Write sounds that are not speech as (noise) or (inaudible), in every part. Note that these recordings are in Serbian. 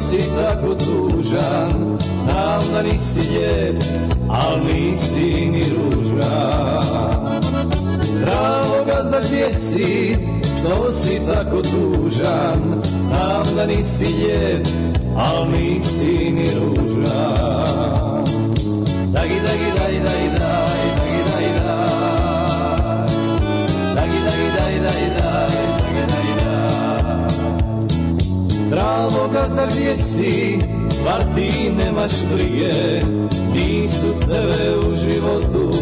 si tako tužan Znam da nisi lijep, al nisi ni ružan Zdravo gazda gdje si, što si tako tužan Znam da nisi lijep, al nisi ni ružan Dagi, dagi, malo gazda gdje si, bar ti nemaš brige, nisu tebe u životu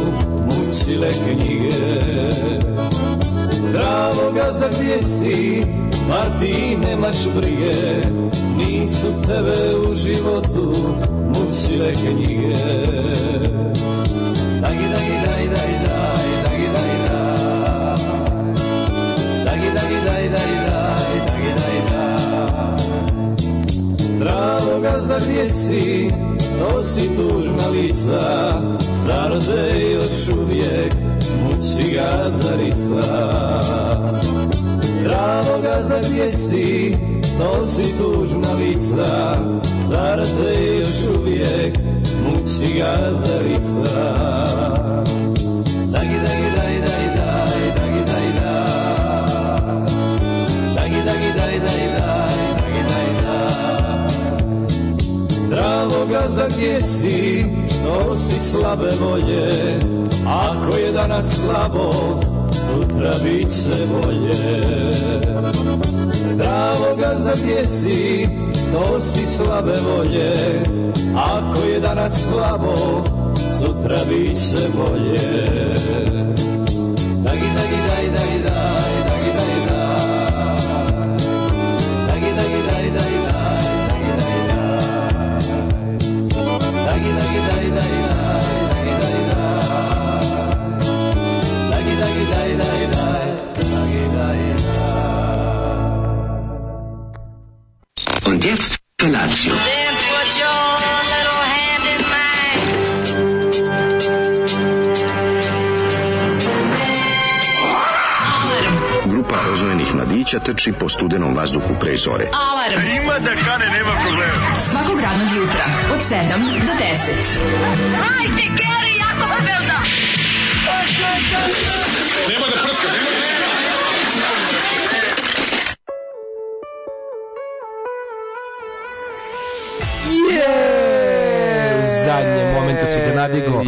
mučile knjige. Zdravo gazda gdje si, bar ti nemaš brige, nisu tebe u životu mučile knjige. Dagi, dagi, daj, daj, daj. gazda gdje si, što si tužna lica, zar te još uvijek muči gazdarica? Dravo gazda gdje si, što si tužna lica, zar te još uvijek muči gazdarica? gazda gdje si, što si slabe volje, ako je danas slabo, sutra bit će bolje. Zdravo gazda gdje si, što si slabe volje, ako je danas slabo, sutra bit će bolje. Dagi, dagi, daj, daj, daj. mladića trči po studenom vazduhu pre zore. Alarm! A ima da kane, nema problema. Svakog radnog jutra, od 7 do 10. Hajde, Keri, jako se velda! Nema da prska, nema da prska! Yeah! U zadnjem momentu se ga nadiglo.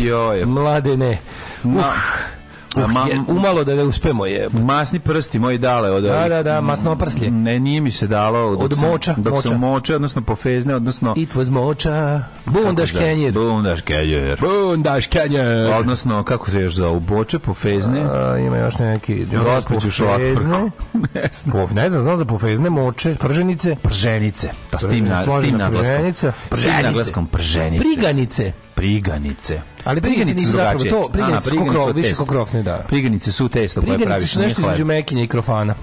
Mlade ne. Uh. Uh, ma, umalo da ne uspemo je. Masni prsti moji dale od Da, da, da, masno prslje. Ne, nije mi se dalo od od moča, dok moča. sam moča, odnosno pofezne, odnosno It was moča. Bundaš da? kenjer. Bundaš kenjer. Bundaš kenjer. Odnosno kako se još u boče pofezne. A, ima još neki raspeću šlak. (laughs) ne znam. ne znam, znam za pofezne moče, prženice, prženice. Pa s tim na, s tim na prženice. Prženice. Prženice. Priganice. Priganice. Ali priganice su drugačije. To, priganice, pa su, kokrofne, da. Priganice su testo koje praviš. Priganice su nešto između mekinja i krofana.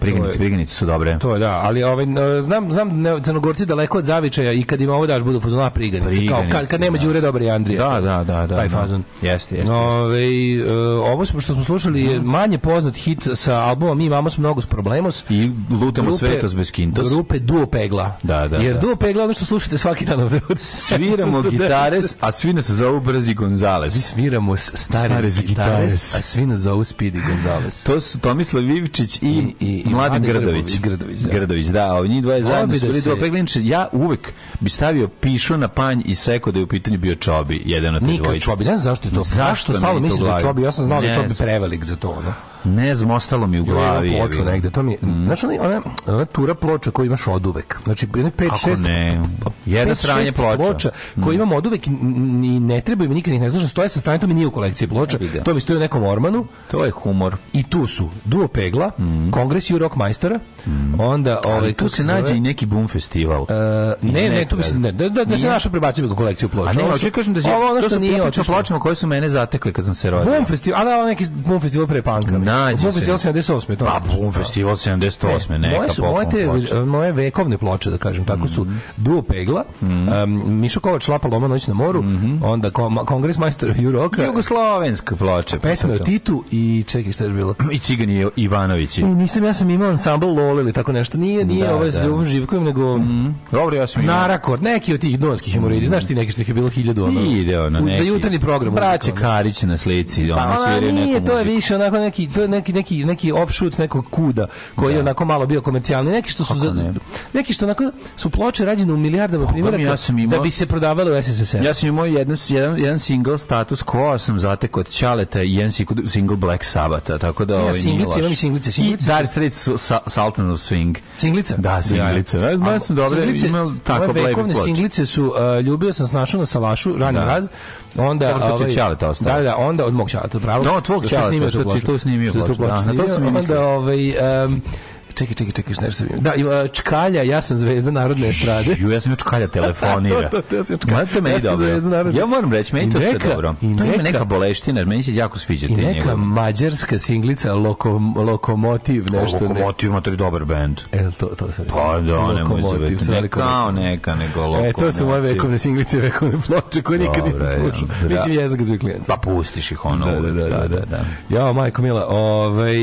Priganice, priganice su dobre. To je, da, ali ovaj, znam, znam ne, crnogorci daleko od zavičaja i kad im ovo daš budu fazona priganice. priganice kao, kad, kad nema da. Đure dobre Andrija. Da, da, da. da taj da. fazon. Da. Jeste, jeste. Ove, e, ovo što smo slušali je da. manje poznat hit sa albuma Mi imamo smo mnogo s problemos. I lutamo svetos bez kintos. Grupe Duo Pegla. Da, da. Jer da. Duo Pegla ono što slušate svaki dan ovde. Sviramo (laughs) gitares, a svi nas zovu Brzi Gonzales. Mi sviramo stare, stare gitares, a svi nas zovu Speedy Gonzales. To su Tomislav Ivčić i, I, i i Mladen Grdović. Grdović, da. Grdović, da. Ovi njih dvoje zajedno da su bili se... peglinče. Ja uvek bi stavio pišu na panj i seko da je u pitanju bio Čobi, jedan od te dvojice. Nikad Čobi, ne znam zašto je to. Zašto, zašto stalno misliš da Čobi? Ja sam znao da Čobi prevelik za to, ono. Ne znam, ostalo mi u glavi. Ja, ploču negde, to mi je, mm. znaš, ona, ona, tura ploča koju imaš od uvek. Znači, 5-6 ne, pa- pa- pa jedna sranje ploča. ploča koju mm. imam od uvek, ni ne trebaju mi nikad ih ne znaš, znači, stoje sa strane, to mi nije u kolekciji ploča, Ega. to mi stoji u nekom ormanu. To je humor. I tu su Duo Pegla, mm. Kongres Jurok Majstora, mm. onda... ovaj, tu se nađe i neki boom festival. Uh, ne, ne, tu mislim, ne, da, da, da se naša prebacimo u kolekciju ploča. A ne, hoću kažem da je, ovo ono što nije otišlo. pločama koje su mene zatekli kad sam se rodio. Boom festival, da, ali neki boom festival pre panka nađe Pum festival 78. To pa, Pum festival 78. neka moje, su, moje, te, moje vekovne ploče, da kažem, tako mm -hmm. su mhm. Duo Pegla, mm -hmm. um, Mišo Kovač, Lapa Loma, Noć na moru, mm -hmm. onda kom, Kongres majstor Juroka. Jugoslovenska ploče. Pesme pa o Titu i čekaj šta je bilo. (clears throat) I Cigani Ivanovići. Nisam, ja sam imao ansambl Lole ili tako nešto. Nije, nije da, ovaj da. Živkojem, nego... Mm -hmm. Dobro, ja sam imao. Narakor, neki od tih donskih hemoridi. Mhm. Znaš ti neki što ih je bilo hiljadu. Ono, Ide ono, neki. Za jutarnji program. Braće Karić na slici. Pa, nije, to je više onako neki to je neki neki neki offshoot nekog kuda koji da. je onako malo bio komercijalni, neki što su za, ne? neki što onako su ploče rađene u milijardama primjeraka ja da bi se prodavale u SSSR. Ja sam imao jedan jedan, jedan single status quo sam zatekao od Ćaleta i jedan single Black Sabata, tako da ja, ovaj singlice, imam singlice, singlice. I Dar Street sa, Sultan of Swing. Singlica? Da, singlica. Ja, ja da, da, sam dobro imao tako vekovne singlice su uh, ljubio sam snašu na salašu, rani da. raz. Onda, ovaj, da, da, onda od mog Ćaleta, pravo. Da, od tvog Ćaleta, što ti to snimio nije zločin. Da, to sam i mislio. Onda, ovaj, um, čekaj, čekaj, čekaj, šta sam Da, ima e, Čkalja, ja sam zvezda narodne estrade. Ju, ja sam Čkalja (laughs) da, telefonira. to, da, to, da, ja sam Čkalja. Mate, meni ja dobro. Ja moram reći, meni to sve dobro. I neka, to ima neka boleština, meni se jako sviđa. I neka njegov. mađarska singlica Lokom, Lokomotiv, nešto. O, lokomotiv, ima to dobar band. E, to, to se Pa da, nemoj Lokomotiv, se veliko. Kao neka, nego Lokomotiv. E, to su moje vekovne singlice, vekovne ploče, koje nikad nisam slušao. Mislim, jezik za klijenta. Pa pustiš ih ono. Da, da, da. da, da. Ja, majko mila, ovaj...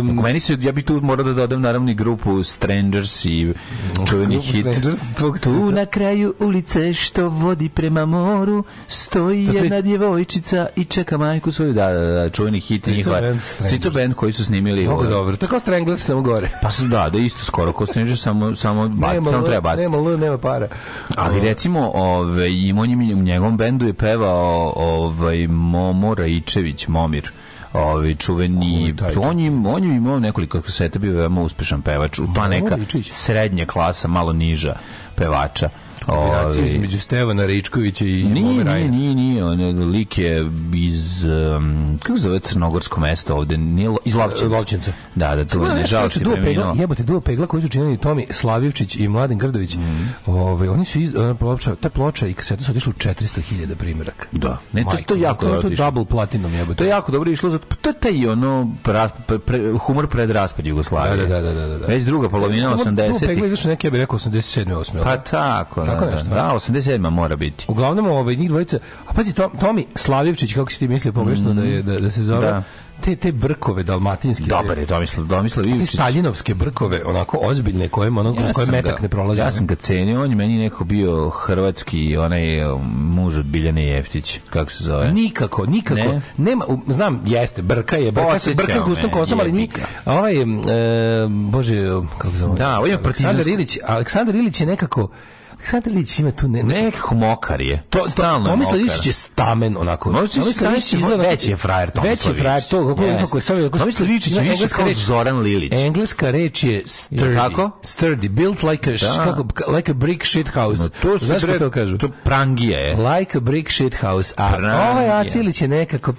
Um, meni se, ja bi tu morao da da dodam naravno i grupu Strangers i čuveni hit. Strangers, tu na kraju ulice što vodi prema moru stoji jedna djevojčica i čeka majku svoju. Da, da, da, čuveni hit njihova. Stico band koji su snimili. Mnogo ovaj. dobro. Tako Strangers samo gore. Pa su da, da isto skoro ko Strangers samo samo baci, samo treba baciti. Nema l, nema para. Ali recimo, ovaj, i on u njegovom bendu je pevao ovaj Momo Raičević, Momir ovaj čuveni on je on je imao nekoliko seta bio veoma uspešan pevač, pa neka srednja klasa, malo niža pevača kombinaciju između Stevana Ričkovića i Nije, nije, nije, nije, on je lik je iz, um, kako zove crnogorsko mesto ovde, nije iz Lavčinca. Lavčinca. Da, da, to ne žao što je Jebote, duo pegla koji su činili Tomi Slavivčić i Mladen Grdović, mm. Ove, oni su, iz, ona ploča, ta ploča i kaseta su otišli u 400.000 primjeraka. Da, ne, to, to jako dobro To je double platinum, jebote. To je jako dobro išlo, to je taj ono, humor pred raspad Jugoslavije. Da, da, da, da, da. Već druga polovina 80-ih. Duo pegla izašla neke, ja bih rekao, 87. 8. Pa tako, tako da, nešto. Da, 87 mora biti. Uglavnom ovaj njih dvojica, a pazi Tom, Tomi Slavjevčić kako si ti mislio pogrešno mm. da je da, da se zove. Da. Te, te brkove dalmatinske. Dobar je Tomislav, Tomislav Ivičić. Te staljinovske brkove, onako ozbiljne, koje, ono, ja koje metak ga, ne prolazi. Ja sam ga cenio, on je meni neko bio hrvatski, onaj um, muž od Biljane Jeftić, kako se zove. Nikako, nikako. Ne? Nema, znam, jeste, brka je, brka, Osjećao brka s gustom kosom, ali ni, ovaj, e, bože, kako zove? Da, on ovaj je partizansko. Ilić, Aleksandar Ilić je nekako, Aleksandar Ilić ima tu ne, nekako mokar je. To, to stalno. Tomislav Ilić je stamen onako. Tomislav Ilić je veći je frajer Tomislav Ilić. Veći je frajer to kako je kako samo kako Tomislav Ilić je više kao Zoran Lilić. Engleska reč je sturdy. Kako? Sturdy, built like a da. kako, like a brick shit house. No, to se Znaš kako to kažu? To prangije je. Like a brick shit house. A ovaj Acilić je nekako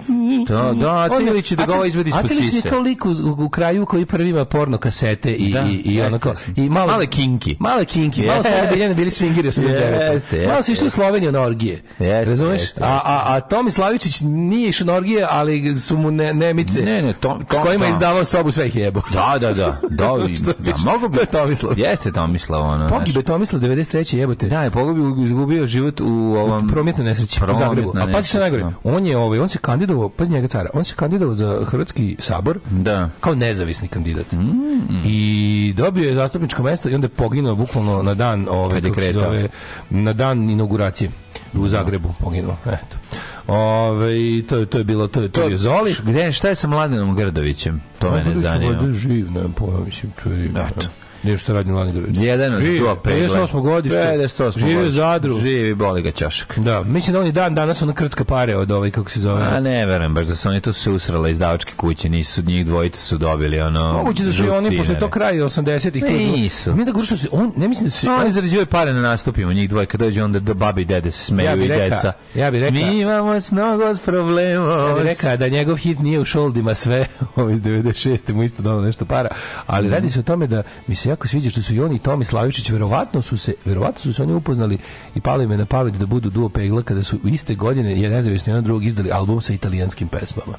To da, da Acilić je da ga ovaj izvedi iz Acilić je kao lik u, kraju koji prvi ima porno kasete i da, i i onako i malo male kinki. Male kinki, malo su bili bili orgije 89. Jeste, Malo si išli u Sloveniju na orgije. Jeste, Razumeš? Jeste, a, a, a Tomi Slavičić nije išao na orgije, ali su mu ne, nemice ne, ne, tom, tom, s kojima je izdavao sobu sve ih jebo. Da, da, da. (laughs) da, da mogu bi... To je Tomislav. Jeste Tomislav. Ono, Pogibe Tomislav 93. jebote. Da, je pogubio, izgubio život u ovom... Prometne nesreći u Zagrebu. A pazi se najgore. Da. On je ovaj, on se kandidovao, pazi njega cara, on se kandidovao za Hrvatski sabor da. kao nezavisni kandidat. Mm, mm. I dobio je zastupničko mesto i onda je poginuo bukvalno na dan ove, ovaj, Da. ove, na dan inauguracije u da. Zagrebu poginuo. Eto. Ove, to, je, to je bilo, to je, to, to je Zoli. Gde, šta je sa Mladenom Grdovićem? To pa mene zanima. je živ, ne pojma, mislim, čujem. Eto. Nije što radi Mladen Grbić. Jedan od dva pegle. 58. godište. 58. Živi u Zadru. Živi, boli ga čašak. Da, mislim da oni dan danas ono krtska pare od ovaj, kako se zove. A ne, verujem, baš da su oni tu se iz davačke kuće, nisu, njih dvojica su dobili, ono... Moguće da su i oni, pošto je to kraj 80-ih. Ne, nisu. Mi da grušao se, on, ne mislim da su... No, oni zarađivaju pare na nastupima, njih dvoje, kada dođe onda da babi i dede se smeju ja i reka, deca. Ja bih rekao... Mi imamo s mnogo s problema. Ja bih rekao da njegov hit nije u šoldima sve, (laughs) ovo iz 96. mu isto dalo nešto para, ali radi se o tome da mi se jako sviđa što su i oni i Tomi Slavičić verovatno su se verovatno su se oni upoznali i pali me na pamet da budu duo pegla kada su iste godine je nezavisno jedan drugog izdali album sa italijanskim pesmama.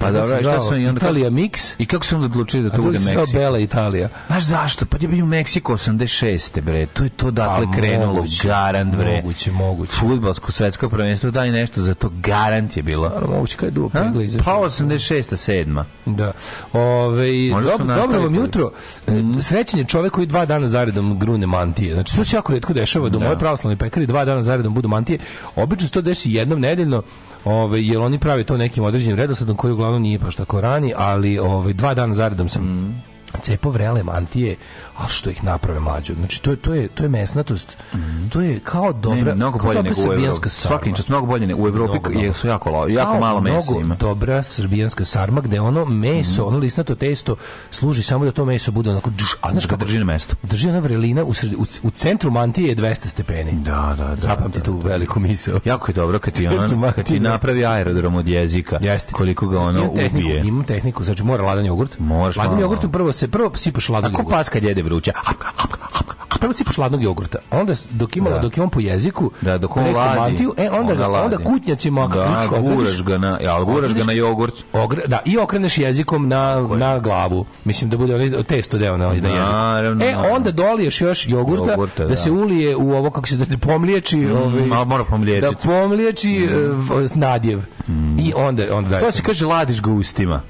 Pa da, šta su i onda Italija Mix. I kako su onda odlučili da to bude Meksiko? A to je Bela Italija. Znaš zašto? Pa je bio Meksiko 86. bre. To je to dakle A, pa krenulo. Moguće, garant bre. Moguće, moguće. Futbalsko svetsko prvenstvo daj nešto za to. Garant je bilo. Stvarno moguće kad je dugo pegla Pa 86. 7. Da. Ove, dob, dobro vam jutro. E, mm. Srećen je čovek koji dva dana zaredom grune mantije. Znači to se jako retko dešava da, da. moje pravoslavne pekari dva dana zaredom budu mantije. Obično se to deši jednom nedeljno Ove, jer oni prave to nekim određenim redosledom koji uglavnom nije baš tako rani, ali ove, dva dana zaredom sam mm. cepo vrele mantije a što ih naprave mlađe. Znači to je to je to je mesnatost. Mm -hmm. To je kao dobra ne, mnogo bolje nego u Evropi. Svaki čas mnogo bolje nego u Evropi mnogo, je su jako kao jako malo mesa ima. Dobra srbijanska sarma gde ono meso, mm -hmm. ono listnato testo služi samo da to meso bude onako džuš, a znaš kako drži na mesto. Drži na vrelina u, sred, u, u, centru mantije je 200 stepeni. Da, da, da, da. Zapamti da, da, tu veliku misao. Jako je dobro kad ti (laughs) ona kad ti napravi aerodrom od jezika. Jeste. Koliko ga ono tehniku, ubije. Imam tehniku, znači mora ladan jogurt. Moraš ladan jogurt prvo se prvo sipaš ladan jogurt. Ako paska jede vruća. Hapka, hapka, hapka. A prvo sipaš ladnog jogurta. Onda dok imala da. dok je on po jeziku, da dok on ladi, e onda onda, ladi. onda kućnjacima da, guraš ga na, ja, guraš ga na jogurt. Ogre, da, i okreneš jezikom na na glavu. Mislim da bude onaj testo deo na onaj da, Naravno, e onda doliješ još jogurta, jogurta da, da, se ulije u ovo kako se da te pomliječi, mm, ovaj. mora pomliječiti. Da pomliječi mm. nadjev. Mm. I onda onda To se kaže ladiš ga ustima.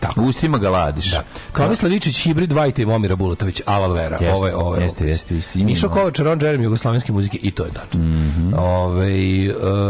Tako. Ustima ga ladiš. Da. Tomislav Ičić, Hibrid Vajte i Momira Bulatović, Aval Vera. Jeste, ove, ove, jeste, jeste, jeste. Mišo Kovač, Ron Jeremy, jugoslovenske muzike i to je tačno. Mm -hmm. ove,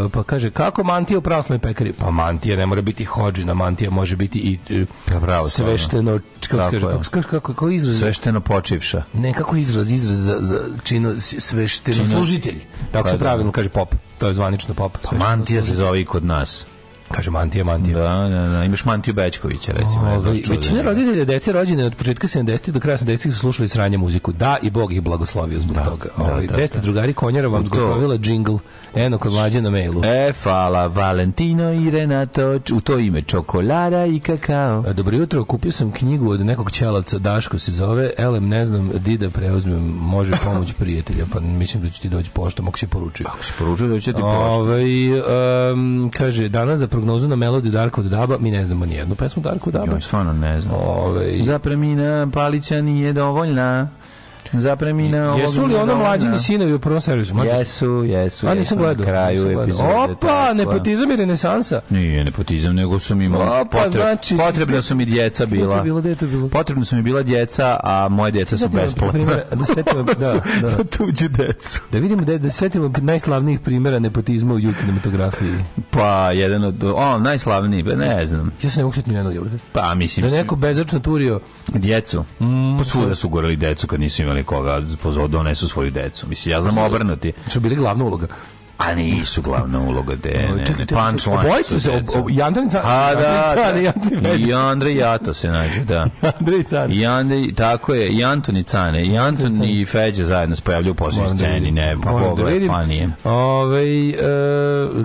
uh, pa kaže, kako mantija u pravoslavnoj pekari? Pa mantija ne mora biti hođina, mantija može biti i uh, Bravo, svešteno, kako kaže, kako, kako, kako izraz? Svešteno počivša. Ne, kako izraz, izraz za, za čino, svešteno služitelj. Tako pa se da, da. pravilno kaže pop. To je zvanično pop. Pa mantija se zove i kod nas. Kaže mantija, mantija. Da, da, da. Imaš mantiju Bećkovića, recimo. O, ovaj, znaš, većina roditelja dece rođene od početka 70. do kraja 70. su slušali sranje muziku. Da, i Bog ih blagoslovio zbog da, toga. Da, Ovi, ovaj, da, da, drugari konjera vam zgotovila džingl. Eno kod mlađe na mailu. E, fala, Valentino i Renato, u to ime čokolada i kakao. A, dobro jutro, kupio sam knjigu od nekog ćelavca, Daško se zove, elem, ne znam, di da preuzmem, može pomoć prijatelja, pa mislim da će ti doći poštom, ako si poručuje. Ako si poručio, da će ti poštom. Ove, ovaj, um, kaže, danas za prognozu na melodiju Darko od Daba, mi ne znamo nijednu pesmu Darko od Daba. Joj, stvarno ne znam. Ove... Za premina Palića nije dovoljna. Zapremina ovog... Jesu li ono mlađini sinovi u prvom servisu? Mlađi? Jesu, jesu. A nisam gledao. Na kraju epizode. Opa, nepotizam i renesansa. Nije nepotizam, nego sam imao Opa, potreb... znači... Potrebna su mi djeca bila. Bilo, da Potrebna su mi bila djeca, a moje djeca su besplatna. Da setimo, (laughs) da, da. da. tuđu decu. Da vidimo da, da setimo najslavnijih primjera nepotizma u jutu kinematografiji. Pa, jedan od... O, najslavniji, pa ne znam. Ja se ne mogu setiti nijednog Pa, mislim... Da neko bezačno turio... Djecu. Mm, pa, svuda su gorali decu kad nisu imali koga da donesu svoju decu. Mislim, ja znam obrnuti. Što bili glavna uloga? A nisu glavna uloga Dene. Čekaj, čekaj, Obojica se, i Andrej Cane. Pa da, da. I Andrej Jato se nađu, da. (laughs) Andrej Cane. I Andrej, tako je, i Antoni Cane. I Anton i Feđa zajedno se pojavljuju u posljednjoj da sceni. Ne, pa pogledaj, pa nije. Ove, e,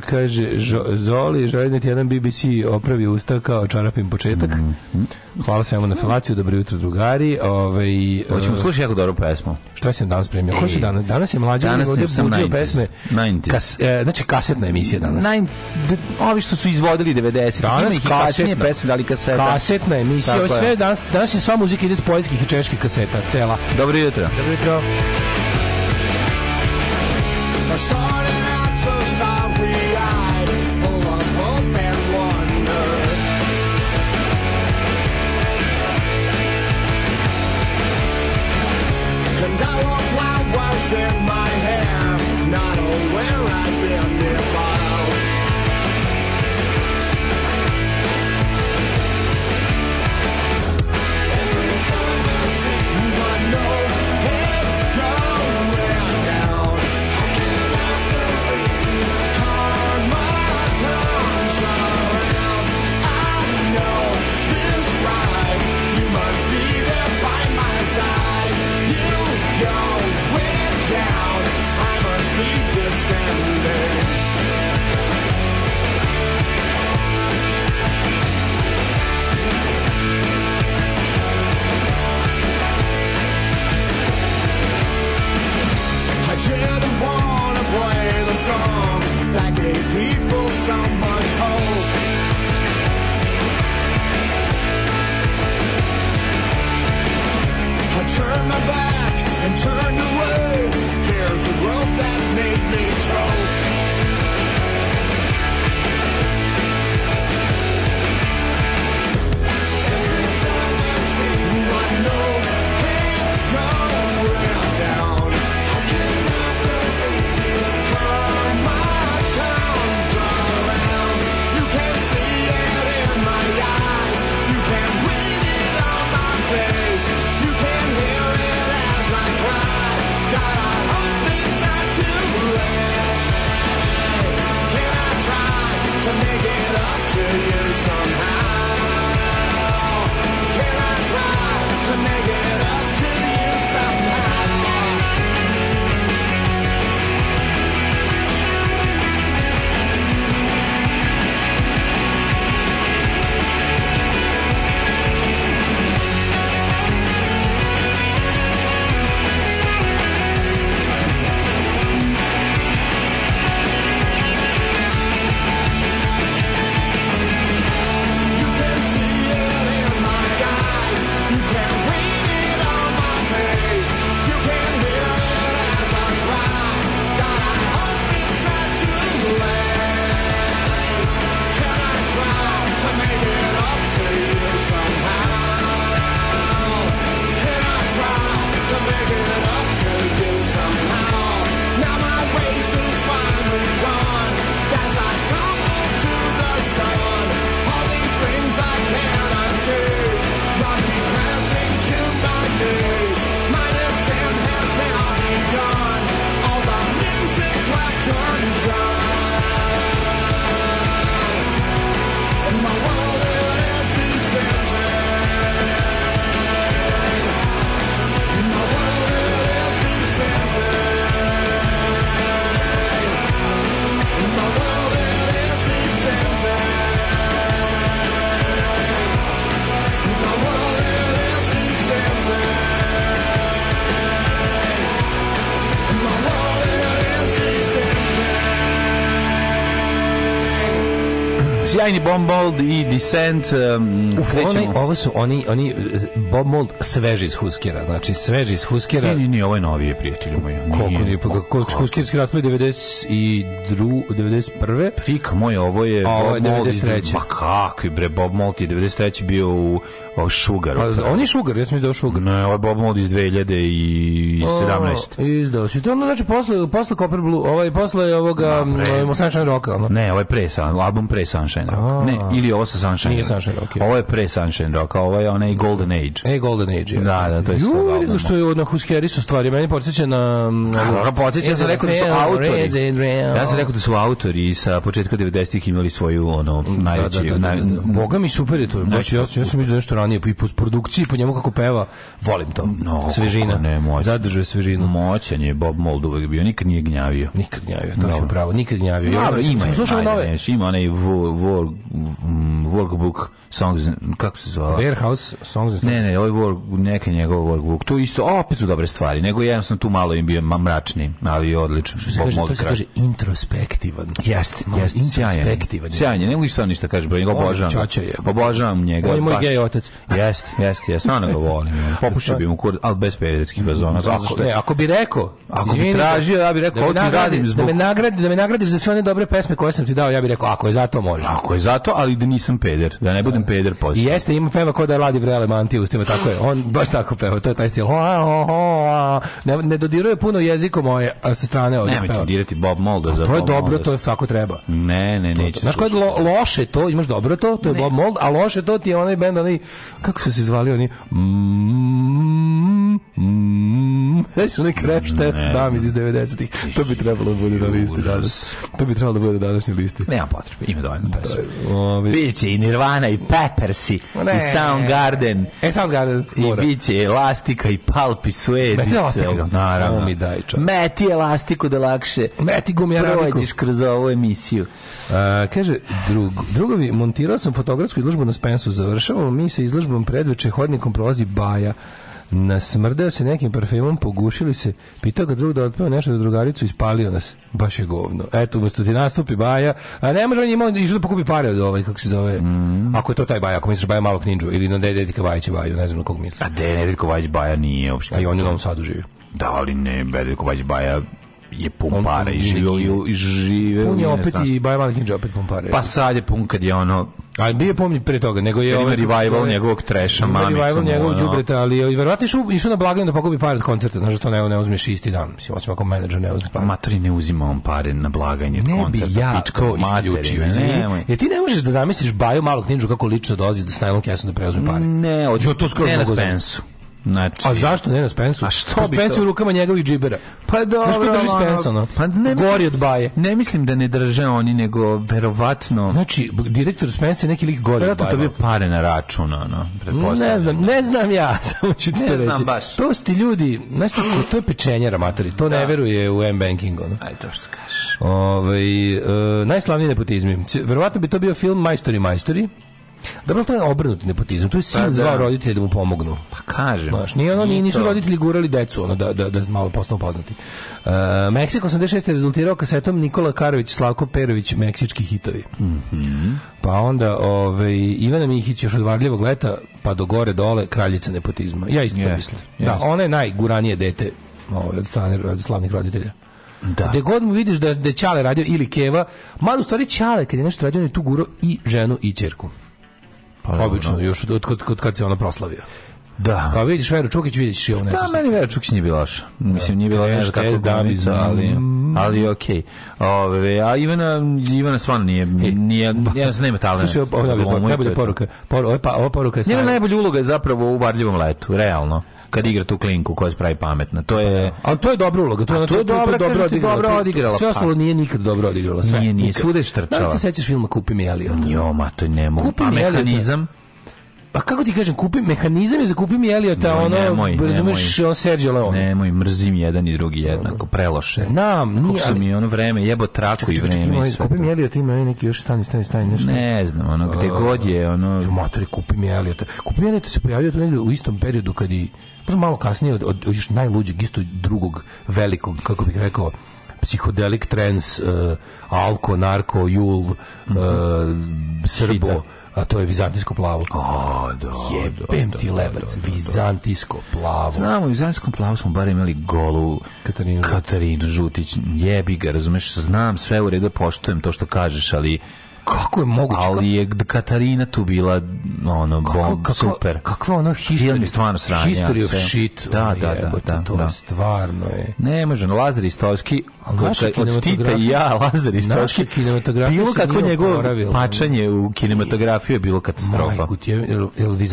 kaže, Zoli, želim da ti jedan BBC opravi usta kao čarapin početak. Mm -hmm. Hvala svemu na felaciju, dobro jutro drugari. Ove, e, Hoćemo slušati jako dobru pesmu. Šta sam danas spremio? Ko se danas? Danas je mlađa danas nego ovdje 90 e, znači kasetna emisija danas. Naj, ovi što su izvodili 90. Danas ih kasetna. Pesme, dali kaseta. Kasetna emisija. Ovo sve, danas, danas je sva muzika ide s poljskih i čeških kaseta, cela. Dobro jutro. Dobro jutro. in my children wanna play the song that gave people so much hope. I turned my back and turned away. Here's the world that made me choke. to make it up to you somehow. Can I try to make it Now my race is finally gone. That's our time. sjajni Bob Mold i Descent. Um, Uf, oni, ovo su oni, oni eh, Bob Mold sveži iz Huskera, znači sveži iz Huskera. Nije, nije, nije ovo je novije, prijatelju moj. Koliko nije, kako, Huskerski raspad 90 i dru, 91. Prika moj, ovo je ovo Bob Mold iz... Ma kakvi bre, Bob Mold je 93. bio u o, Sugar. Pa, on je Sugar, ja sam izdao Sugar. Ne, ovo je Bob Mold iz 2017. Izdao si. To ono znači posle, posle Copper Blue, ovaj, posle ovoga, no, pre... Mm, Sunshine Rocka. Ne, ovo je pre, album pre Sunshine Sunshine Rock. ne, ili ovo sa Sunshine Nije Sunshine Rock. ovo je pre Sunshine Rock, a ovo je onaj Golden Age. E, Golden Age. Da, da, to je Ju, da, što je na Huskeri su stvari, meni podsjeća na... Um, dobro, podsjeća, ja sam rekao da su autori. Ja sam rekao da su autori sa početka 90-ih imali svoju, ono, da, da, najveći... Boga mi super je to. Baš, znači, ja sam mislio nešto ranije, pa i po produkciji, po njemu kako peva, volim to. No, svežina. Ne, moć. Zadržuje svežinu. Moćan je Bob Mold uvek bio, nikad nije gnjavio. Nikad gnjavio, to je pravo, nikad gnjavio. Dobro, ima, ima, ima, one ima, ima, Mm, workbook Songs, kako se zvala? Warehouse Songs Ne, ne, ovaj work, neke njegov workbook. To isto, opet su dobre stvari, nego ja sam tu malo im bio mračni, ali odlično Što se Bob kaže, to se kaže introspektivan. Jeste, jeste, introspektivan. Sjajan, ne mogu što ništa kaže bro, njega obožavam. Čača Obožavam njega. On je moj gej otac. Jeste, jeste, jeste, ona ga volim. Popušio bi mu kur al bez periodskih fazona. Zato što ne, ako bi rekao, ako bi tražio, ja bih rekao, da radim zbog... Da me nagradi, da me nagradiš za sve one dobre pesme koje sam ti dao, ja bih rekao, ako je zato može. Ako je zato, ali da nisam peder, da ne budem jedan peder posto. jeste, ima peva ko da je Ladi Vrele Mantija ustima, tako je. On baš tako peva, to je taj stil. Ne, ne dodiruje puno jezikom moje sa strane ovdje Nemojte peva. dirati Bob Molda za To je dobro, Molda. to je tako treba. Ne, ne, neću. Znaš ko je lo, loše to, imaš dobro to, to je ne. Bob Mold, a loše to ti je onaj bend, onaj, kako su se zvali oni? Mm, mm, Sveći onaj crash test dam iz 90-ih. To bi trebalo da bude na listi danas. To bi trebalo da bude na današnjoj listi. Nema potrebe, ima dovoljno pesma. Biće i Nirvana i Peppersi i Soundgarden. E, Soundgarden. I biće Elastika i Palpi Suedi. Meti Elastiku. Naravno. Mi daj, Meti Elastiku da lakše Meti gumi prođeš kroz ovu emisiju. E, kaže, drug, drugovi, montirao sam fotografsku izložbu na Spensu, završavamo mi se izložbom predveče hodnikom prolazi Baja Nasmrdeo se nekim parfemom, pogušili se, pitao ga drug da otpeva nešto za drugaricu, ispalio nas. Baš je govno. Eto, umesto da ti nastupi baja, a ne može on njima išao da pokupi pare od ovaj, kako se zove. Mm. Ako je to taj baja, ako misliš baja malog ninđu, ili na Dedeljka Bajića baju, ne znam na kog misliš. A Dedeljka Bajić baja nije uopšte. A i on je u Novom Sadu živi. Da, ali ne, Dedeljka Bajić baja je pun pare i žive, i žive pun je opet i Baja Malikinđa opet pun pare pa sad je pun kad je ono Ali bio pomni pre toga, nego je ovaj revival njegovog treša, mami. Revival njegovog đubreta, ali verovatno išu, išao na blagajnu da pokupi pare od koncerta, znači što ne ne uzmeš isti dan, mislim osim ako menadžer ne uzme pare. Matori ne uzima on pare na blagajnu od koncerta. Ne bi ja to isključio, izvinite. Jer ti ne možeš da zamisliš Baju malog ninđu kako lično dolazi do Snajlom Kesom da preuzme pare. Ne, hoću to skroz na da Spensu. Znači, a zašto ne na Spensu? A što bi Spence to? u rukama njegovih džibera. Pa dobro. Znaš ko drži Spensa, no? Pa ne Gori od baje. Ne mislim da ne drže oni, nego verovatno... Znači, direktor Spensa je neki lik gori od baje. to bio pare na račun, ono. Ne znam, ne znam ja. (laughs) Samo ću ti ne znam Baš. To su ti ljudi, znaš ti, to je pečenjara materi. To da. ne veruje u M-banking, ono. Aj, to što kažeš. Ove, ovaj, e, najslavniji nepotizmi. Verovatno bi to bio film Majstori, Majstori. Dobro, da, to je obrnuti nepotizam. To je sin pa, da. zvao roditelje da mu pomognu. Pa kažem. Znaš, nije ono, nije, nisu to. roditelji gurali decu, ono, da, da, da malo postanu poznati. Uh, Meksiko 86. je rezultirao kasetom Nikola Karović, Slavko Perović, meksički hitovi. Mm -hmm. Pa onda ovaj, Ivana Mihić još od varljivog leta, pa do gore dole, kraljica nepotizma. Ja isto yes, mislim. Yes. Da, ona je najguranije dete ovaj, od, strane, od slavnih roditelja. Da. Gde god mu vidiš da, da je Čale radio ili Keva, malo u stvari Čale, kad je nešto radio, on je tu guro i ženu i čerku. Pa, pa, obično, no. još od, kod, kod kad se ona proslavio. Da. Kao pa, vidiš Veru Čukić, vidiš i ovo Da, meni Vera Čukić nije bila loša. Mislim, nije bila da. nešto kako glavnica, da, ali, ali okej. Okay. Ove, a Ivana, Ivana stvarno nije, e, nije, pa, nije, znači, nema talent. Slušaj, ovo je najbolja poruka. Por, ova, ova poruka je Njena najbolja uloga je zapravo u varljivom letu, realno kad igra tu klinku koja se pravi pametna. To je Al to je dobra uloga, to, je to, je dobro, dobro, odigrala. Dobro odigrala. Sve ostalo pa. nije nikad dobro odigrala, sve. Nije, nije, svuda je štrčala. Da li se sećaš filma Kupi me Elliot? Jo, ma to ne mogu. Pa mehanizam pa kako ti kažem, kupi mehanizam i kupi mi Eliota, ono, nemoj, razumeš, on Sergio Leone. Nemoj, mrzim jedan i drugi jednako, preloše. Znam, nije. Kako su mi ono vreme, jebo trako i vreme. Ima, i sve kupi mi Eliota, ima ovaj neki još stani, stani, stani, nešto. Ne znam, ono, gde uh, god je, ono... Matori, kupi mi Eliota. Kupi mi Eliota se pojavio tu negdje u istom periodu kad i, možda malo kasnije, od, od, od još najluđeg, isto drugog velikog, kako bih rekao, psihodelik trans, uh, eh, alko, narko, jul, uh, srbo, Hita a to je vizantijsko plavo. A, da, Jebem da, da, ti lebac, da, da, da, vizantijsko plavo. Znamo, u vizantijskom plavu smo bar imali golu Katarinu, Katarinu Žutić. Jebi ga, razumeš, znam sve u redu, poštujem to što kažeš, ali Kako je moguće? Ali je Katarina tu bila ono kako, kako, super. Kakva ono history, stvarno sranja. History of shit. Da, da, da, da, to da. stvarno je. Ne može, Lazar Istovski, od Tita i ja, Lazar Istovski. Bilo kako njegovo pačanje u kinematografiju je bilo katastrofa. Majku, je, je, je, je, je, je,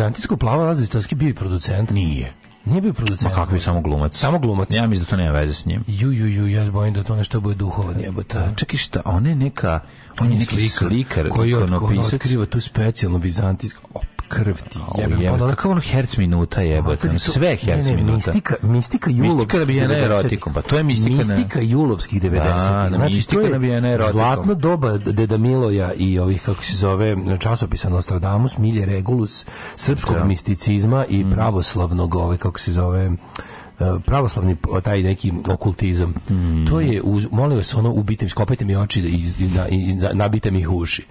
je, je, je, je, je, Nije bio producent. Ma kakvi samo glumac. Samo glumac. Ja mislim da to nema veze s njim. Ju ju ju, ja se bojim da to nešto bude duhovan jebote. Čekaj šta, on je neka on, on je neki slikar, slikar koji je otkriva tu specijalnu vizantijsku krv ti jebem. Jebe, ono, kakav ono herc minuta jebote, ono, sve herc ne, ne, minuta. Mistika, mistika julovskih mistika nabijena erotikom, pa to je mistika. Mistika julovskih 90-ih. Da, znači, mistika to erotikom. zlatno doba Deda Miloja i ovih, kako se zove, časopisa Nostradamus, Milje Regulus, srpskog da. misticizma i mm. pravoslavnog, ove, kako se zove, e, pravoslavni taj neki okultizam. Mm. To je, uz, molim vas, ono, ubite mi, skopajte mi oči i, i, i, i nabite mi uši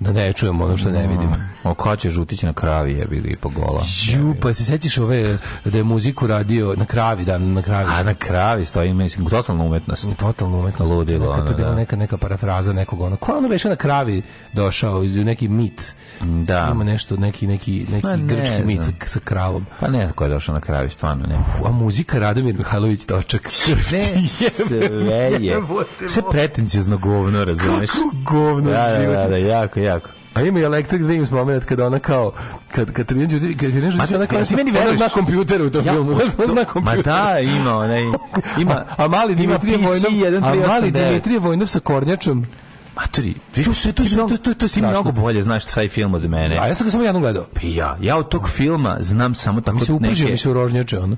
da ne čujemo ono što ne mm. vidim. O ko će žutići na kravi je bili po gola. Ju, pa se sećaš ove da je muziku radio na kravi, da na kravi. A na kravi stoji mislim totalna umetnost. Totalna umetnost. Ludilo. Neka, to je bila da. neka neka parafraza nekog ona. Ko ono beše na kravi došao iz neki mit. Da. Ima nešto neki neki neki pa grčki ne mit sa, kravom. Pa ne znam ko je došao na kravi, stvarno ne. Uf, a muzika Radomir Mihajlović Točak. Sve (laughs) sve je. Sve pretenciozno govno, razumeš? Kako govno. Da, da, da, da, jako jako. Pa ima i Electric Dreams moment kada ona kao kad kad kad nešto kad nešto Ma, ona kao meni veruješ na kompjuteru u tom ja, filmu. Znaš to, na kompjuteru. Ma da, ima onaj ima a, a mali Dimitrije Vojnov, a mali Dimitrije Vojnov sa kornjačom Matori, viš, to, sve, to, to, to, to, to ti mnogo bolje znaš taj film od mene. A ja sam ga samo jednom gledao. Pa ja, ja od tog filma znam samo tako mi se upržio, neke... Mi se rožnjače, ono.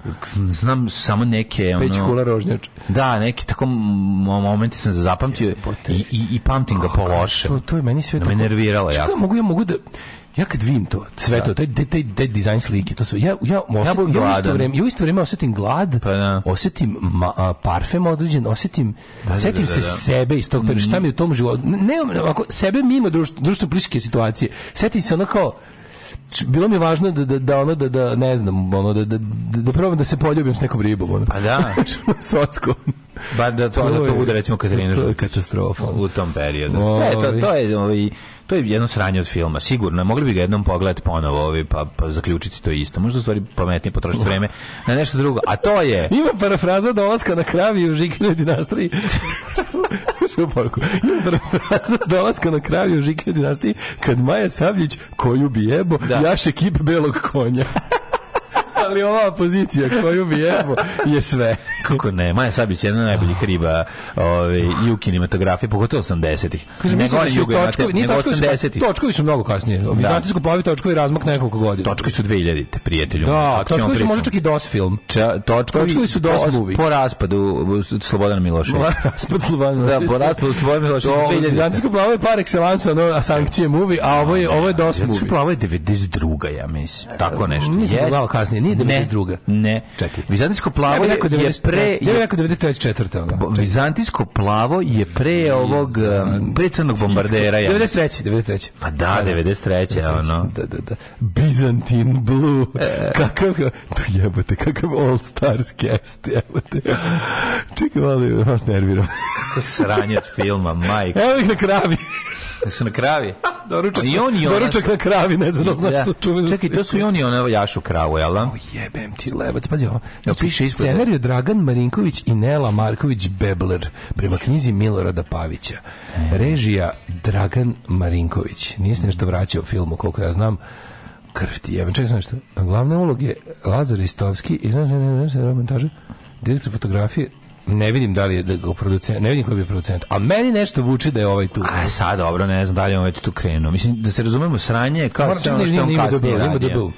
Znam samo neke... Ono, Peć kula rožnjače. Da, neki tako momenti sam zapamtio i, i, i pamtim ga po loše. To, to je meni sve to. Da me nerviralo jako. Čekaj, mogu ja mogu da ja kad vidim to, sve da. to, taj, taj, taj dizajn slike, to sve, ja, ja, osetim, ja, ja, u isto vreme, ja u isto vreme osetim glad, pa, da. osetim ma, a, parfem određen, osetim, da, da setim da, se da, sebe iz tog perioda, šta mi u tom životu, ne, ako, sebe mimo društvo, društvo pliške situacije, setim se ono kao, bilo mi važno da da da ono da da ne znam ono da da da probam da se poljubim s nekom ribom ono. Pa da. Socko. (laughs) Ba da to, to da to bude recimo Kazarina katastrofa u tom periodu. Sve to to ovaj. je ovaj to je jedno sranje od filma, sigurno. Mogli bi ga jednom pogledati ponovo, ovi, pa, pa zaključiti to isto. Možda u stvari pametnije potrošiti vreme na nešto drugo. A to je... (laughs) Ima parafraza dolaska na kravi u Žikinoj dinastriji. (laughs) Što Ima parafraza dolaska na kravi u Žikinoj dinastiji kad Maja Savljić, koju bi jebo, da. jaše kip belog konja. (laughs) ali ova pozicija koju bi jebo je sve. Kako ne, Maja Sabić je jedna od najboljih riba ove, i u kinematografiji, pogotovo 80-ih. Ne gore juga, nego 80-ih. Točkovi su mnogo kasnije. Da. Vizantijsko plavi točkovi razmak nekoliko godina. Točkovi su 2000-te, prijatelju. Da, točkovi su možda čak i DOS film. Ča, točkovi, točkovi su DOS movie. Po raspadu Slobodana Miloševića. (laughs) raspad Slobodana Da, po raspadu Slobodana Miloševića. Vizantijsko plavo je par excellence, ono, a sankcije movie, a ovo je, ovo je DOS movie. Vizantijsko plavo je 92. ja mislim. Tako nešto. Mislim da kasnije. Nije 92. Ne. Čekaj. Vizantijsko plavo ja je, pre je pre... Ja bih rekao 93. Vizantijsko plavo je pre ovog... Um, pre crnog bombardera. 93. 93. Pa da, 93. Da, da. Ono. Da, da, da. Byzantine Blue. E. Kakav... Tu jebote, kakav All Stars cast. Jebote. Čekaj, malo vas nerviram. Sranje filma, majka. Evo ih na krabi. Jesu na kravi? doručak, I on i ona... doručak na kravi, ne znam, da, znaš to čuvenu Čekaj, to su i oni ona jašu kravu, jel da? jebem ti lebac, pazi ovo. Znači, piše ispod. Scenario Dragan Marinković i Nela Marković Bebler, prema knjizi Milorada Pavića. Režija Dragan Marinković. Nije se nešto vraćao filmu, koliko ja znam krv ti jebem. Čekaj, znaš što? Glavne uloge Lazar Istovski i znaš, ne, ne, ne, ne, ne, ne, ne, ne, ne, ne, ne, Ne vidim da li je da producent, ne vidim koji je producent. A meni nešto vuče da je ovaj tu. A sad dobro, ne znam da li on ovaj tu krenuo. Mislim da se razumemo sranje kao Moram sve ono da što on da kasnije da radio.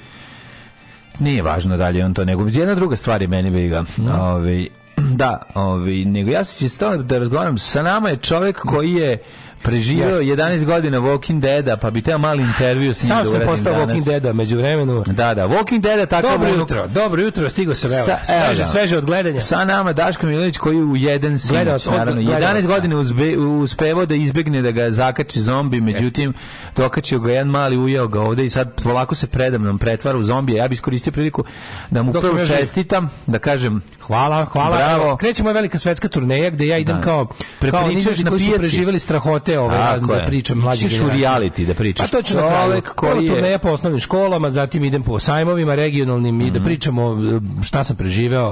Nije važno da dalje on to nego. Jedna druga stvar je meni bega. No. Ovi, ovaj, (clears throat) da, ovi, ovaj, nego ja se stao da razgovaram. Sa nama je čovjek koji je preživio Just. 11 godina Walking Deada, pa bi teo mali intervju s njim Sam da sam postao danas. Walking Deada među vremenu. Da, da, Walking Dead-a tako... Dobro jutro, jutro, dobro jutro, stigo se evo, sa, sveže, sveže od gledanja. Sa nama Daško Milović koji u jedan sinoć, Gledao, naravno, 11 da. godina uzbe, uspevo da izbegne da ga zakači zombi, međutim, dokačio ga jedan mali, ujeo ga ovde i sad polako se predamnom pretvara u zombije. Ja bih iskoristio priliku da mu Dok prvo čestitam, da kažem... Hvala, hvala. Bravo. Krećemo moja velika svetska turneja gde ja idem da. kao... Prepričaš kao na pijaci. preživjeli strahote te ove razne da pričam mlađi generacije. reality da pričaš. Pa to ću na da kraju. Koji je... turneja po osnovnim školama, zatim idem po sajmovima regionalnim mm i da mhm. pričamo e, šta sam preživeo.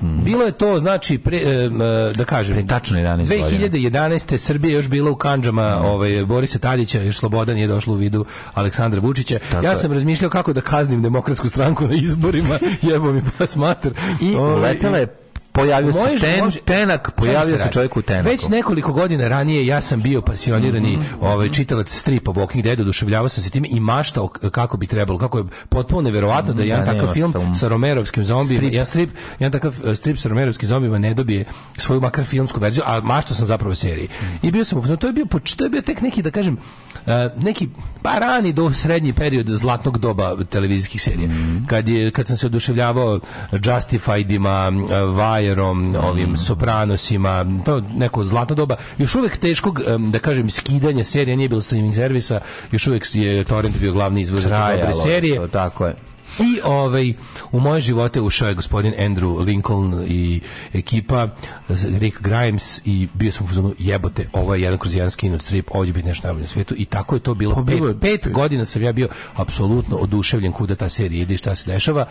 Mm Bilo je to, znači, pre, e, e, da kažem, pre tačno 11 2011. Godina. Srbija još bila u kanđama mm ovaj, Borisa Tadića, još Slobodan je došlo u vidu Aleksandra Vučića. Tako ja sam razmišljao kako da kaznim demokratsku stranku na izborima, (laughs) jebo mi pas mater. I ovaj, letela je pojavio se ten, može, tenak, pojavio se, se čovjek u tenaku. Već nekoliko godina ranije ja sam bio pasionirani mm -hmm. ovaj, mhm. čitalac stripa Walking Dead, oduševljavao sam se tim i maštao kako bi trebalo, kako je potpuno neverovatno mm da mhm, jedan ja da, takav film tom. sa romerovskim zombijima, strip. jedan strip, jedan takav e, strip sa romerovskim zombijima ne dobije svoju makar filmsku verziju, a maštao sam zapravo seriji. Mm -hmm. I bio sam, to je bio, to je bio tek neki, da kažem, e, neki pa rani do srednji period zlatnog doba televizijskih serija. Mhm. Kad, je, kad sam se oduševljavao Justifiedima, e, Vaj, Majerom, ovim mm. Sopranosima, to neko zlatno doba. Još uvek teškog, da kažem, skidanja serija, nije bilo streaming servisa, još uvek je Torrent bio glavni izvor dobre serije. To, tako je. I ovaj, u moje živote ušao je gospodin Andrew Lincoln i ekipa, Rick Grimes i bio sam u fuzonu jebote, ovo je jedan kroz jedan skinut strip, ovdje bi nešto najbolje na svijetu i tako je to bilo. Pa, pet, pet, godina sam ja bio apsolutno oduševljen kuda ta serija ide i šta se dešava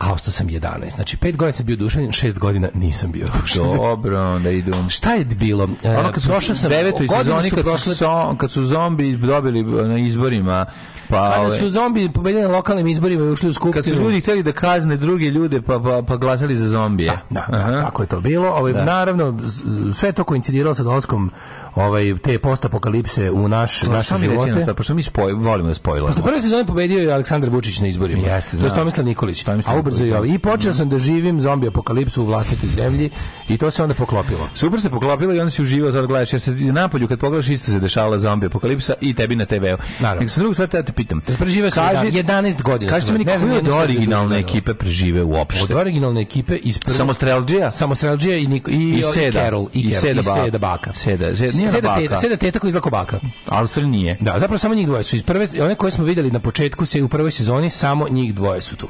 a ostao sam 11. Znači, 5 godina sam bio dušan, 6 godina nisam bio dušan. Dobro, onda idu. Šta je bilo? Ono e, kad su prošle sam devetoj sezoni kad, prošle... so, kad su zombi dobili na izborima, pa kada su zombi pobedili na lokalnim izborima i ušli u skupštinu. Kad su ljudi hteli da kazne druge ljude, pa, pa, pa glasali za zombije. Da, da, da tako je to bilo. Ovo, ovaj, da. Naravno, sve to koincidiralo sa dolazkom ovaj te postapokalipse u naš to naše živote. Recimo, pošto mi spoj, volimo da spojlamo. Pošto prve sezone pobedio je Aleksandar Vučić na izborima. Jeste, znam. Tomislav Nikolić. Tomislav a ubrzo je I počeo da. sam da živim zombi apokalipsu u vlastitoj zemlji i to se onda poklopilo. Super se poklopilo i onda si uživao to da gledaš. Jer se napolju kad pogledaš isto se dešavala zombi apokalipsa i tebi na TV-u. Nek sam drugu stvar da te pitam. Da prežive se 11 godina. Kažete mi ne od originalne ekipe prežive uopšte. Od originalne ekipe iz Samostrelđija, Samostrelđija i i, i, Carol i i, Seda Baka. Seda njena seda baka. Teta, seda teta koja izgleda kao baka. Ali sve nije. Da, zapravo samo njih dvoje su. Iz prve, one koje smo videli na početku se u prvoj sezoni, samo njih dvoje su tu.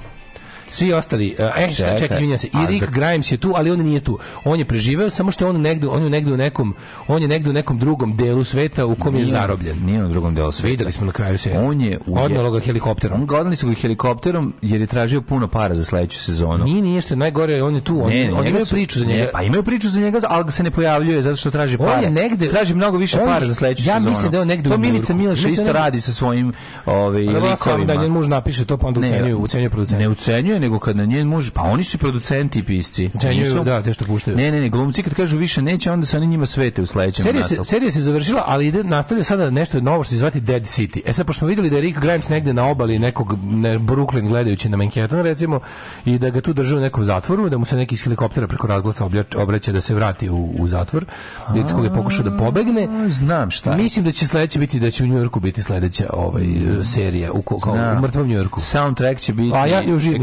Svi ostali, e, e šta, čekaj, izvinjam se, Erik za... Grimes je tu, ali on nije tu. On je preživeo, samo što je on negde, on je negde u nekom, on je negde u nekom drugom delu sveta u kom nije, je zarobljen. Nije u drugom delu sveta. Videli smo na kraju se. On je u odnelo ga helikopterom. On ga odneli su ga helikopterom jer je tražio puno para za sledeću sezonu. Nije, nije što najgore, on je tu, on, ne, on imaju priču za njega. Ne, pa imaju priču za njega, ali ga se ne pojavljuje zato što traži pare. On je negde, traži mnogo više para za sledeću ja sezonu. Ja mislim da on negde to u Milica Miloš isto da radi sa svojim ovaj likovima. Da njen muž napiše to pa onda ucenjuje, ucenjuje producenta. Ne ucenjuje puštaju nego kad na njen muž, pa oni su i producenti i pisci. Cenjuju, su... da, te što puštaju. Ne, ne, ne, glumci kad kažu više neće, onda sa njima svete u sledećem serija se, serija se završila, ali ide, nastavlja sada nešto novo što se zvati Dead City. E sad, pošto smo videli da je Rick Grimes negde na obali nekog ne, Brooklyn gledajući na Manhattan, recimo, i da ga tu drže u nekom zatvoru, da mu se neki iz helikoptera preko razglasa obraća da se vrati u, u zatvor, djeci da je pokušao da pobegne. Znam šta. Mislim da će sledeće biti, da će u Njujorku biti sledeća ovaj, serija, u, kao, u mrtvom Njujorku. Soundtrack će biti... A ja, živim,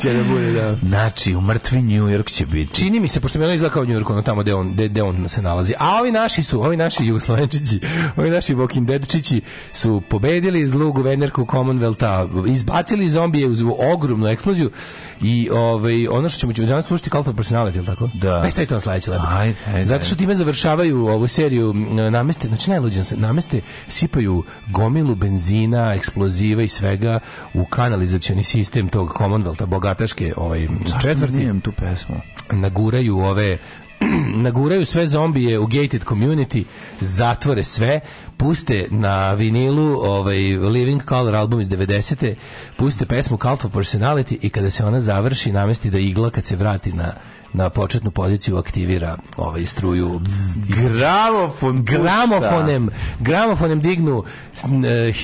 će da bude, da. Znači, u mrtvi New York će biti. Čini mi se, pošto mi ono izgleda kao New York, ono tamo gde on, gde, on se nalazi. A ovi naši su, ovi naši Jugoslovenčići, (laughs) ovi naši Walking Deadčići su pobedili zlu guvernerku Commonwealtha, izbacili zombije uz ogromnu eksploziju i ovaj, ono što ćemo ćemo danas slušati Cult of Personality, ili tako? Da. Daj pa stavite na sledeće lepo. Zato što time završavaju ovu seriju nameste, znači najluđe se, nameste sipaju gomilu benzina, eksploziva i svega u kanalizacioni sistem tog Commonwealtha, boga bogataške ovaj, četvrti četvrti. tu pesmu? Naguraju ove (clears throat) naguraju sve zombije u gated community, zatvore sve, puste na vinilu ovaj Living Color album iz 90 puste pesmu Cult of Personality i kada se ona završi namesti da igla kad se vrati na na početnu poziciju aktivira ovaj struju bzz, gramofon gramofonem gramofonem dignu eh,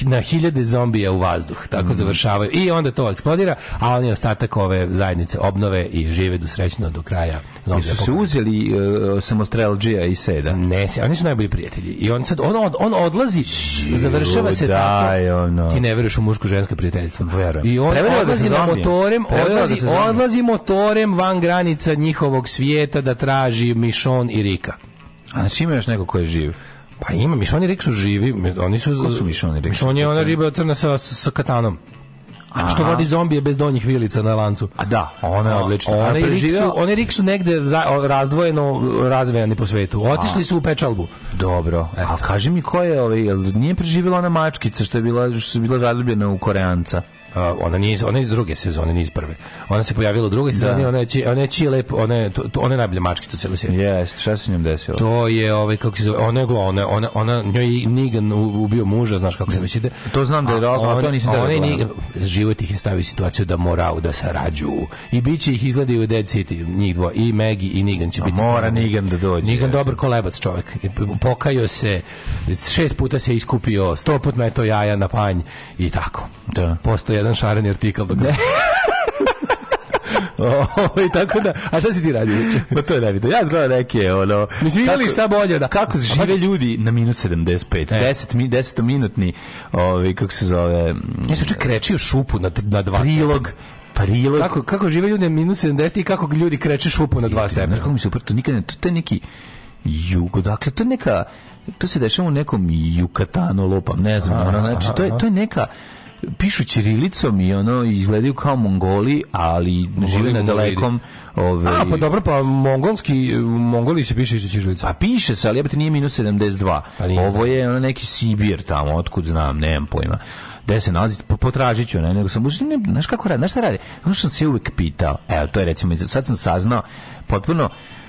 na hiljade zombija u vazduh tako mm. završavaju i onda to eksplodira a oni ostatak ove zajednice obnove i žive do srećno do kraja zombija su se uzeli uh, eh, samostrelđija i seda ne oni su najbolji prijatelji i on sad on, od, on odlazi završava se daj, tako ono. ti ne veruješ u muško žensko prijateljstvo i on Preveljava odlazi na motorem odlazi, odlazi motorem van granica njih njihovog svijeta da traži Mišon i Rika. A znači ima još neko ko je živ? Pa ima, Mišon i Rik su živi. Oni su, Ko su Mišon i Rik? Mišon je ona riba crna sa, sa katanom. Aha. Što vodi zombije bez donjih vilica na lancu. A da, ona je odlična. Ona i Rik su, one negde za, razdvojeno razvejani po svetu. Otišli su u pečalbu. Dobro. Eto. A kaži mi ko je, ovaj, nije preživjela ona mačkica što je bila, što je bila zaljubljena u Koreanca? ona nije ona iz druge sezone, nije iz prve. Ona se pojavila u drugoj sezoni, da. ona je ona je lep, ona je to, ona je najbolja mačkica cele serije. Jeste, šta se njom desilo? To je ovaj kako se zove, ona je ona ona ona njoj Nigan ubio muža, znaš kako se već ide. To znam da je rok, a to nisam da. Oni Nigan život ih je stavio situaciju da moraju da sarađuju. I biće ih izgledaju u Dead City, njih dvoje, i Megi i Nigan će biti. Mora Nigan da dođe. Nigan dobar kolebac čovjek. Pokajao se šest puta se iskupio, 100 puta me to jaja na panj i tako. Da. Postoje jedan šareni artikal dok... Ne. I (laughs) ovaj, tako da, a šta si ti radio Ma to je nebitno. Ja gledam neke ono. Mislim imali šta bolje da kako žive ljudi na minus 75. E. 10 mi 10 minutni, ovaj kako se zove. Mm, ja sam čak krečio šupu na na dva prilog prilog. Kako kako žive ljudi na minus 70 i kako ljudi kreče šupu na dva stepena. Kako mi se uprto nikad ne, to je neki jugo, dakle to je neka to se dešava u nekom Jukatanu lopam, ne znam, ono, znači to je to je neka pišu ćirilicom i ono izgledaju kao Mongoli, ali Mongoli, žive na dalekom da. ove ovaj, A pa dobro pa mongolski mongoli se piše ćirilica. A pa piše se, ali jebote nije minus 72. Pa Ovo da. je ono neki Sibir tamo, otkud znam, nemam pojma gde se nalazi, potražit ću, ne, nego sam, ne, znaš kako radi, znaš šta radi, znaš sam se uvek pitao, evo, to je recimo, sad sam saznao, potpuno,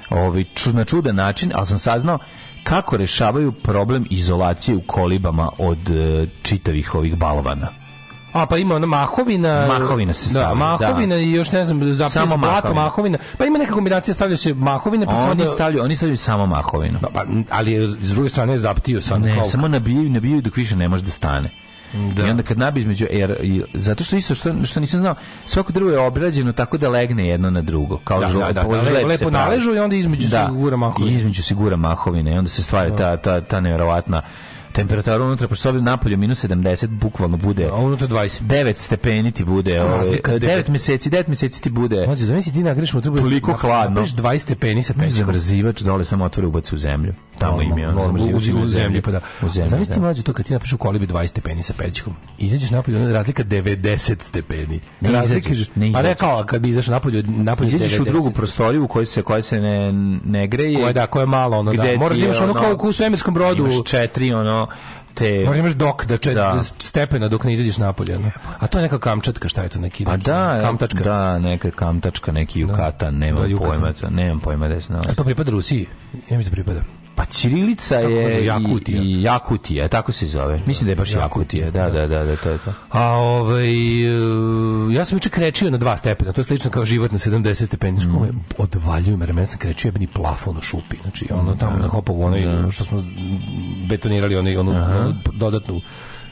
ovaj, na čudan način, ali sam saznao kako rešavaju problem izolacije u kolibama od e, čitavih ovih balovana. A pa ima ona Mahovina. Mahovina se da, stavlja. Da, Mahovina da. i još ne znam, zapravo samo blato Mahovina. Pa ima neka kombinacija stavlja se Mahovina pa oni da- stavljaju, oni stavljaju samo Mahovinu. Da, pa, ali s druge strane zaptio sam ne, kao... samo nabijaju, nabijaju dok više ne može da stane. Da. I onda kad nabi između er, zato što isto što, što nisam znao, svako drvo je obrađeno tako da legne jedno na drugo, kao da, da žlo, da, da, da, lepo, lepo naležu i onda između da, se mahovine. I između sigura mahovine i onda se stvara ta ta ta neverovatna temperatura unutra, pošto sobim napolje minus 70, bukvalno bude... A unutra 20. 9 stepeni ti bude. Ovaj, razlika, 9, 9 meseci, 9 meseci ti bude. Mađe, zamisli ti nagreš unutra... Toliko na, hladno. Napriš 20 stepeni sa pećom. Zamrzivač dole samo otvori ubaci u zemlju. Tamo im je ono zamrzivač u, u, u zemlji. Pa da. U zemlji, zamisli ti da. mlađe to kad ti napišu u kolibi 20 stepeni sa pećkom. Izađeš napolje, ono razlika 90 stepeni. Ne razlika, izađeš, pa ne izađeš. Pa rekao, kad bi izašao napolje, napolje Izađeš u drugu prostoriju u kojoj se, koja se ne, ne greje. Koja da, koja je malo, ono da. Moraš da imaš ono kao u svemirskom brodu. Imaš četiri, ono, te Možda imaš dok da, čet, da. stepena dok ne izađeš napolje. No? A to je neka kamčatka, šta je to neki? Pa neki pa da, e, kamtačka. da, neka kamtačka, neki da. jukata, da. nemam da, pojma, nemam pojma da se nalazi. A to pripada Rusiji? Ja mislim da pripada. Pa Ćirilica je Jakutija. i Jakutija, tako se zove. Mislim da je baš Jakutija. Da, da, da, da, to je to. A ovaj e, ja sam juče krećio na dva stepena. To je slično kao život na 70 stepeni. Mm. Odvaljuju me, ja sam krećio jebeni plafon u šupi. Znači ono mm, tamo da. na hopovu ono da. što smo betonirali onaj onu, onu dodatnu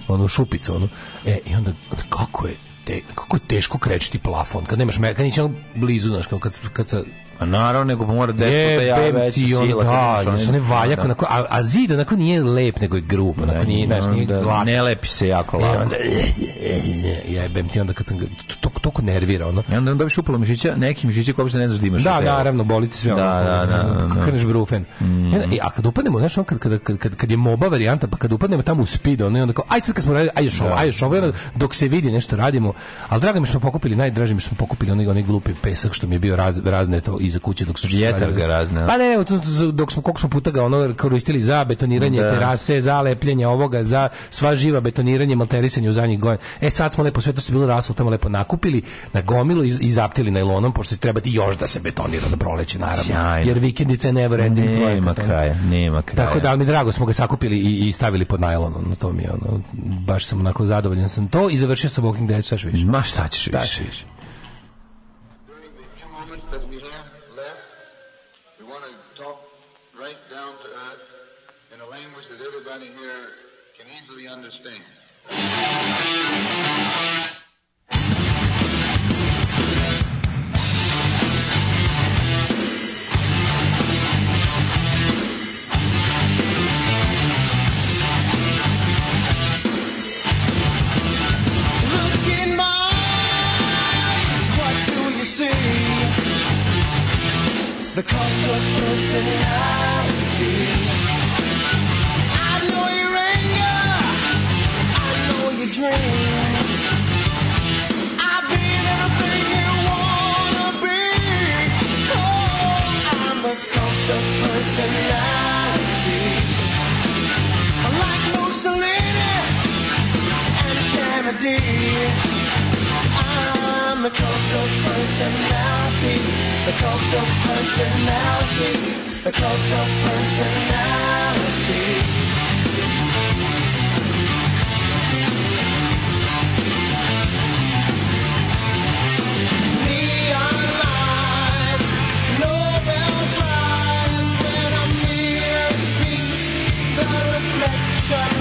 onu šupicu onu. E i onda kako je te, kako je teško krećiti plafon kad nemaš meka nisi blizu znaš kao kad kad sa Pa naravno, nego mora despota ja veća sila. Da, da, ne valja, da. Onako, a, a zid onako nije lep, nego je grub, onako nije, znaš, nije da, lak. Ne lepi se jako e, lako. E, onda, e, e, jebem ti, onda kad sam, to, to, to nervira, ono. I onda, onda biš upalo mišića, neki mišići koji uopšte ne znaš da imaš. Da, naravno, boli ti sve. Da, da, da. da, Krneš brufen. Mm. I, a kad upadnemo, znaš, on, kad, kad, kad, kad je moba varijanta, pa kad upadnemo tamo u speed, ono, i onda kao, aj sad kad smo radili, aj još ovo, da. aj još ovo, dok se vidi nešto radimo, ali drago mi smo pokupili, najdraži mi smo pokupili onaj, onaj glupi pesak što mi je bio raz, razneto iz iza kuće dok su vjetar ga razne. Pa ne, ne, dok smo koliko smo puta ga ono koristili za betoniranje da. terase, za lepljenje ovoga, za sva živa betoniranje, malterisanje u zadnjih godina. E sad smo lepo sve to se bilo raslo tamo lepo nakupili, na gomilu i, i zaptili najlonom pošto treba još da se betonira do da proleće naravno. Sjajno. Jer vikendice je never ending nema projekat, kraja, nema kraja. Tako da mi drago smo ga sakupili i, i stavili pod najlon, ono to mi je ono baš sam onako zadovoljan sam to i završio sam Walking Dead, šta više? Ma šta ćeš više? The cult of personality. I know your anger. I know your dreams. I've been everything you wanna be. Oh, I'm the cult of personality. I Like Mussolini and Kennedy. I'm the cult of personality. The cult of personality. The cult of personality. Neon lights, Nobel Prize, when a mirror speaks the reflection.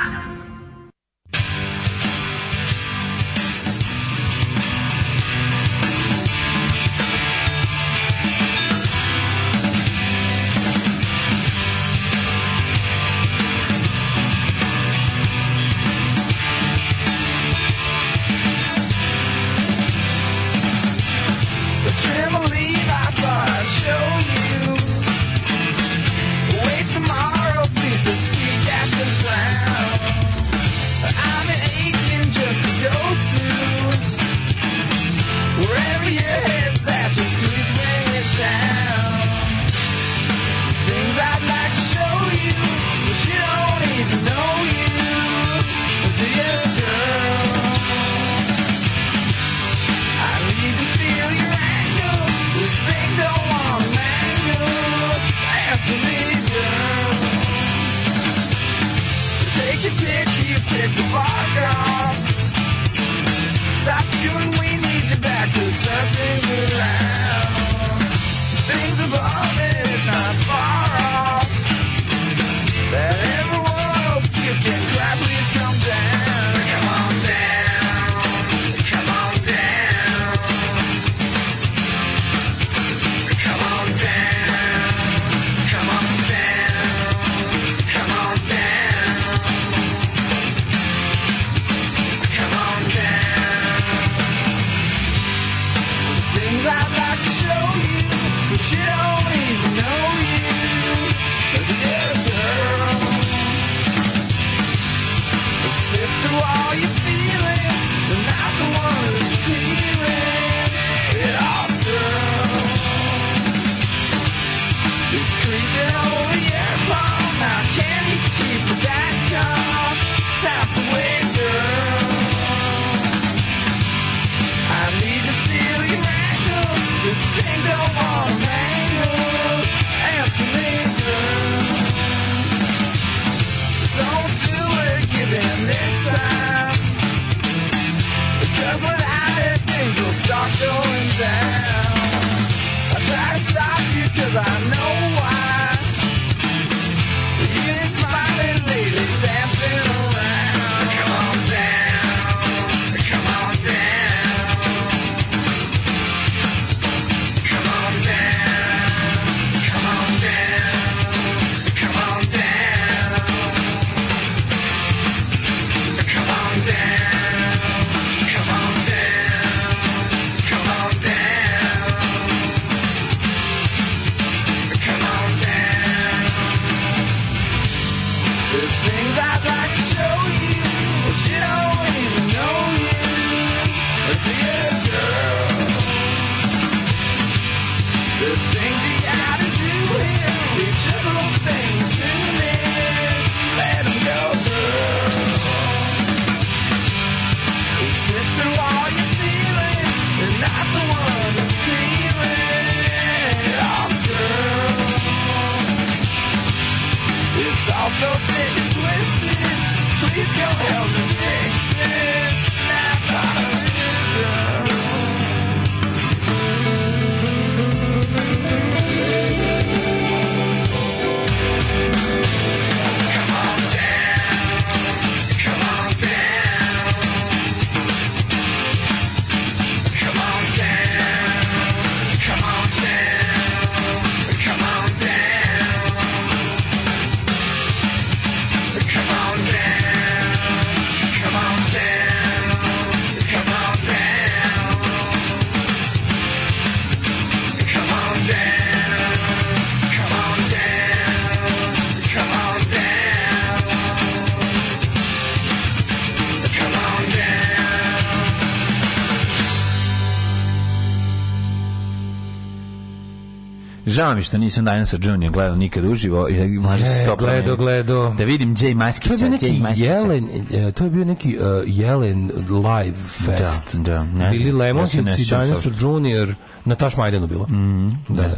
Žao mi što nisam Dinosaur Junior gledao nikad uživo. I da mlađe se to Gledo, gledo. Da vidim Jay Maskisa. To je bio neki Maskisa. jelen, e, to je bio neki uh, jelen live da, fest. Da, da. Ne Bili Lemonsici, ja Dinosaur Junior, na Taš Majdanu bilo. Mm, da, da. da.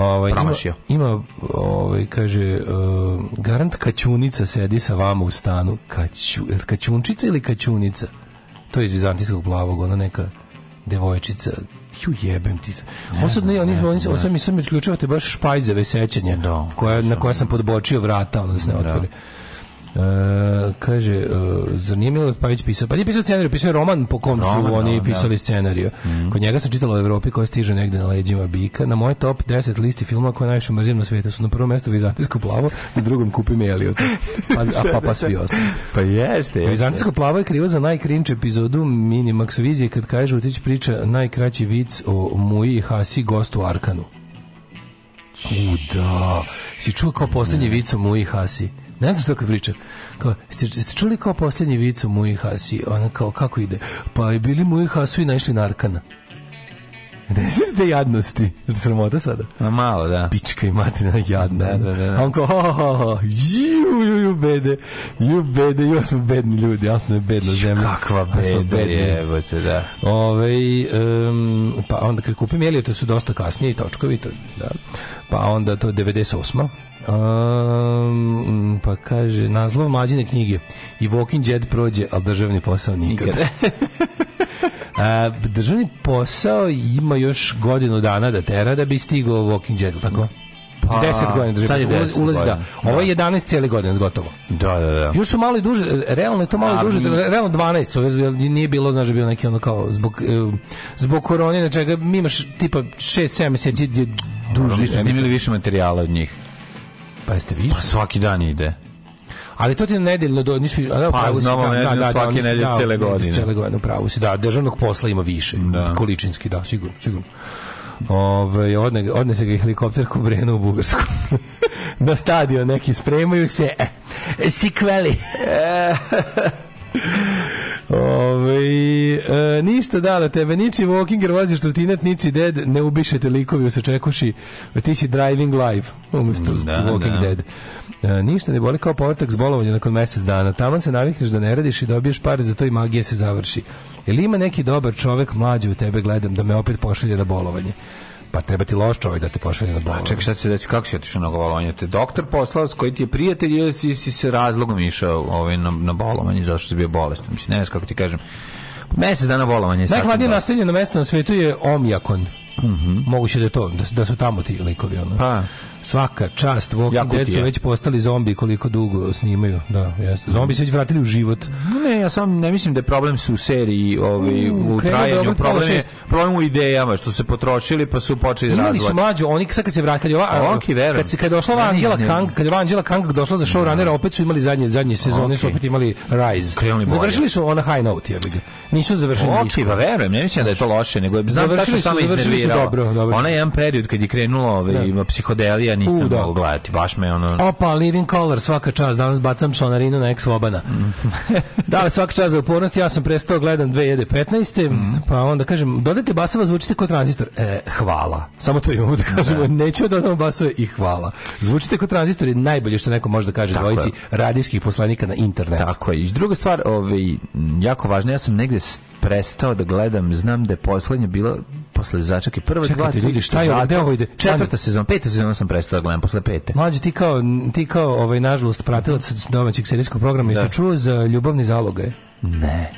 Ovaj ima, ima ovaj kaže uh, garant kaćunica sedi sa vama u stanu. Kaću, kaćunčica ili kaćunica? To je iz vizantijskog plavog, ona neka devojčica ju jebem ti. Ne on sad ne, oni oni sad mi sam isključivate baš špajzeve sećanja, da, koja na da. koja sam podbočio vrata, onda se ne da. otvori. E, kaže, uh, zar nije Milorad Pavić pisao? Pa nije pisao scenariju, pisao je roman po kom su oni roman, da, da. pisali da. scenariju. Mm -hmm. Kod njega sam čitala u Evropi koja stiže negde na leđima bika. Na moje top 10 listi filma koje najviše mrzim na svijetu su na prvom mestu Vizantijsko plavo, na drugom kupim Eliota. Pa, a pa, pa svi ostali. (laughs) pa jeste. jeste. Vizantijsko plavo je krivo za najkrinč epizodu Minimax vizije kad kaže Utić priča najkraći vic o Muji Hasi gostu Arkanu. U, da. Si čuo kao poslednji vic o Muji Hasi? Ne znam što kad priča. Kao, ste, ste čuli kao posljednji vicu Muji Hasi? Ona kao, kako ide? Pa bili Muji Hasu i našli Narkana. Ne se ste jadnosti. Je sramota sada? Na malo, da. Pička i matrina jadna. Da, da, da, da. A on kao, ho, ho, ho, ju, ju, ju, bede, ju, bede, ju, smo bedni ljudi, ja smo bedna zemlja. Kakva beda, jebote, da. Ove, um, pa onda kad kupim jelije, to su dosta kasnije i točkovi, to, da pa onda to je 98. Um, ehm, mm, pa kaže, naslov mlađine knjige i Walking Dead prođe, ali državni posao nikad. (laughs) A, državni posao ima još godinu dana da tera da bi stigao Walking Dead, tako? Pa, 10 godina drži. Ulazi, ulazi da. Ovo je 11 da. cijeli godina gotovo. Da, da, da. Još su malo i duže, realno je to malo i duže, realno 12, su, jer nije bilo, znaš, da bilo neki ono kao zbog eh, zbog korone, znači mi imaš tipa 6 7 meseci duži su snimili više materijala od njih. Pa jeste više? Pa svaki dan ide. Ali to ti nedeljno do nisu da, pa znamo da, da, da, svake nedelje da, cele godine. Cele godine pravo si da državnog posla ima više da. količinski da sigurno sigurno. Ove, odne, odnese ga helikopter brenu u Bugarsku. (laughs) Na stadion neki spremaju se. E, sikveli. (laughs) Ove, ovaj, e, ništa dala da tebe, nici Walkinger voziš trotinat, nici Dead, ne ubišete likovi u sačekuši, e, ti si driving live, umjesto da, Walking da. Dead. E, ništa ne boli kao povratak s bolovanja nakon mesec dana. Tamo se navikneš da ne radiš i dobiješ pare za to i magija se završi. Ili ima neki dobar čovek mlađi u tebe gledam da me opet pošalje na bolovanje? Pa treba ti loš čovjek da te pošalje na bolovanje. Ček, šta se desi, kako si otišao na bolovanje? Te doktor poslao s koji ti je prijatelj ili si, si se razlogom išao ovaj, na, na bolovanje zato što si bio bolestan? Mislim, ne znam kako ti kažem. Mesec dana bolovanje je sasvim Najhladnije na mesto na svetu je Omjakon. Mm -hmm. Moguće da je to, da, da su tamo ti likovi. Ono. Pa. Svaka čast, Walking Dead su već postali zombi koliko dugo snimaju. Da, jeste. Zombi se već vratili u život. Ne, ja sam ne mislim da je problem su u seriji, ovaj u trajanju, problem je problem u idejama što se potrošili pa su počeli razvoj. Imali su mlađi oni sad kad se vratili ova, a, okay, kad se kad došla Angela Kang, kad je Angela Kang došla za showrunnera, no. Da. opet su imali zadnje zadnje sezone, okay. su opet imali Rise. završili su ona high note, jebi ga. Nisu završili. Okej, okay, pa verujem, ne mislim da je to loše, nego je završili su, samo završili su dobro, dobro. Ona je jedan period kad je krenulo ovaj da. psihodelija ja nisam Udo. mogu gledati, baš me ono... Opa, Living Color, svaka čast, danas bacam članarinu na ex-vobana. da, svaka čast za upornost, ja sam prestao gledam 2015. Mm. Pa onda kažem, dodajte basova, zvučite kao tranzistor. E, hvala. Samo to imamo da kažemo, da. neću da dodam basove i hvala. Zvučite kao tranzistor je najbolje što neko može da kaže Tako dvojici je. radijskih poslanika na internetu. Tako je. I druga stvar, ovaj, jako važna, ja sam negde prestao da gledam, znam da je poslednje bilo posle začeke prve Čekajte, dva ljudi, šta je ovo, gde ide? Četvrta sezona, peta sezona sam prestao da gledam posle pete. Mlađi ti kao ti kao ovaj nažalost pratilac domaćeg serijskog programa da. i sačuo za ljubavni zaloge Ne.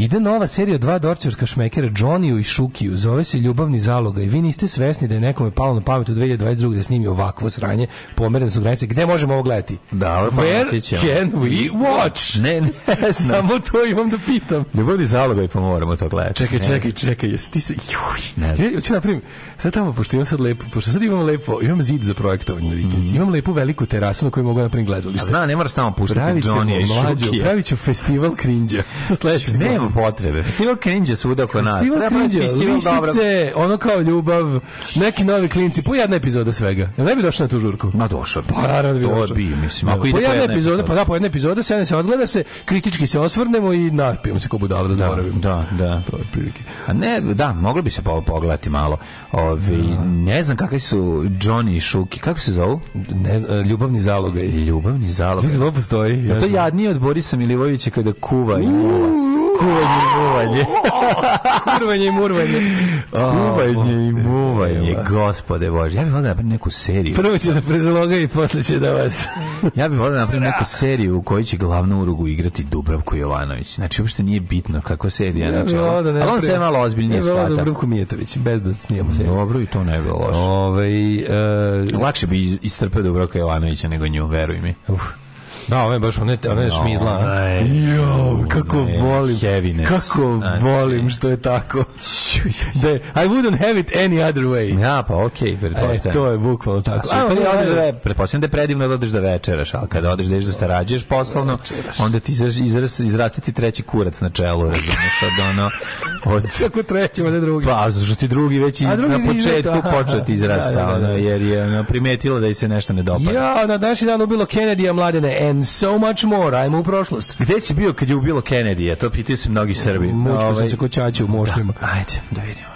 Ide nova serija dva dorčarska šmekera Johnny i Šukiju. Zove se Ljubavni zaloga i vi niste svesni da je nekome palo na pamet u 2022 da snimi ovakvo sranje. Pomerene su granice. Gde možemo ovo gledati? Da, Where can we watch? Ne, ne, (laughs) samo to imam da pitam. Ljubavni zaloga i pa moramo to gledati. Čekaj, čekaj, čekaj. Jesi ti se juj. Ne znam. Ja da naprimjer, sad tamo pošto imam sad lepo, pošto sad imam lepo, imam zid za projektovanje na vikendici. Mm. Imam lepu veliku terasu na kojoj mogu da naprim gledalište. A zna, ne moraš tamo puštati Johnny i Šukija. Praviću festival krinđa. (laughs) Sledeće. Ne, potrebe. Festival Kenđe svuda oko nas. Festival Kenđe, lišnice, ono kao ljubav, neki novi klinci, po jedna epizoda svega. Ja ne bi došao na tu žurku? Ma došao bi. Pa naravno da bi došao. To bi, mislim. Ako ide po jedna epizoda, pa da, po jedna epizoda, se se odgleda se, kritički se osvrnemo i napijemo se ko budala da, da zaboravimo. Da, da. To je prilike. A ne, da, moglo bi se pogledati malo. Ovi, da. ne znam kakvi su Johnny i Šuki, kako se zovu? Ne, ljubavni zalogaj. Ljubavni zalogaj. Ljudi, to postoji. Ja to jadnije od Borisa Milivojevića kada kuva i muva. Kuvanje i muvanje. Kurvanje i murvanje. (laughs) Kuvanje i muvanje. Gospode Bože, ja bih volio da napraviti neku seriju. Prvo će da prezloga i posle će da vas... (laughs) ja bih volio da napraviti neku seriju u kojoj će glavnu urugu igrati Dubravko Jovanović. Znači, uopšte nije bitno kako serija. Znači, ja da ali ne on se malo ozbiljnije shvata. Ja bih Dubravko Mijetović, bez da snijemo seriju. Dobro, i to ne bi loše. Ove, ovaj, e, Lakše bi istrpeo Dubravka Jovanovića nego nju, veruj mi. Uf. Da, ovo je baš one, one no, šmizla. Aj, jo, kako ne, volim. Heaviness. Kako aj, znači. volim što je tako. da, (laughs) I wouldn't have it any other way. Ja, pa okej, okay, pretpostavljam. E, to je bukvalno tako. A, super, ja, odeš da pretpostavljam da je predivno da odeš da večeraš, ali kada odeš da ješ da sarađuješ poslovno, večeraš. onda ti izraz, izraz, izraste ti treći kurac na čelu, razumeš, od ono... Od... (laughs) Kako treći, ali drugi. Pa, zašto ti drugi već i na početku počeo ti da, da, izrasta, da, da, da, jer je primetila da je se nešto ne dopada. Ja, na današnji dan ubilo Kennedy-a mladene, en so much more. Ajmo u prošlost. Gde si bio kad je ubilo Kennedy? To pitaju se mnogi Srbi. Mučko Ove... Ovaj, sam se kočaće u da, moštima. Da. Ajde, da vidimo.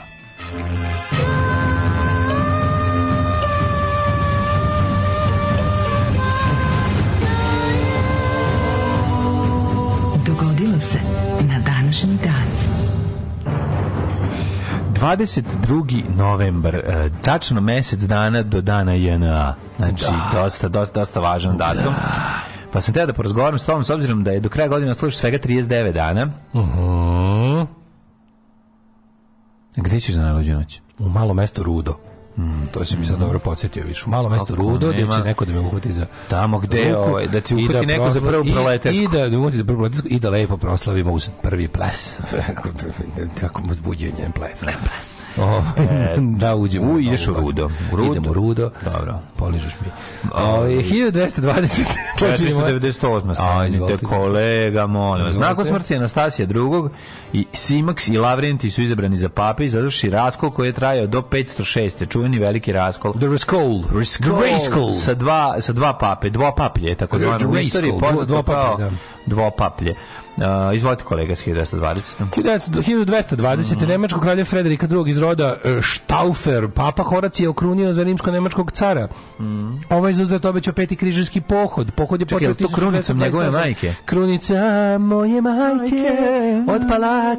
Dogodilo se na današnji dan. 22. novembar, e, tačno mesec dana do dana JNA. Znači, da. dosta, dosta, dosta važan datum. Da. Pa sam teo da porazgovaram s tom, s obzirom da je do kraja godine odslušao svega 39 dana. Uh mhm. -huh. Gde ćeš za najluđu noć? U malo mesto Rudo. Mm, to se mi sad mhm. dobro podsjetio viš. U malo mesto Rudo, gde će neko da me uhvati za tamo gdje ovaj, da ti uhvati da neko za prvu proletarsku. I, i da, da uhvati za prvu proletarsku i da lepo proslavimo uz prvi ples. Tako (laughs) (laughs) budjenje ples. Ples. O, (laughs) da uđemo. U, ideš u rudo. U rudo. Idemo u rudo. Dobro. Poližeš mi. O, 1220. 498. Ajde, kolega, molim vas. Nakon smrti Anastasija II. i Simax i Lavrenti su izabrani za pape i završi raskol koji je trajao do 506. Čuveni veliki raskol. The Raskol. Raskol. Sa dva, sa dva pape, dva paplje, tako zvano. Dvopaplje, da. paplje. Uh, izvolite kolega s 1920. 1220. Mm. Nemačko kralje Frederika II iz roda Štaufer, e, papa Horacije okrunio za rimsko-nemačkog cara. Mm. Ovo je zauzrat obećao peti križarski pohod. Pohod je počeo... Čekaj, to krunicom njegove majke? Krunica moje majke, od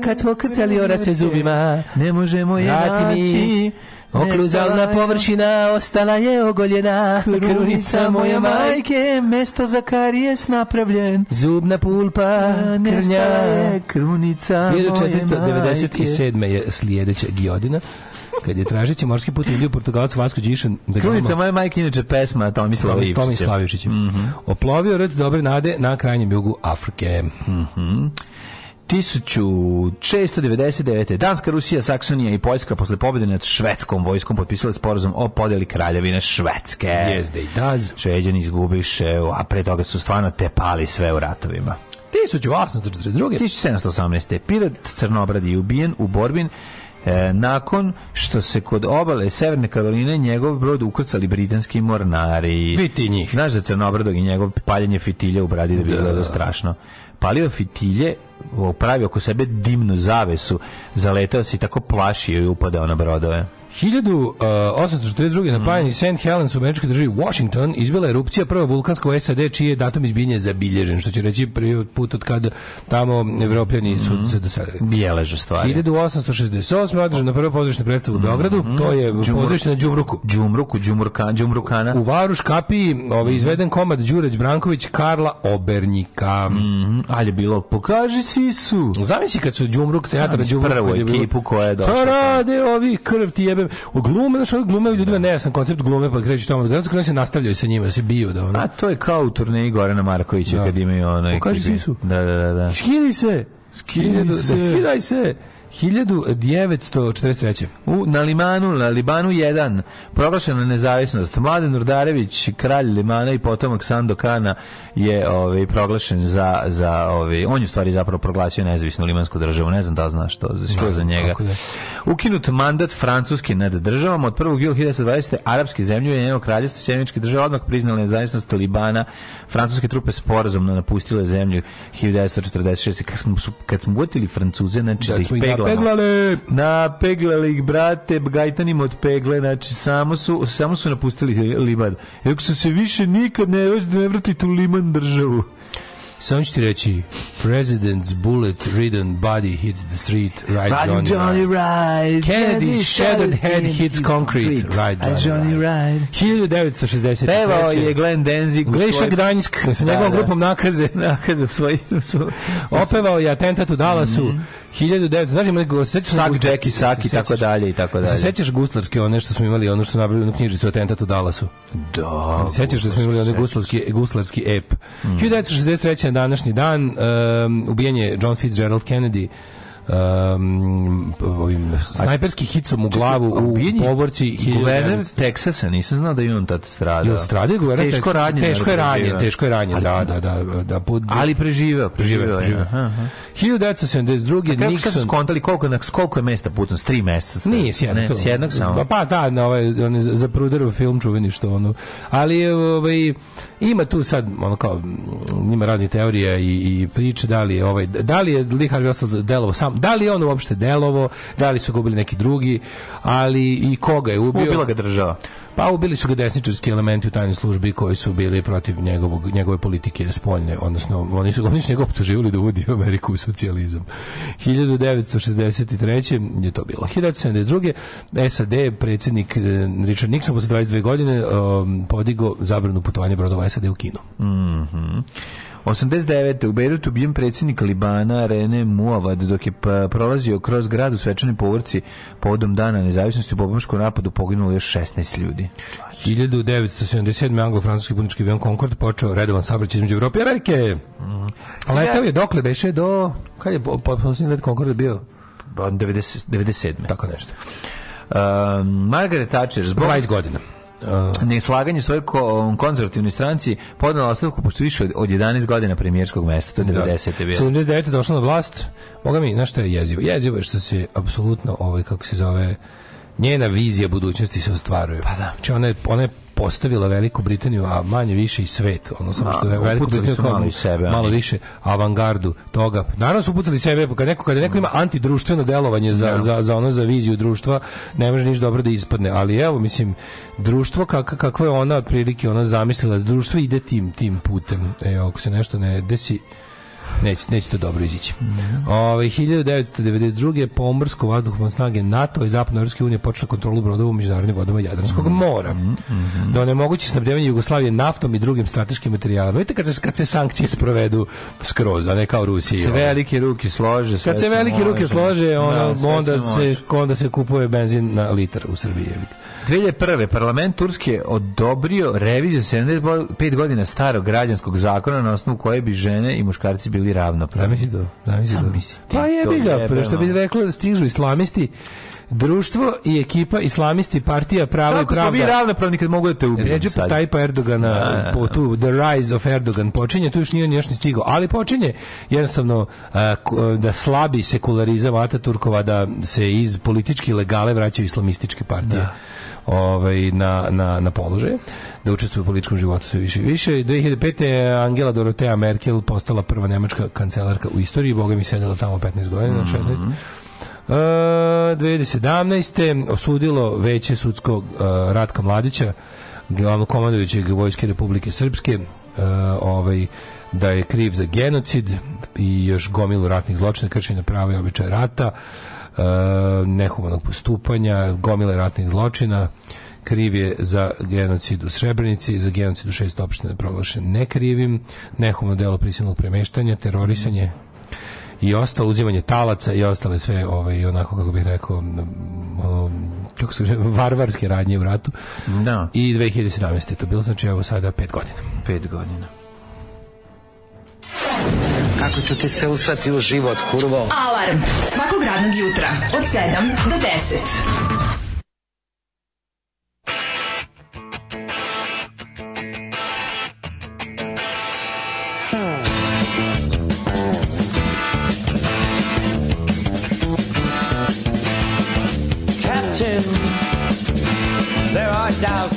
kad smo krcali ora se zubima. Ne možemo je naći. Okluzalna površina ostala je ogoljena. Krunica moja majke, mesto za karijes napravljen. Zubna pulpa, da, krnja. Je krunica 1497. je slijedeća Giodina kad je tražeći morski put u Portugalac Vasco Đišan da Krunica moje majke inače pesma Tomislava Ivšića. Tomislava Ivšića. Mm -hmm. Oplovio red dobre nade na krajnjem jugu Afrike. Mhm. Mm 1699. Danska, Rusija, Saksonija i Poljska posle pobjede nad švedskom vojskom potpisale sporazum o podeli kraljevine Švedske. Yes, they does. Šveđani izgubiše, a pre toga su stvarno tepali sve u ratovima. 1842. 1718. Pirat Crnobrad je ubijen u Borbin E, nakon što se kod obale Severne Karoline njegov brod ukrcali britanski mornari. Biti njih. Znaš da Crnobrdog i njegov paljenje fitilja u bradi da bi da. izgledalo strašno. Palio fitilje pravi oko sebe dimnu zavesu, zaletao se i tako plašio i upadao na brodove. 1842. Uh, na mhm. planini mm. St. Helens u američkoj državi Washington izbila erupcija prva vulkanska u SAD čiji je datum izbijanja zabilježen, što će reći prvi put od kada tamo evropljani su mm. se doselili. Bijeleže stvari. 1868. održana prva pozorišna predstava u mhm. Beogradu, mm. to je Džumru... pozorište na Đumruku. Đumruku, Đumruka, Đumrukana. U Varuš Kapiji ovaj, izveden komad Đureć Branković Karla Obernjika. Mm. Ali je bilo, pokaži sisu. Zamisli kad su Đumruk teatra Đumruk prvu ekipu koja je došla. Šta rade ovi krv ti jebem. U glume, znači ovi glume ljudima ne sam koncept glume pa kreću tamo da kada se nastavljaju sa njima, da se biju da ono. A to je kao u turneji Gorana Markovića da. kad imaju onaj. Pokaži sisu. Da, da, da, da. Skini se. skini se. Skidaj se. 1943. U, na Limanu, na Libanu 1, proglašena nezavisnost. Mladen Nurdarević, kralj Limana i potom potomak Kana je ovaj, proglašen za, za ovaj, on je u stvari zapravo proglasio nezavisnu limansku državu. Ne znam da zna što, to, čuo za da, njega. Da. Ukinut mandat Francuske nad državom od 1. jula 1920. Arapske zemlje i njeno kraljestvo Sjemeničke države odmah priznali nezavisnost Libana. Francuske trupe sporazumno napustile zemlju 1946. Kad smo, kad smo gotili Francuze, znači da, da ih Napeglale. Napeglale ih, brate, gajtanima od pegle, znači samo su, samo su napustili Liman. Ako se više nikad ne, da ne vrtite u Liman državu. Samo ću ti reći, President's bullet ridden body hits the street, right Johnny, Johnny Ride. Kennedy's shattered head hits concrete, right Johnny, Ride. 1960. Pevao je Glenn Denzig. Gleša Gdanjsk s da, njegovom da. grupom nakaze. (laughs) Nakaze svoj. Opevao je atentat u Dallasu. 1900, mhm. znaš ima sećaš Sak, Saki, tako dalje i tako dalje. sećaš guslarske one što smo imali, ono što napravili u knjižicu atentat u Dallasu? Da. Sećaš da smo imali one guslarski, guslarski ep. 1963. Mhm današnji dan um, ubijen John Fitzgerald Kennedy um, ovim snajperski hicom u glavu u povorci guverner Teksasa nisam znao da je on tad stradao je stradao guverner teško ranjen teško je ranjen teško je ranjen da da da da pod ali preživeo preživeo preživeo 1972 Nixon su skontali koliko na koliko je mesta pucno s 3 mesta nije s jednog ne, s jednog samo pa, pa da na ovaj on za pruderov film čuveni što ono ali ovaj ima tu sad ono kao mm, ima razne teorije i, i priče da li je ovaj da li je Lee Harvey Oswald delovo sam da li on uopšte delovo, da li su ga ubili neki drugi, ali i koga je ubio. Ubila ga država. Pa ubili su ga desničarski elementi u tajnoj službi koji su bili protiv njegovog, njegove politike spoljne, odnosno oni su, oni su njega optuživali da uvodi Ameriku u socijalizam. 1963. je to bilo. 1972. SAD predsednik Richard Nixon posle 22 godine um, eh, podigo zabranu putovanja brodova SAD u Kinu. Mhm. Mm 89. u Beirutu bijen predsjednik Libana Rene Muavad dok je pa, prolazio kroz grad u svečanoj povrci povodom dana nezavisnosti u bobačkom napadu poginulo još 16 ljudi. 1977. anglo-francuski punički avion Concorde počeo redovan saobraćaj između Evrope i Amerike. Mm. Letao je dokle beše do kad je posljednji let Concorde bio? 90, pa, 97. Tako nešto. Um, Margaret Thatcher zbog 20 godina Uh, neslaganje svojoj um, konzervativnoj stranci podnala ostavku pošto više od 11 godina premijerskog mesta, to je 90. Da. 79. došla na vlast, moga mi, znaš što je jezivo? Jezivo je što se apsolutno, ovaj, kako se zove, njena vizija budućnosti se ostvaruje. Pa da. Znači ona je, ona je postavila Veliku Britaniju, a manje više i svet. Ono samo što je Veliku Britaniju kao malo, sebe, malo više avangardu toga. Naravno su pucali sebe, pa kad neko, kada neko ima antidruštveno delovanje za, ja. Da. za, za ono za viziju društva, ne može ništa dobro da ispadne. Ali evo, mislim, društvo kak, kakvo je ona otprilike ona zamislila, društvo ide tim, tim putem. Evo, ako se nešto ne desi, neće, neće to dobro izići. Mm. Ove, 1992. pomorsko vazduhoplan snage NATO i Zapadne Evropske unije počela kontrolu brodova u međunarodnim vodama Jadranskog mhm. mora. Mm. Mm. Da onemogući snabdevanje Jugoslavije naftom i drugim strateškim materijalima. Vidite kad se, kad se sankcije sprovedu skroz, a ne kao Rusiji. Kad se velike ruke slože. Kad se velike ruke slože, ono, da, onda, se, onda se kupuje benzin na litar u Srbiji. 2001. parlament Turske odobrio reviziju 75 godina starog građanskog zakona na osnovu koje bi žene i muškarci bili ravnopravni. Zamisli to. Zamisli to. Pa jebi ga, pa što bi reklo da stižu islamisti društvo i ekipa islamisti partija prava i pravda. Kako vi ravnopravni kad mogu da te ubijem Ređe po tajpa Erdogana, a, po tu The Rise of Erdogan počinje, tu još nije još ni stigao, ali počinje jednostavno a, uh, uh, da slabi sekularizam Ataturkova da se iz politički legale vraćaju islamističke partije. Da ovaj, na, na, na položaje, da učestvuje u političkom životu sve više. Više, 2005. je Angela Dorotea Merkel postala prva nemačka kancelarka u istoriji, boga mi sedela tamo 15 godina, mm -hmm. 16. Uh, 2017. osudilo veće sudskog uh, e, Ratka Mladića, glavno komandujućeg Vojske Republike Srpske, uh, ovaj, da je kriv za genocid i još gomilu ratnih zločina, kršenja prava i običaja rata. Eh, nehumanog postupanja, gomile ratnih zločina, kriv je za genocid u Srebrenici, za genocid u šest opština proglašen nekrivim, nehumano delo prisilnog premeštanja, terorisanje i ostalo uzimanje talaca i ostale sve ovaj onako kako bih rekao kako se kaže varvarske radnje u ratu. Da. I 2017 je to bilo znači evo sada 5 godina. 5 godina. Kako ću ti se usati u život, kurvo? Alarm! Svako svakog radnog jutra od 7 do 10. Captain, There are doubts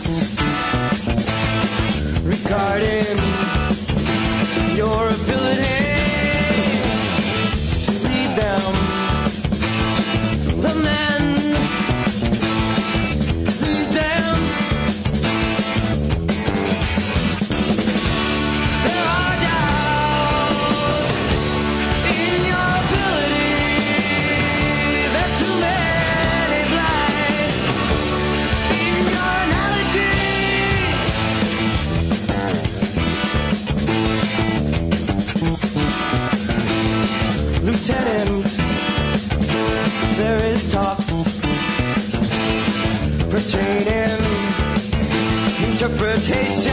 interpretation.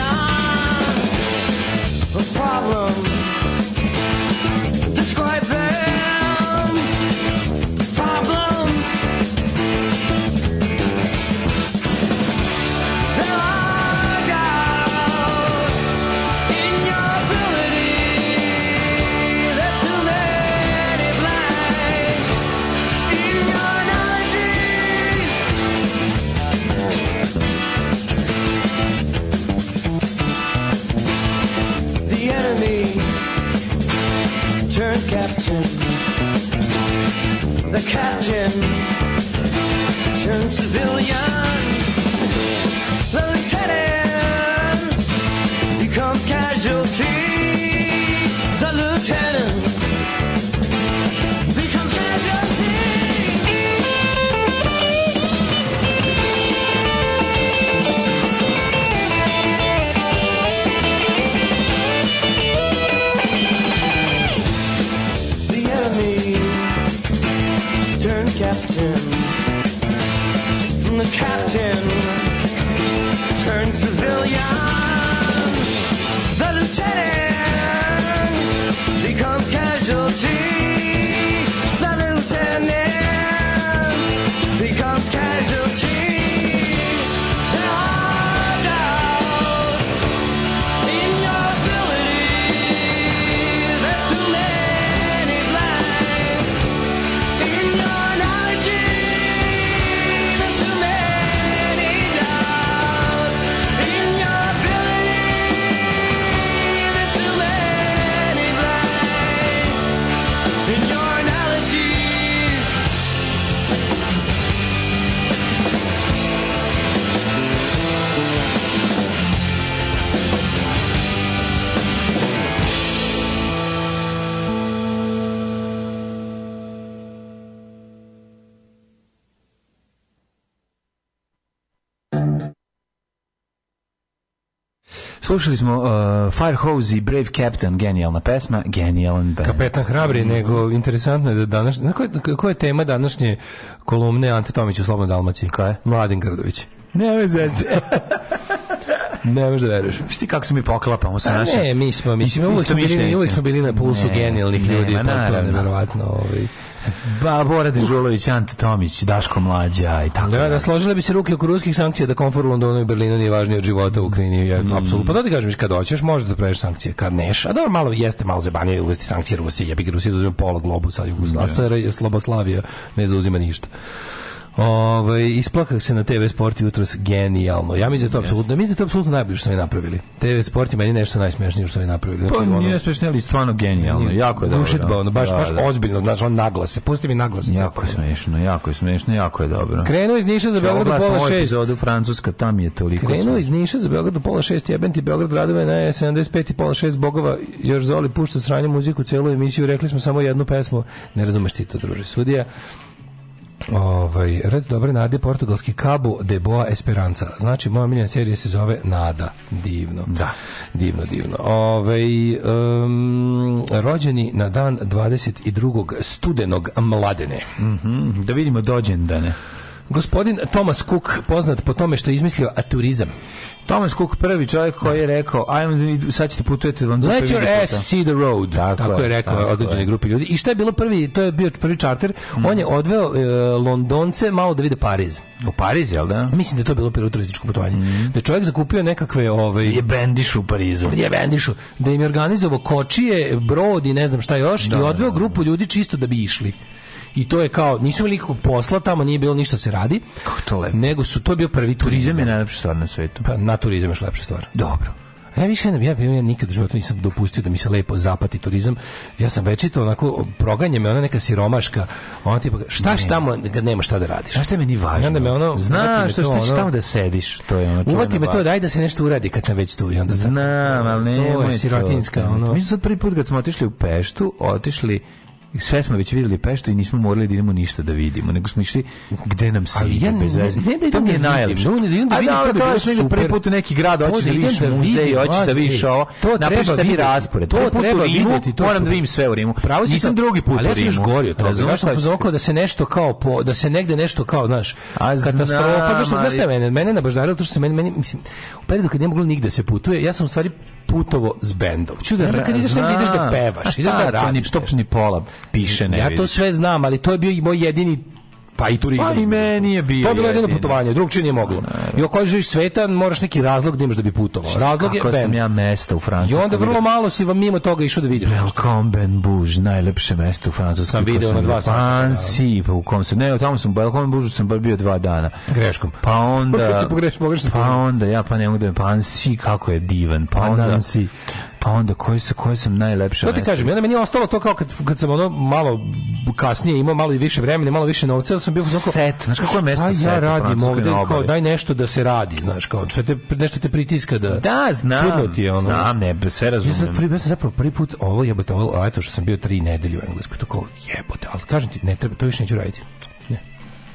a problem. Slušali smo uh, Firehose i Brave Captain, genijalna pesma, genijalan band. Kapetan hrabri, mm nego interesantno je da danas... Koja koja je tema današnje kolumne Ante Tomić u Slobodnoj Dalmaciji? Koja je? Mladin Grdović. Ne me zezde. Ne možeš da veruješ. Šti kako se mi poklapamo sa našim. Ne, mi smo mi, mi smo uvek smo bili, uvek smo bili na pulsu genijalnih ljudi, tako neverovatno, ovaj ba, Bora Dežulović, Ante Tomić, Daško Mlađa i tako. Da, da, složile bi se ruke oko ruskih sankcija da komfort Londonu i Berlinu nije važniji od života u Ukrajini. Ja, mm. Apsolutno. Pa da ti kažem, kad hoćeš, možeš da preješ sankcije. Kad neš, a dobro, malo jeste, malo zebanje uvesti sankcije Rusije. Ja bih Rusija zauzima pola globusa, da. Jugoslavija, Sloboslavija ne zauzima ništa. Ovaj isplakah se na TV Sport jutros genijalno. Ja mislim da to apsolutno, da mislim da to apsolutno najbolje što su oni napravili. TV Sport je meni nešto najsmešnije što su oni napravili. Pa znači, pa, ono, nije smešno, ali stvarno genijalno. Nije, jako je dobro. Ušetba, da. ono, baš, da, baš da. ozbiljno, znači on naglase. Pusti mi naglase. Jako je smešno, jako je smešno, jako je dobro. Krenuo iz Niša za Beograd do pola šest. Epizodu, Francuska, tam je toliko Krenuo smešno. iz Niša za Beograd do pola šest, jeben ti Beograd radove na 75 i pola šest bogova, još Zoli pušta sranju muziku, celu emisiju, rekli smo samo jednu pesmu. Ne razumeš ti to, druže, sudija. Ovaj, red dobre nade, portugalski Cabo de Boa Esperanza. Znači, moja miljena serija se zove Nada. Divno. Da. Divno, divno. Ovaj, um, rođeni na dan 22. studenog mladene. Mm Da vidimo dođendane. Gospodin Thomas Cook, poznat po tome što je izmislio turizam. Thomas Cook prvi čovjek koji je rekao ajmo sad ćete putujete vam Let your ass puta. see the road. Tako, tako je, je rekao određenoj grupi ljudi. I šta je bilo prvi? To je bio prvi charter. Mm. On je odveo e, Londonce malo da vide Pariz. U Pariz, jel da? Mislim da je to bilo prvo turističko putovanje. Mm. Da je čovjek zakupio nekakve... Ovaj, je bendišu u Parizu. Je bendišu. Da im je organizovao kočije, brod i ne znam šta još da, i odveo da, grupu da. ljudi čisto da bi išli i to je kao nisu imali nikakvog posla tamo nije bilo ništa da se radi kako to lepo nego su to bio prvi turizam, turizam je najlepša stvar na svetu pa na turizam je lepša stvar dobro ja više ne, ja, ja nikad u životu nisam dopustio da mi se lepo zapati turizam. Ja sam večito onako proganje me ona neka siromaška, ona tipa šta ne, tamo kad nema šta da radiš. Šta je meni važno? I onda me ono Znaš što što ćeš tamo da sediš, to je ono. Uvati me to daj da se nešto uradi kad sam već tu i onda znam, ali ne, to je sirotinska ono. Mi smo sad prvi put kad smo otišli u Peštu, otišli sve smo već videli Peštu i nismo morali da idemo ništa da vidimo, nego smo išli gde nam se ide ja bez veze. Ne, ne, da to mi je da najlepše. Ne, da ne, da, da, da, da, super. Prvi put neki grad, hoćeš da vidiš da muzej, hoćeš da vidiš ovo. To napiši sebi raspored. To treba vidjeti. To moram da vidim sve u Rimu. Pravo Nisam drugi put u Rimu. Ali ja sam još gorio to. Znaš sam pozvokao da se nešto kao, po, da se negde nešto kao, znaš, katastrofa. Zašto, znaš šta mene? Mene nabaždarilo to što se meni, meni, mislim, u periodu kad nije moglo nigde se putuje, ja sam u stvari putovo s bendom. Ču da, kad ideš da ideš da pevaš, ideš da radiš, ni, ni pola piše ne Ja to sve znam, ali to je bio i moj jedini Pa i turizam. Pa i meni je bio. To je bilo jedino putovanje, drugčije nije moglo. Naravno. I ako živiš sveta, moraš neki razlog da imaš da bi putovao. Razlog Kako je ben. sam ja mesta u Francusku. I onda vrlo malo si vam mimo toga išao da vidiš. Welcome Ben Buž, najlepše mesto u Francusku. Sam video na dva sata. Da. pa u kom se, ne, tamo sam u Belcom Bouge sam bar bio dva dana. Greškom. Pa onda, (laughs) pa onda ja pa ne mogu da me, pa Ansi, kako je divan. Pa, pa onda, Ansi. Pa onda koje sa koje sam najlepše. To ti kažem, onda meni je ostalo to kao kad kad sam ono malo kasnije imao malo i više vremena, malo više novca, da sam bio kako set, znaš kako je mesto set. Ja radim ovde kao daj nešto da se radi, znaš kao sve te nešto te pritiska da Da, znam. Čudno ti je ono. Znam, ne, sve razumem. Ja sam prvi ja zapravo prvi put ovo jebote ovo, a eto što sam bio 3 nedelje u Engleskoj, to kao jebote, al kažem ti ne treba, to više neću raditi.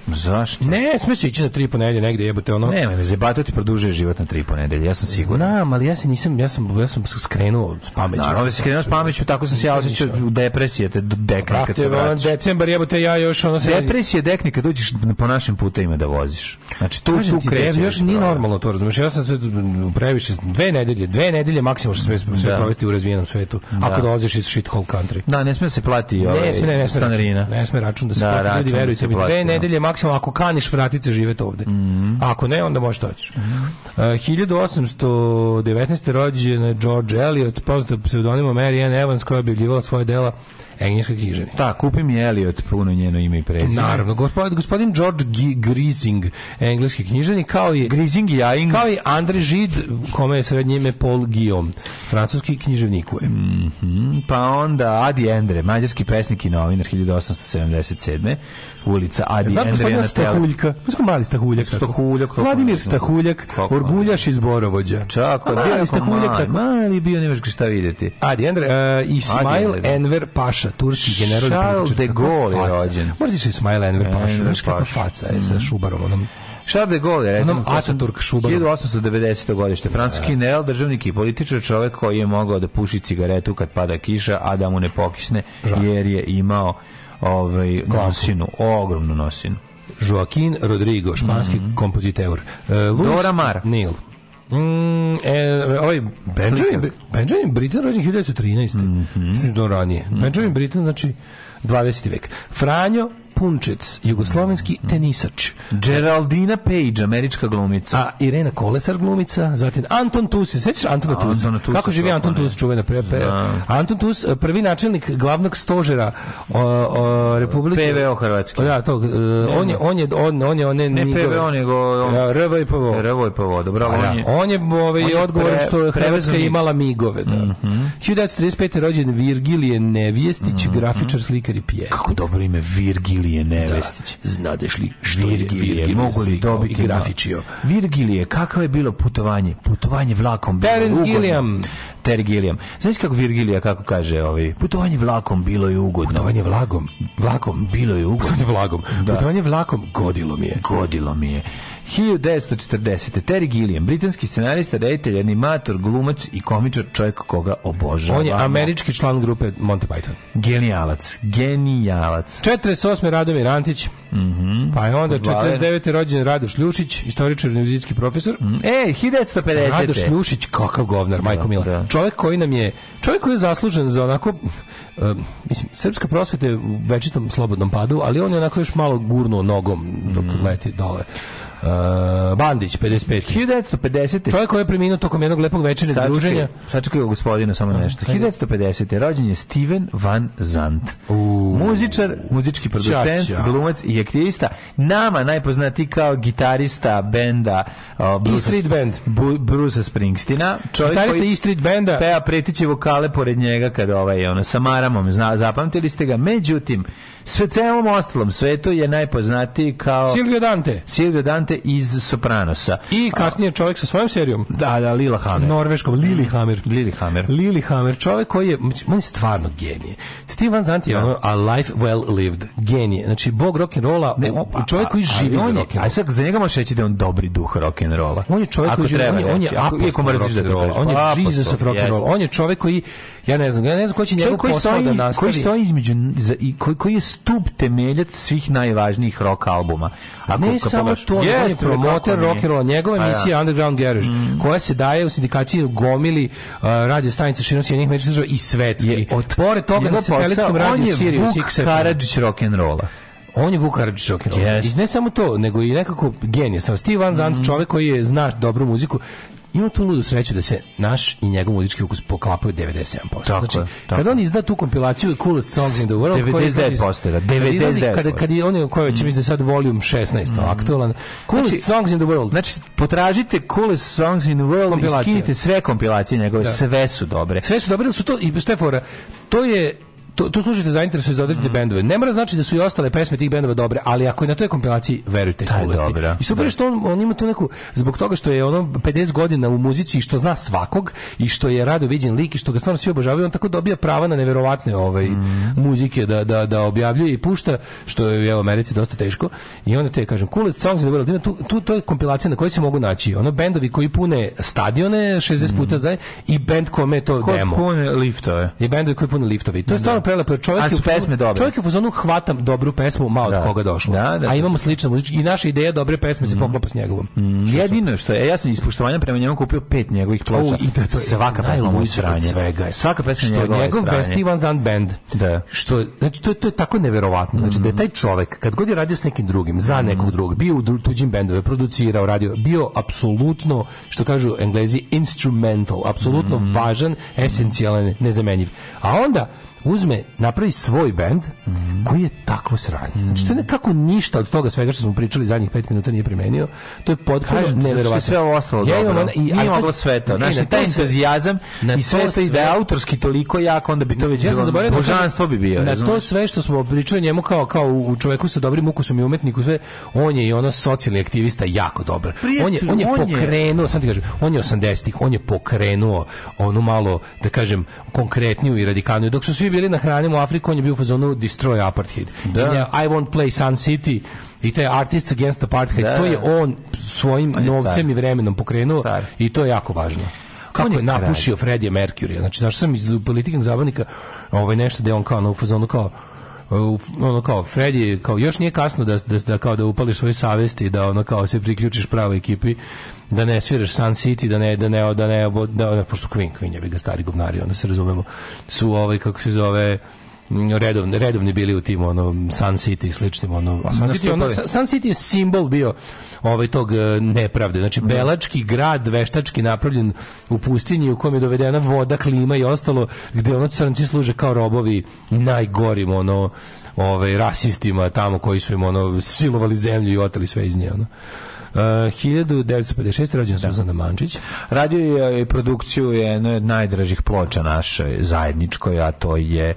Zašto? Ne, sme se ići na tri ponedelje negde, jebote ono. Nemoj me zebatati, produžuje život na tri ponedelje. Ja sam siguran. Znam, ali ja se nisam, ja sam ja sam skrenuo s pameću. Naravno, da se skrenuo s pameću, tako sam se ja osećao u depresije, te dekne kad se vraćaš. decembar jebote ja još ono se depresije dekne kad uđeš po našim putevima da voziš. Znači tu Kažem tu kreće. Još nije normalno to, razumeš? Ja sam se previše dve nedelje, dve nedelje maksimum što sve sve da. provesti u razvijenom svetu. Da. Ako dođeš iz shit hole country. Da, ne sme se plati ovaj. Ne sme, ne ne, Ne sme račun da se plati, ljudi verujte mi. Dve nedelje maksimalno ako kaniš vratit se živjeti ovdje. Mm -hmm. Ako ne, onda možeš doći. Mm -hmm. uh, 1819. rođen George Eliot, poznat pseudonimom Mary Ann Evans, koja je objavljivala svoje dela engleska književnica. Ta, da, kupim je Elliot puno njeno ime i prezime. Naravno, gospodin, gospodin George G Grising, engleski književnik, kao i Grising i Kao i Andre Žid, kome je srednje ime Paul Guillaume, francuski književnikuje. Mm -hmm. Pa onda Adi Endre, mađarski pesnik i novinar 1877. Ulica Adi Endre. Znaš gospodina Stahuljka? Znaš mali Stahuljak? Stahuljak. Vladimir Stahuljak, Orguljaš iz Borovođa. Čako, mali Stahuljak, tako. Mali bio, nemaš šta vidjeti. Adi Endre uh, e, i e, Ismail da. Enver Paša, Paša, turski general Charles de Gaulle je rođen. Možda će Ismail Enver e, Paša, znaš kakva faca je sa mhm. Šubarom, onom Charles de Gaulle, recimo, Ataturk Šubaru. 1890. godište, francuski da. general, državnik i političar, čovjek koji je mogao da puši cigaretu kad pada kiša, a da mu ne pokisne, jer je imao ovaj, nosinu, ogromnu nosinu. Joaquin Rodrigo, španski mm -hmm. kompoziteur. E, uh, Dora Mar. Neil. Mm, e, ovaj Benjamin, Benjamin Britain rođen 1913. Mm -hmm. ranije. Mhm. Benjamin Britain znači 20. vek. Franjo Punčec, jugoslovenski tenisač. Geraldina Page, američka glumica. A Irena Kolesar glumica, zatim Anton Tus, sećaš Antona Tusa? Anton Kako živi Anton Tus, čuvena pre, pre. Da. Anton Tus, prvi načelnik glavnog stožera o, o, Republike PVO Hrvatske. Pa da, to, e, on je on je on on je on ne PVO nego RVPVO. RVPVO, dobro, pa on da, je. On je ovaj odgovor što je Hrvatska imala migove, da. 1935. Mhm. rođen Virgilije Nevjestić, mhm. grafičar, slikar i pjesnik. Kako dobro ime Virgilije Virgilije Nevestić. Da, znadeš li što Virgilije, je Virgilije mogu li dobiti da- grafičio? Virgilije, kakvo je bilo putovanje? Putovanje vlakom. Terence Gilliam. Terry Gilliam. Znaš kako Virgilija kako kaže, ovaj putovanje vlakom bilo je ugodno. Putovanje vlagom, vlakom bilo je ugodno. Putovanje vlagom. Da. Putovanje vlakom godilo mi je. Godilo mi je. 1940. Terry Gilliam, britanski scenarista, reditelj, animator, glumac i komičar, čovjek koga obožava. On je američki član grupe Monty Python. Genijalac, genijalac. 48. Radomir Antić, mm -hmm. pa je onda Podvalen. 49. rođen Radoš Ljušić, istoričar i muzijski profesor. Mm. E, 1950. Radoš Ljušić, kakav govnar, majko da, Mila. Da. Čovjek koji nam je, čovjek koji je zaslužen za onako, uh, mislim, srpska prosveta je u večitom slobodnom padu, ali on je onako još malo gurnuo nogom dok mm. leti dole. Uh, Bandić 55 1950 čovjek koji je preminuo tokom jednog lepog večernjeg druženja sačekaj gospodine, samo nešto 1950 rođen je Steven Van Zandt Uuu. muzičar muzički producent Ča -ča. glumac i aktivista nama najpoznati kao gitarista benda uh, Bruce, Street Band Bu, Bruce Springsteena čovjek gitarista koji, E Street Banda peva pretiće vokale pored njega kada ovaj ono sa maramom zna zapamtili ste ga međutim sve celom ostalom svetu je najpoznatiji kao Silvio Dante Silvio Dante Dante iz Sopranosa. I kasnije čovjek sa svojom serijom. Da, da, Lila Hammer. Norveškom, Lili mm. Hammer. Lili Hammer. Lili Hammer, čovjek koji je, on je stvarno genije. Steve Van Zandt je da. ono, a life well lived. Genije. Znači, bog rock'n'rolla, čovjek koji živi za rock'n'roll. Aj sad, za njega možeš reći da je on dobri duh rock'n'rolla. On je čovjek koji živi, on je apostol rock'n'rolla. On je da pa, Jesus of rock'n'rolla. On je čovjek koji, ja ne znam, ja ne znam koji će njegov posao da nastavi. Koji stoji između, koji je stup temeljac svih najvažnijih rock albuma. Ako ne samo to, je promoter rock'n'rolla, njegova pa da. emisija Underground Garage, mm. koja se daje u sindikaciji gomili uh, radio stanice širom sjednih američkih država i svetski. Je, od, Pored toga se satelitskom radiju Sirius XM. On je Vuk Karadžić rock'n'rolla. On je Vuk Karadžić rock'n'rolla. Yes. I ne samo to, nego i nekako genije. Steve Van Zandt, mm. čovjek koji je, zna dobru muziku, ima tu ludu sreću da se naš i njegov muzički ukus poklapaju 97%. Tako znači, tako. kad on izda tu kompilaciju Coolest Songs in the World, 99%, koji izlazi, 99%. Kada, kada je on, koji će mm. mislim da sad volume 16, mm. aktualan, Coolest znači, Songs in the World. Znači, potražite Coolest Songs in the World i skinite sve kompilacije njegove, da. sve su dobre. Sve su dobre, da su to, i Štefora, to je to, to slušate zainteresuje za određene mm. bendove. Ne mora znači da su i ostale pesme tih bendova dobre, ali ako je na toj kompilaciji, verujete to je I super da. što on, on, ima tu neku, zbog toga što je ono 50 godina u muzici i što zna svakog i što je rado viđen lik i što ga stvarno svi obožavaju, on tako dobija prava na neverovatne ovaj, mm. muzike da, da, da objavljuje i pušta, što je evo Americi dosta teško. I onda te, kažem, coolest songs in the world, tu, tu, to je kompilacija na kojoj se mogu naći. Ono, bendovi koji pune stadione 60 puta mm. za i bend kome to Ko demo. Kod pune liftove. I bendovi koji pune liftovi. To je da, stvarno stvarno prelepo. Čovjek A je pesme dobre. Čovjek je u fazonu hvatam dobru pesmu, ma od da. koga došla. Da, da, A imamo slično muzički i naša ideja dobre pesme mm. se mhm. poklapa s njegovom. Mm. Jedino što je, ja sam ispoštovanja prema njemu kupio pet njegovih ploča. i da, to je svaka pesma mu sranje. Svega je. Svaka pesma što njegov je njegov best Ivan Zand band. Da. Što znači to, to je tako neverovatno. Znači da je mhm. taj čovjek kad god je radio s nekim drugim, za mhm. nekog drugog, bio u tuđim bendove, producirao, radio, bio apsolutno što kažu Englezi instrumental, apsolutno važan, esencijalan, nezamenjiv. A onda uzme, napravi svoj bend mm -hmm. koji je takvo sranje. Mm -hmm. Znači, to je nekako ništa od toga svega što smo pričali zadnjih pet minuta nije primenio. To je potpuno znači, neverovatno. sve ovo ostalo ja dobro. i, Nije moglo sve to. Znači, taj entuzijazam i sve to, i autorski toliko jak, onda bi to već ja sam da božanstvo bi bio. Na to sve što smo pričali njemu kao, kao u čoveku sa dobrim ukusom i umetniku, sve, on je i ono socijalni aktivista jako dobar. on, je, on je pokrenuo, sam ti kažem, on je 80-ih, on je pokrenuo onu malo, da kažem, konkretniju i radikalniju, dok su svi mi bili na hranimo Afriku, on je bio u fazonu Destroy Apartheid. Da. I won't play Sun City i te Artists Against Apartheid. Da. To je da. on svojim on je novcem car. i vremenom pokrenuo car. i to je jako važno kako on je napušio Freddie Mercury. Znači, znaš sam iz politikan zabavnika ovaj, nešto da je on kao na fazonu kao ono kao Freddy kao još nije kasno da, da, da kao da upališ svoje savesti da ono kao se priključiš pravoj ekipi da ne sviraš Sun City, da ne da ne da ne da, ne, da, pošto Queen Queen je ga stari govnari, onda se razumemo. Su ovaj kako se zove redovni, redovni bili u tim ono Sun City i sličnim ono a Sun City ono, Sun City je simbol bio ovaj tog e, nepravde znači da. belački grad veštački napravljen u pustinji u kom je dovedena voda klima i ostalo gde ono crnci služe kao robovi najgorim ono ovaj rasistima tamo koji su im ono silovali zemlju i oteli sve iz nje ono. Uh, 1956. rođena da. Suzana Mančić. Radio je produkciju jedne od najdražih ploča naše zajedničkoj, a to je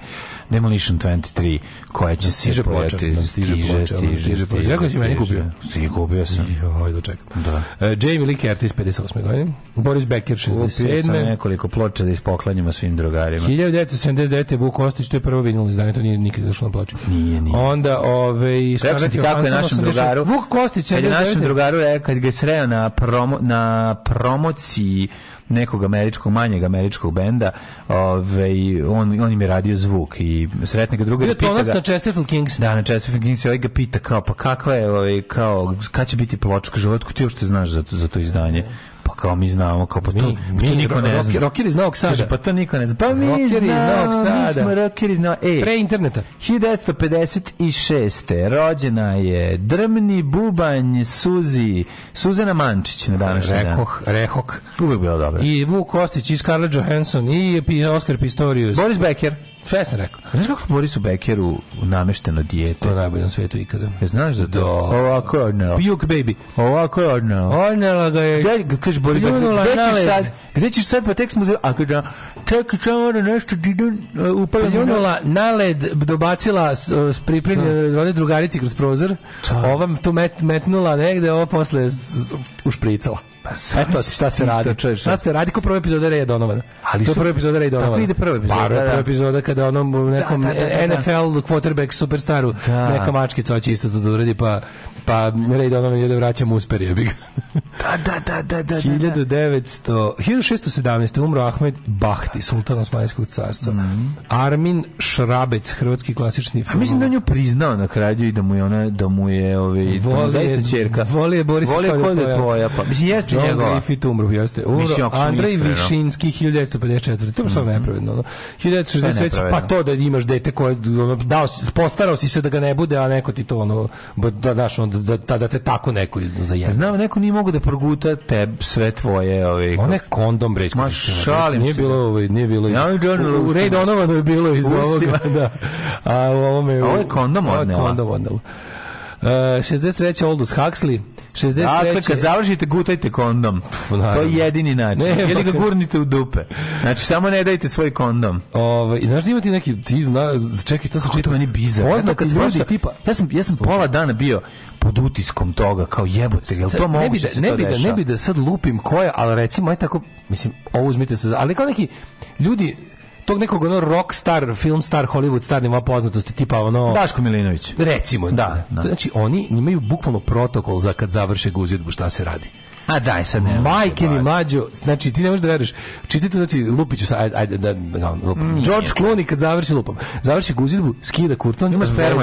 Demolition 23 koja će da, stiže se pojaviti. Da, stiže ploča. Stiže, da, stiže, stiže, stiže. Kako si meni kupio? Stiže, kupio sam. Joj, dočekam. Da. Uh, Jamie Lee Curtis, 58. godine. Boris Becker, 67. Kupio sam nekoliko ploča da ispoklanjamo svim drugarima. 1979. Vuk Ostić, to je prvo vinilo izdanje, to nije nikad došlo na ploču. Nije, nije. Onda, ove... Rekao sam ti kako je našem drugaru. Vuk Kostić, 79. Našem drugaru kad ga je sreo na, promo, na promociji nekog američkog, manjeg američkog benda, ove, ovaj, on, on im je radio zvuk i sretne ga druga. Bio da tonac na Chesterfield Kings. Da, na Chesterfield Kings i ovaj ga pita kao, pa kakva je, ovaj, kao, kad će biti pločka, životku ti uopšte znaš za to, za to izdanje. Pa kao mi znamo, kao pa to, mi, pa mi, to niko ne zna. Rockeri iz Novog Sada. pa to niko ne zna. Pa mi rockeri iz Novog Sada. Mi smo rockeri iz Novog Sada. E. Pre interneta. 1956. Rođena je Drmni Bubanj Suzi, Suzana Mančić na današnji dan. Rekoh, Rehok. Uvijek bilo dobro. I Vuk Kostić, i Scarlett Johansson, i Oscar Pistorius. Boris Becker. Sve sam rekao. Znaš kako Borisu Bekeru namešteno dijete? To je najbolje na svetu ikada. Je znaš za to? Do. Da. Ovako je odnao. Puke baby. Ovako je odnao. Odnala ga je. Gde, kaži Boris Bekeru, gde ćeš sad? Gde ćeš sad pa tek smo zelo? Ako da, tek samo ona nešto didun uh, upalja. Pljunula na led, dobacila s, s pripremljene da. one drugarici kroz prozor. Da. Ova tu met, metnula negde, ova posle s, s, ušpricala. Pa Eto šta se radi. Čuješ, šta se radi ko prva epizoda Reja Donovana. Ali to je prva epizoda Reja Donovana. Tako ide prva epizoda. Pa, prva epizoda kada onom da, nekom da, da, da, NFL quarterback superstaru neka mačkica hoće isto to da uradi pa pa red da ono meni da vraćam usper jebi ga. da, da, da, da, da. 1900, da, 1617. Da. umro Ahmed Bahti, sultan Osmanijskog carstva. Mm -hmm. Armin Šrabec, hrvatski klasični film. A mislim da nju priznao na kraju i da mu je ona, da mu je ove, voli, zaista čerka. Voli je Boris voli kod je tvoja. Pa, mislim, jeste John njegova. Griffith umro, jeste. Umro mislim, Andrej Višinski, 1954. To je stvarno mm -hmm. nepravedno. No? 1963. Pa to da imaš dete koje, dao, postarao si se da ga ne bude, a neko ti to ono, da daš ono da, da, da te tako neko zajebe. Znam, neko nije mogu da proguta te sve tvoje... Ovaj, One kondom breć. Ma šalim Nije bilo, ovaj, nije bilo iz... Ja, u, u Ray Donovanu je bilo iz ovoga. (laughs) Da. A u ovome... Ovo je kondom odnela. Ovo je kondom odnela. 63. E, Aldous Huxley. 63. Dakle, kad završite, gutajte kondom. Pff, to je jedini način. Ne, Ili ga gurnite u dupe. Znači, samo ne dajte svoj kondom. Ove, ovaj, I znaš da imate neki, ti znaš, čekaj, to sam čitao. meni bizar. Oznaka ljudi, svašta, tipa... Ja sam, ja sam pola dana bio pod utiskom toga, kao jebote, jel to moguće da- ne bi da, ne bi da, ne bi da sad lupim koja, ali recimo, aj tako, mislim, ovo uzmite se, ali kao neki, ljudi, tog nekog ono rock star, film star, Hollywood star nema poznatosti, tipa ono... Daško Milinović. Recimo, da. da. da. Znači, oni imaju bukvalno protokol za kad završe guzidbu šta se radi. A daj sad ne. Majke mi da mlađo, znači ti ne možeš da veruješ. Čitajte znači Lupiću sa ajde ajde da, da, da lupam. George Clooney kad završi lupam. Završi guzidbu, skida kurton, ima sperma,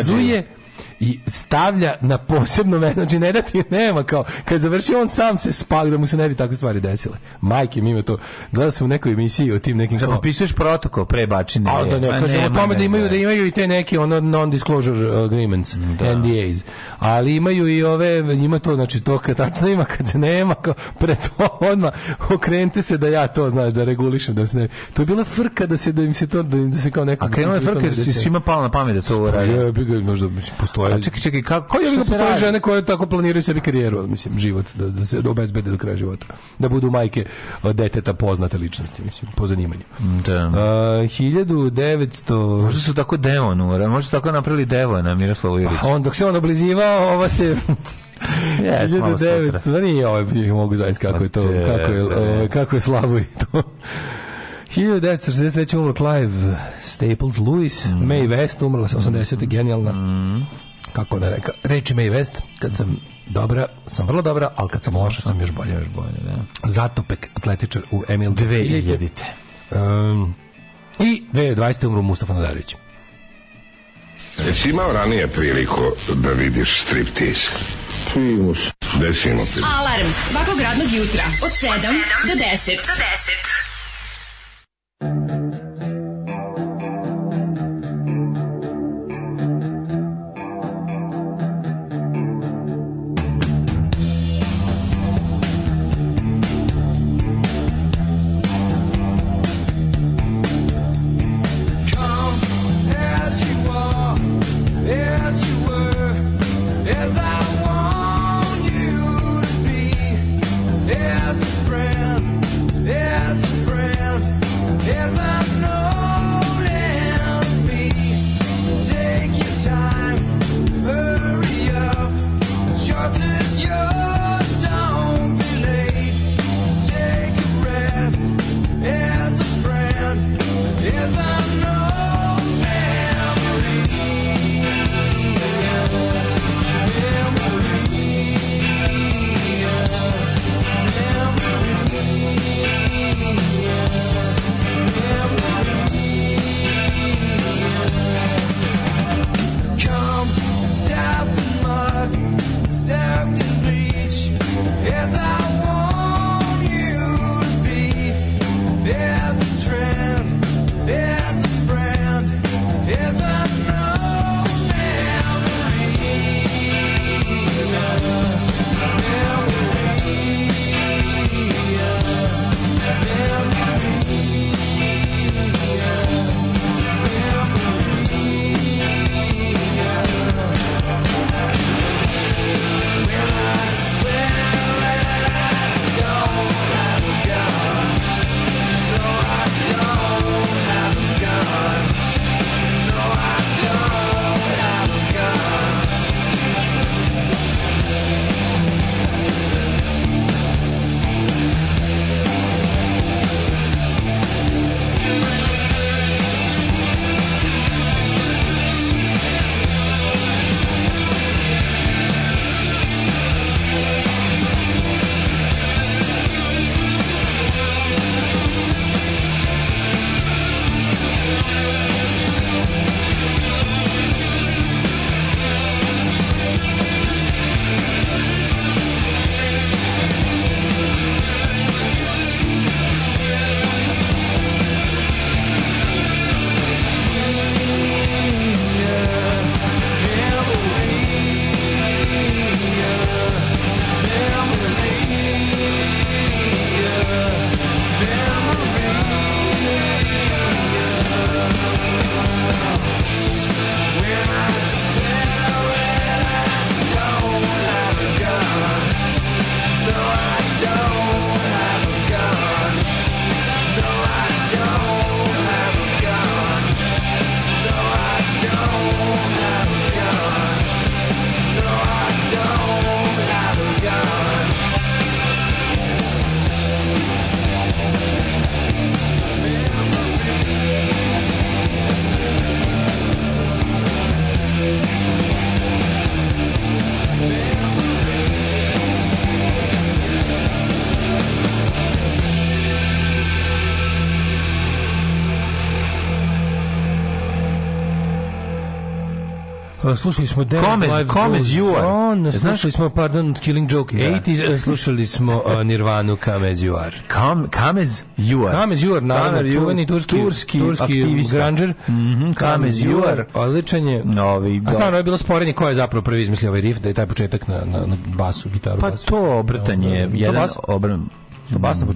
i stavlja na posebno mene, znači ne da ti nema kao, kad završi on sam se spak da mu se ne bi takve stvari desile. Majke mi ima to, gledao sam u nekoj emisiji o tim nekim... Znači, kao... pišeš protokol pre bačine. A, da, ne, kaže, o tome da imaju, da imaju i te neke ono non-disclosure agreements, da. NDAs, ali imaju i ove, ima to, znači to kad tačno ima, kad se nema, kao, pre to odmah okrenite se da ja to, znaš, da regulišem, da se ne... To je bila frka da se, da im se to, da, im, se kao neko... A krenula je da frka, da se svima palo na pamet da to uradi. Pa ja, bih možda postoje A čekaj, čekaj, kako koji je da postoje žene koje tako planiraju sebi karijeru, mislim, život da, da se da obezbede do kraja života, da budu majke deteta poznate ličnosti, mislim, po zanimanju. Mm, da. Uh, 1900 Možda su tako demonura, možda su tako napravili devona Ilić. Iliću. Pa on dok se on oblizivao, ova se Yes, 1900, da nije ovaj, mogu zaista kako je to, pa kako je, ovaj, kako je slabo i to. 1963. umro Clive Staples Lewis, mm. May West umrla sa 80. Mm. genijalna. Mm kako da reka, reči me i vest, kad sam dobra, sam vrlo dobra, ali kad sam loša sam još bolje. Još bolje, da. Zatopek atletičar u Emil jedite. Um, I 2020. umru Mustafa Nadarević. Jesi imao ranije priliku da vidiš striptiz? Primus. Desimo. Alarm svakog radnog jutra od 7 do 10. Do 10. slušali smo Dead Comez, Life Comez Goes On, slušali smo, pardon, Killing Joke da. 80, e, slušali smo uh, Nirvanu Kamez You Are. Kam, Kamez You Are. Kamez You Are, naravno, čuveni turski, turski, turski granger. Mm -hmm, Kamez You Are. Odličan je. Novi, A stvarno je bilo sporenje ko je zapravo prvi izmislio ovaj riff, da je taj početak na, na, na basu, gitaru. Pa basu. to obrtanje, da, da, jedan obran Bas na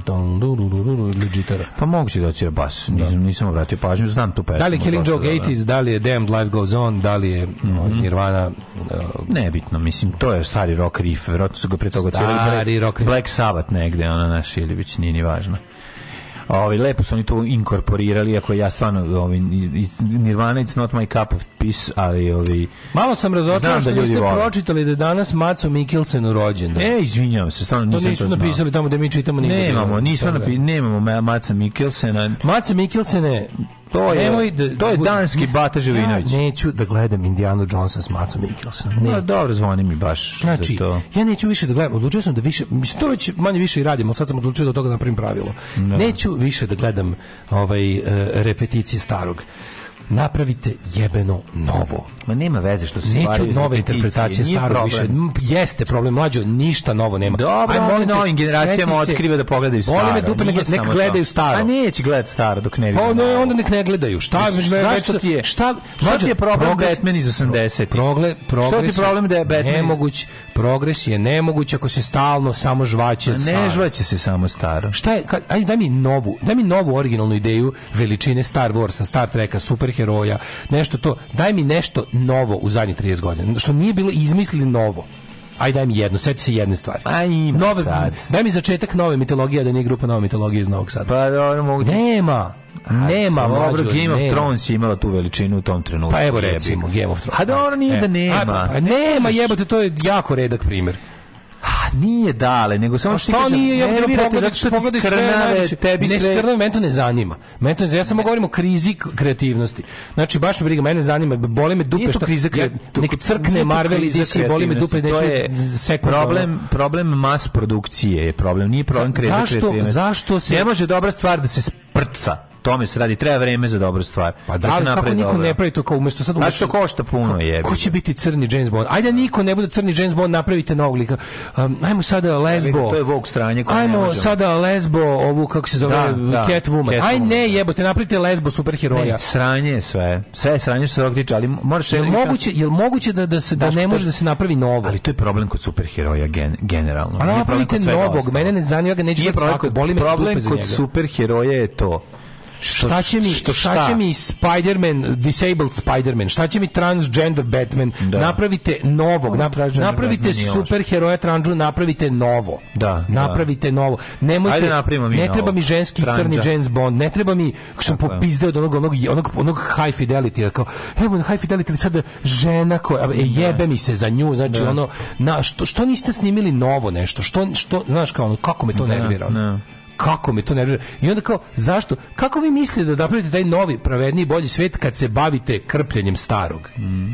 ili gitara. Pa moguće da će bas, da. nisam, nisam obratio pažnju, znam tu pesmu. Da li je Killing da, Joke 80s, da, da li je Damned Life Goes On, da li je mhm. Nirvana... E, Nebitno, mislim, to je stari rock riff, vjerojatno su ga prije toga cijeli Black Sabbath negde, ona naš ili već nije ni važno. Ovaj lepo su oni to inkorporirali, ako ja stvarno ovaj Nirvana it's not my cup of peace ali ovaj Malo sam razočaran da što ste pročitali da je danas Maco Mikkelsen rođen. Ne, izvinjavam se, stvarno nisam to nisam to napisali tamo da mi čitamo nikad. Nemamo, nismo napisali, da. nemamo Maca Mikkelsena. Maca Mikkelsene To je, Nemoj da, to je danski Bata Živinović. Ja neću da gledam Indiana Jonesa s Macom Mikkelsonom. No, dobro, zvoni mi baš znači, za to. Ja neću više da gledam, odlučio sam da više, mislim, to već manje više i radim, ali sad sam odlučio da od toga napravim pravilo. No. Da. Neću više da gledam ovaj, eh, repeticije starog napravite jebeno novo. Ma nema veze što se Neću stvari nove interpretacije staro više. Jeste problem mlađo, ništa novo nema. Dobro, Aj, molim novim generacijama otkriva da pogledaju staro. Molim me dupe nek, nek gledaju staro. A pa neće gledati staro dok ne vidi. Pa ne, onda nek ne gledaju. Šta već šta ti je? Šta, šta ti je problem progres, Batman iz 80? Progle, progres. Šta ti je problem da je Batman? Nemoguć progres je nemoguć ako se stalno samo žvaće staro. Ne žvaće se samo staro. Šta je, ka, aj, daj mi novu, daj mi novu originalnu ideju veličine Star Warsa, Star Treka, superheroja, nešto to. Daj mi nešto novo u zadnjih 30 godina, što nije bilo izmislili novo. Aj daj mi jednu, seti se jedne stvari. Aj pa ima Nove, sad. Daj mi začetak nove mitologije, da nije grupa nove mitologije iz Novog Sada. Pa dobro, mogu... Nema nema, mlađo, dobro, Game of Thrones je imala tu veličinu u tom trenutku. Pa evo recimo, Game of Thrones. A dobro da nije da e. nema. Pa, pa nema, jebote, to je jako redak primjer. A nije dale, nego samo što kažem, nije ja da zato što pogledaj sve tebi ne sve. Ne mene to ne zanima. Meni to ne zanima, ja samo govorim o krizi kreativnosti. Znači baš me briga, mene zanima, boli me dupe što kriza ja, nek crkne Marvel i DC, boli me dupe, neću sekund. Problem, problem mas produkcije je problem, nije problem krize kreativnosti. Zašto, zašto se... Ne može dobra stvar da se sprca tome se radi, treba vreme za dobru stvar. Pa da, da ali kako niko dobro. ne pravi to kao umesto sad umjesto... Znači to košta puno je. Ko će biti crni James Bond? Ajde da niko ne bude crni James Bond, napravite novog lika. Um, ajmo sada lesbo. Ja, to je Vogue stranje. Koje ajmo sada lesbo, ovu kako se zove, da, da Catwoman. Cat Aj ne da. jebote, napravite lesbo superheroja. Ne, sranje je sve. Sve je sranje što se tiče, ali moraš... Jel, moguće, jel moguće da, da, se, da ne može da se napravi novo? Ali to je problem kod superheroja gen, generalno. Ali napravite novog, mene ne zanima, ga neću biti svako, boli me Problem kod superheroja je to Što, šta će mi, što, šta? šta će mi Spider-Man, disabled Spider-Man, šta će mi transgender Batman, da. napravite novog, napravite napravite super heroja transgender, napravite novo. Da, da. napravite da. novo. Nemojte, Ajde da napravimo ne treba mi ženski Tranđa. crni James Bond, ne treba mi, kako sam popizdeo od onog, onog, onog, onog high fidelity, kao, evo, high fidelity ali sada žena koja, e, da. jebe da. mi se za nju, znači da. ono, na, što, što niste snimili novo nešto, što, što znaš kao ono, kako me to nervira? kako mi to ne nervira. I onda kao, zašto? Kako vi mislite da napravite taj novi, pravedniji, bolji svet kad se bavite krpljenjem starog? Mm.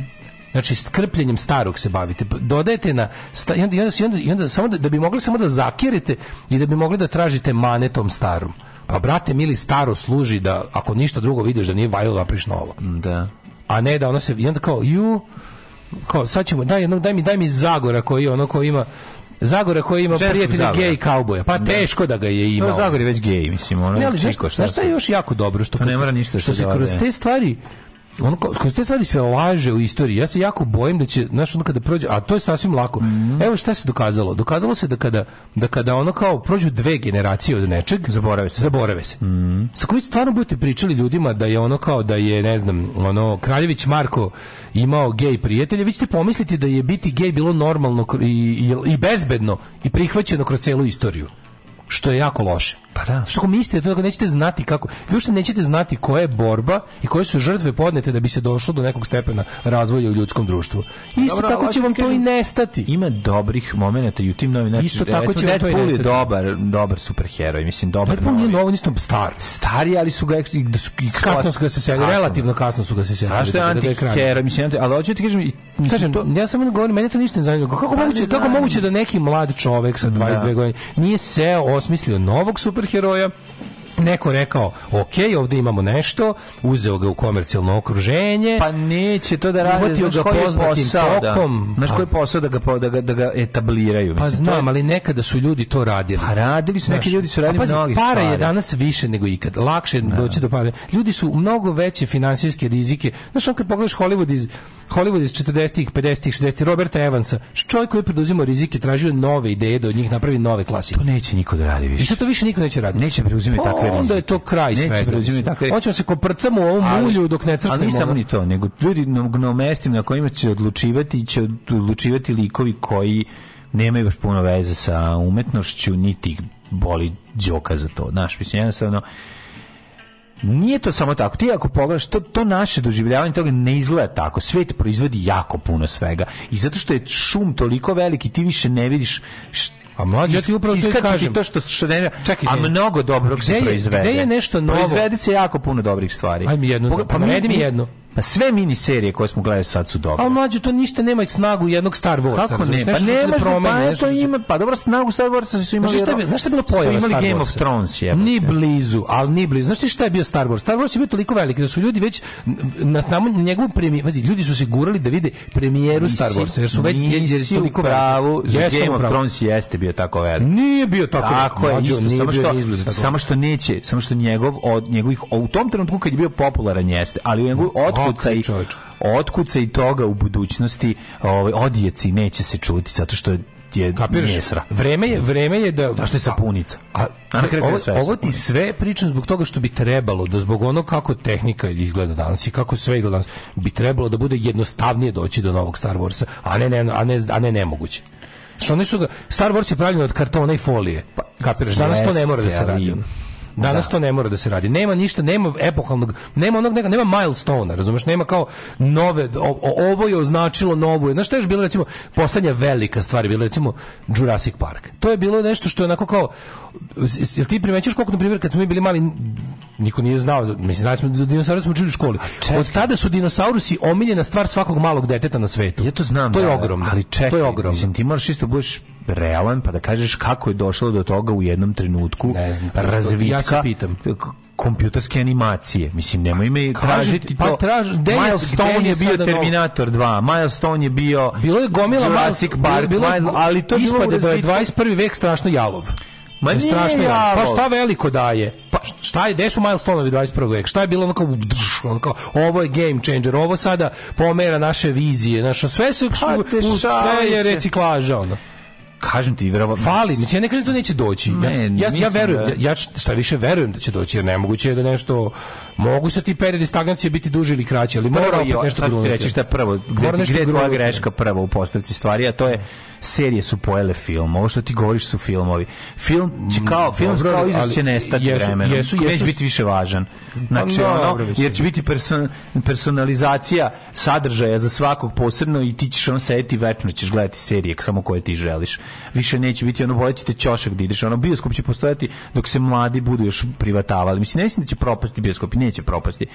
Znači, skrpljenjem starog se bavite. Dodajete na... Sta, I onda, i onda, i onda samo da, da, bi mogli samo da zakirite i da bi mogli da tražite manetom starom. Pa, brate, mili, staro služi da, ako ništa drugo vidiš da nije vajlo, da priš novo. Mm, da. A ne da ono se... I onda kao, ju... Kao, sad ćemo, daj, jednog, daj mi, daj mi Zagora koji ono koji ima Zagora koji ima Ženskog prijatelja Zagora. gej kauboja. Pa da. teško da ga je imao. To Zagor je već gej, mislim, ono. Ne, ali znaš, šta je još jako dobro što, to pa ne mora ništa što, što se kroz te stvari ono kroz te stvari se laže u istoriji. Ja se jako bojim da će znaš ono kada prođe, a to je sasvim lako. Mm -hmm. Evo šta se dokazalo? Dokazalo se da kada da kada ono kao prođu dve generacije od nečeg, zaborave se, zaborave se. Mm -hmm. Sa kojim stvarno budete pričali ljudima da je ono kao da je ne znam, ono Kraljević Marko imao gej prijatelje, vi ćete pomisliti da je biti gej bilo normalno i, i, i bezbedno i prihvaćeno kroz celu istoriju što je jako loše. Pa da. Što mislite da nećete znati kako, vi uopšte nećete znati koja je borba i koje su žrtve podnete da bi se došlo do nekog stepena razvoja u ljudskom društvu. Isto Dobro, tako će da vam kažem, to i nestati. Ima dobrih momenata i u tim novinarima. Isto recimo, tako će vam to i nestati. dobar, dobar superheroj, mislim dobar. Deadpool novi. novo, isto star. Stari, ali su ga da kasno su ga se sjeli, relativno da. kasno su ga se sjeli. A što je antiheroj, mislim, ali hoću ti kažem, kažem, to... ja samo govorim, meni to ništa ne zanima. Kako pa moguće, kako moguće da neki mlad čovek sa 22 godine nije seo osmislio novog superheroja neko rekao, ok, ovde imamo nešto, uzeo ga u komercijalno okruženje. Pa neće to da radi, znaš ga koji poznatim posao, da. tokom. Da. Znaš koji je posao da ga, da ga, da ga etabliraju? Pa znam, ali nekada su ljudi to radili. Pa radili su, neki ljudi su radili pa, mnogi Para stvari. je danas više nego ikad, lakše da. doći do pare. Ljudi su mnogo veće finansijske rizike. Znaš, on kad pogledaš Hollywood iz Hollywood iz 40-ih, 50-ih, 60-ih, Roberta Evansa, čovjek koji je preduzimao rizike, tražio nove ideje da od njih napravi nove klasike. To neće niko da radi više. I sad to više niko neće raditi. Neće preuzimati pa takve rizike. Onda je to kraj sve. Neće preuzimati takve. Hoćemo da se koprcamo u ovom mulju dok ne crknemo. Ali nisam ni to, nego ljudi na mestima na kojima će odlučivati, će odlučivati likovi koji nemaju baš puno veze sa umetnošću, niti boli đoka za to. Znaš, mislim, jednostavno, Nije to samo tako. Ti ako pogledaš, to, to naše doživljavanje toga ne izgleda tako. Svet proizvodi jako puno svega. I zato što je šum toliko veliki, ti više ne vidiš šta a mlađi ja ti upravo to kažem. to što što ne, Čekaj, a mnogo dobrog se proizvede. Gde je nešto novo? Proizvede se jako puno dobrih stvari. Ajme jedno. Pog, pa, pa mi, mi jedno. Pa sve mini serije koje smo gledali sad su dobre. Al mlađe to ništa nema snagu jednog Star Warsa. Kako ne? Pa nema promene, to ima, pa dobro snagu Star Warsa su imali. Znaš šta je, znaš šta je bilo pojava Star Warsa? Game of Thrones je. Ni blizu, al ni blizu. Znaš šta je bio Star Wars? Star Wars je bio toliko veliki da su ljudi već na samo njegovu premijeru, pazi, ljudi su se gurali da vide premijeru nisi, Star Warsa, jer su već jer je toliko pravo. Game of Thrones jeste bio tako veliki. Nije bio tako. Tako je, isto, samo što samo što neće, samo što njegov od njegovih u tom trenutku kad je bio popularan jeste, ali u njegov otkuca i i toga u budućnosti ovaj odjeci neće se čuti zato što je Kapiraš? Njesra. Vreme je, vreme je da... Da što je sapunica. A, a na ovo, sve ovo ti sve pričam zbog toga što bi trebalo, da zbog ono kako tehnika izgleda danas i kako sve izgleda danas, bi trebalo da bude jednostavnije doći do novog Star Warsa, a ne, ne, a ne, a ne nemoguće. Što oni su ga, Star Wars je pravljen od kartona i folije. Pa, kapiraš, danas to ne mora da se radi. Danas da. to ne mora da se radi. Nema ništa, nema epohalnog, nema onog neka, nema milestonea, razumeš, nema kao nove o, o, ovo je označilo novu. Znaš šta je bilo recimo poslednja velika stvar bila recimo Jurassic Park. To je bilo nešto što je onako kao jel ti primećuješ koliko na primjer kad smo mi bili mali niko nije znao, mislim znali smo za dinosaure smo učili u školi. Od tada su dinosaurusi omiljena stvar svakog malog deteta na svetu. Ja to znam. To je da, da, ogromno. Ali čekaj, to je ogromno. Mislim ti moraš isto da budeš realan pa da kažeš kako je došlo do toga u jednom trenutku ne znam, razvitka pa ja se pitam kompjuterske animacije. Mislim, nemoj me tražiti pa, to. Pa traži, Milestone je, bio Terminator 2, Milestone je bio Bilo je gomila Jurassic Park, bilo, bilo, Mile, ali to ispade da je 21. vek strašno jalov. Ma nije strašno jalo. Pa šta veliko daje? Pa šta je, desu su milestone 21. veka? Šta je bilo onako, onako, ovo je game changer, ovo sada pomera naše vizije, naše sve se, pa sve je reciklaža, ono kažem ti verovatno fali mi znači, ja ne kažem da neće doći ne, ja, ja, ja da- verujem da... ja šta više verujem da će doći jer nemoguće je da nešto mogu sa ti periodi stagnacije biti duži ili kraći ali mora opet jo, nešto drugo da reći šta prvo gde, gde je tvoja da greška prvo u postavci stvari a to je serije su pojele film ovo što ti govoriš su filmovi film će mm, kao film Dobro, kao izraz će nestati jesu, vremenom jesu, jesu, neće biti više važan pa znači no, ono, jer će biti person, personalizacija sadržaja za svakog posebno i ti ćeš on sedeti večno ćeš gledati serije samo koje ti želiš više neće biti ono bolećete ćošak da ideš. Ono bioskop će postojati dok se mladi budu još privatavali. Mislim ne mislim da će propasti bioskopi, neće propasti.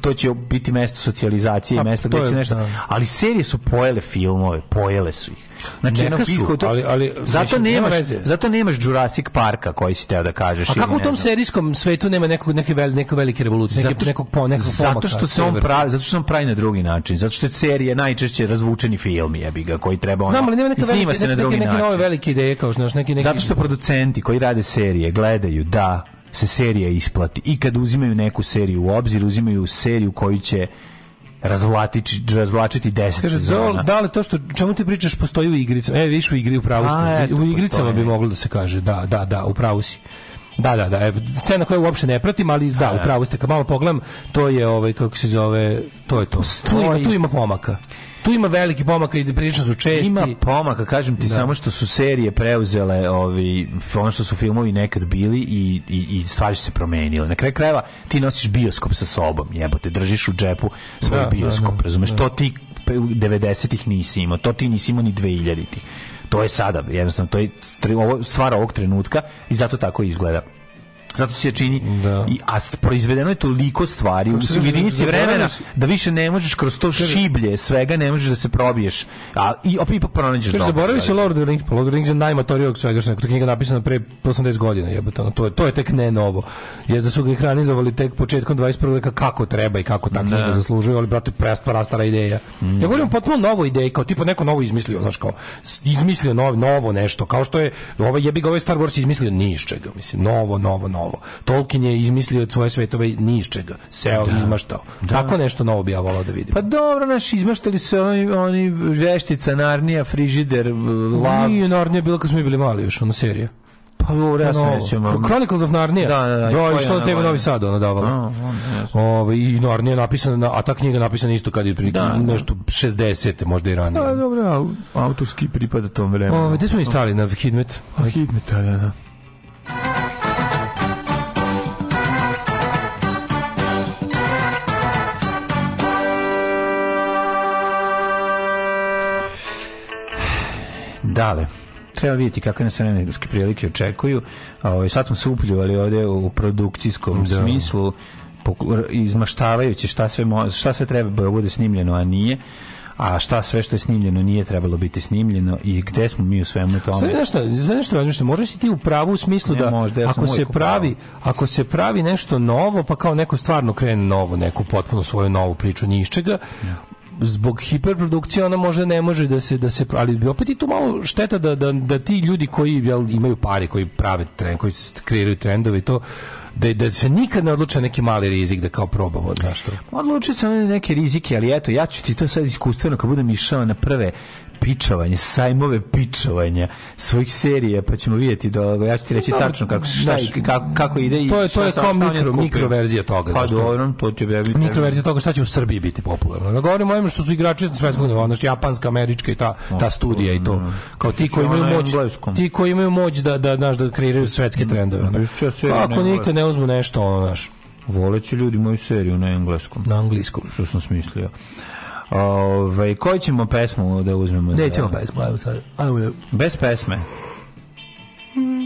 To će biti mesto socijalizacije i mesto gde će nešto. Da. Ali serije su pojele filmove, pojele su ih. Znači, Neka su, to, ali, ali, zato, mislim, nemaš, nema zato nemaš Jurassic Parka koji si teo da kažeš. A kako u tom serijskom svetu nema nekog, neke, velike, neke velike revolucije, zato, nekog, po, nekog zato što se on pravi, zato što se on pravi na drugi način, zato što je serija najčešće razvučeni film, jebi ga, koji treba ono, Znam, ali nema neka velike, se na drugi neke, neke, nove znači, velike ideje kao znaš neki neki Zato što producenti koji rade serije gledaju da se serija isplati i kad uzimaju neku seriju u obzir, uzimaju seriju koju će razvlačiti razvlačiti 10 sezona. Da, li to što čemu ti pričaš postoji u igricama? E, viš u igri u pravu ste. U igricama postoji. bi moglo da se kaže da, da, da, u pravu si. Da, da, da. E, scena koju uopšte ne pratim, ali da, upravo da. ste. Kad malo pogledam, to je ovaj kako se zove, to je to. Tu ima, tu ima pomaka tu ima veliki pomak i da prilično su česti. Ima pomaka, kažem ti, da. samo što su serije preuzele ovi, ono što su filmovi nekad bili i, i, i stvari su se promenile. Na kraju krajeva ti nosiš bioskop sa sobom, jebote, držiš u džepu svoj da, da bioskop, da, razumeš? Da. To ti 90-ih nisi imao, to ti nisi imao ni 2000-ih. To je sada, jednostavno, to je stvar ovog trenutka i zato tako izgleda. Zato se čini da. i a proizvedeno je toliko stvari u jedinici vremena da više ne možeš kroz to šiblje svega ne možeš da se probiješ. A i opet ipak pronađeš dobro. Zaboravi se Lord of the Rings, pa Lord of the Rings je najmatorijog svega što je knjiga napisana pre 80 godina, jebote, to je to je tek ne novo. Jez da su ga hranizovali tek početkom 21. veka kako treba i kako ta knjiga da. da zaslužuje, ali brate prestara stara ideja. Mm. Ja govorim potpuno novo ideja, kao tipa neko novo izmislio, znači kao izmislio novo, novo nešto, kao što je ovaj jebi ga ovaj Star Wars izmislio ni iz čega, mislim, novo, novo, novo novo. Tolkien je izmislio svoje svetove ni čega. Seo, da. izmaštao. Da. Tako nešto novo bi ja volao da vidim. Pa dobro, naš, izmaštali su oni, oni veštica, narnija, frižider, lav. Nije narnija bila kad smo bili mali još, ono serija. Pa dobro, ja sam Chronicles of Narnia. Da, da, da. Do, što da tebe Novi Sad ona davala. Da, Ove, ovaj, I Narnia napisana, a ta knjiga napisana isto kad je pri, da, da. nešto 60. te možda i ranije. Da, dobro, autorski pripada tom vremenu. Ove, ovaj, gde smo mi stali na Hidmet? Hidmet, da, da, da. Dale. Treba vidjeti kakve nas vremenske prilike očekuju. Ovaj sad smo se upljuvali ovde u produkcijskom da. smislu izmaštavajući šta sve šta sve treba da bude snimljeno, a nije a šta sve što je snimljeno nije trebalo biti snimljeno i gde smo mi u svemu tome. Znaš šta, znaš šta, znaš šta, možeš i ti u pravu u smislu ne, da možda, ja ako se pravi, pravo. ako se pravi nešto novo, pa kao neko stvarno krene novo, neku potpuno svoju novu priču ni iz čega, ja zbog hiperprodukcije ona može ne može da se da se ali opet i to malo šteta da, da, da ti ljudi koji jel, imaju pare koji prave trend koji kreiraju trendove i to da, da se nikad ne odluče neki mali rizik da kao probamo znaš što. Odlučio sam neke rizike, ali eto ja ću ti to sad iskustveno kad budem išao na prve pičovanje, sajmove pičovanja svojih serija, pa ćemo vidjeti da ja ću ti reći pa, tačno kako šta kako, kako ide i to je to je kao mikro mikro verzija toga. Pa dobro, to će objaviti. Mikro verzija toga šta će u Srbiji biti popularno. Da govorim o onima što su igrači svetskog nivoa, znači japanska, američka i ta ta studija i to. Da, da. Kao ti koji imaju moć, ti koji imaju moć da da znaš da kreiraju svetske mm, trendove. Da, pa, ako nikad ne uzmu nešto ono, znaš. Voleće ljudi moju seriju na engleskom. Na engleskom. Što sam smislio. Ove, ovaj, koju ćemo pesmu da uzmemo? Nećemo za... pesmu, ajmo sad. Ajmo da... Bez pesme.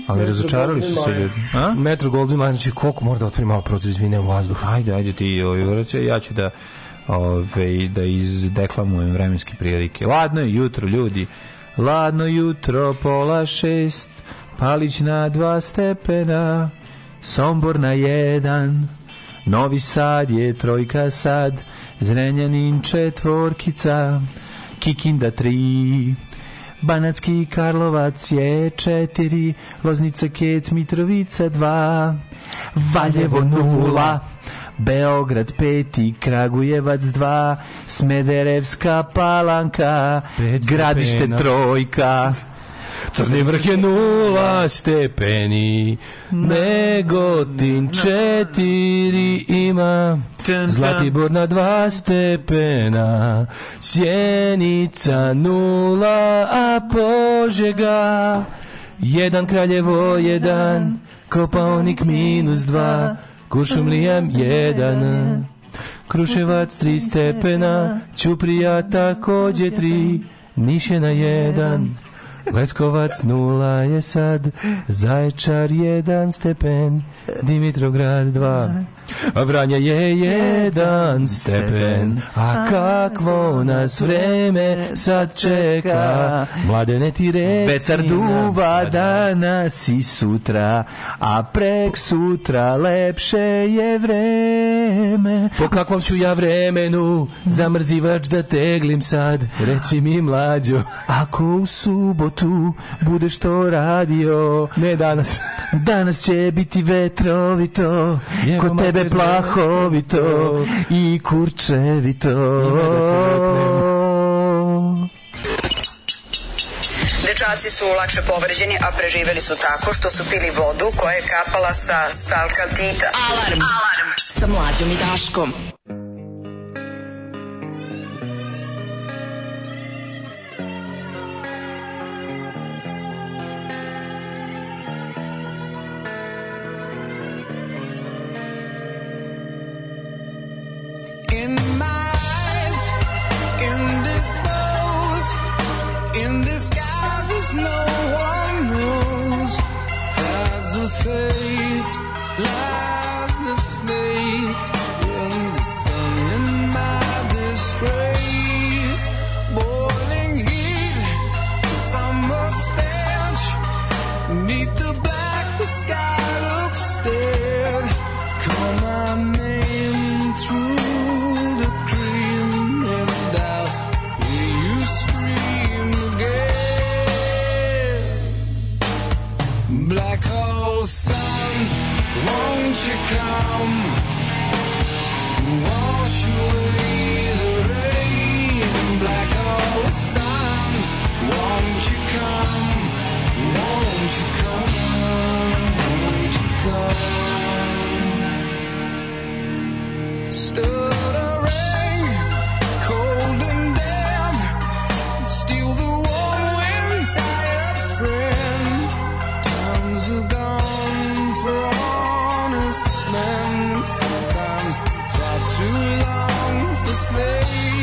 Ali Metro razočarali su se ljudi. A? Metro Goldwyn Mayer, znači koliko mora da otvori malo prozor, izvine u vazduh. Ajde, ajde ti, ovaj, ja ću da ove, ovaj, da izdeklamujem vremenske prilike. Ladno je jutro, ljudi. Ladno jutro, pola šest, Palić na dva stepena, Sombor na jedan, Novi Sad je trojka sad, Zrenjanin četvorkica, Kikinda tri, Banatski Karlovac je četiri, Loznica Kec Mitrovica dva, Valjevo nula, Beograd peti, Kragujevac 2, Smederevska palanka, Gradište trojka. Crni vrh je nula stepeni, Negotin četiri ima, Zlatibor na dva stepena, Sjenica nula, a Požega jedan Kraljevo jedan, Kopaonik minus dva, Kuršumlijam jedan. Kruševac tri stepena, Ćuprija takođe tri, Niš je na jedan. Leskovac nula je sad, Zaječar jedan stepen, Dimitrograd dva, a Vranja je jedan stepen, a kakvo nas vreme sad čeka, mladene ti reci Vetar duva danas da i sutra, a prek sutra lepše je vreme. Po kakvom ću ja vremenu, zamrzivač da teglim sad, reci mi mlađo, ako u subotu tu bude što radio. Ne danas. (laughs) Danas će biti vetrovito, Njegov kod tebe plahovito to. i kurčevito. Da Dečaci su lakše povređeni, a preživeli su tako što su pili vodu koja je kapala sa stalka Tita. Alarm! Alarm! Sa mlađom i Daškom. place like snake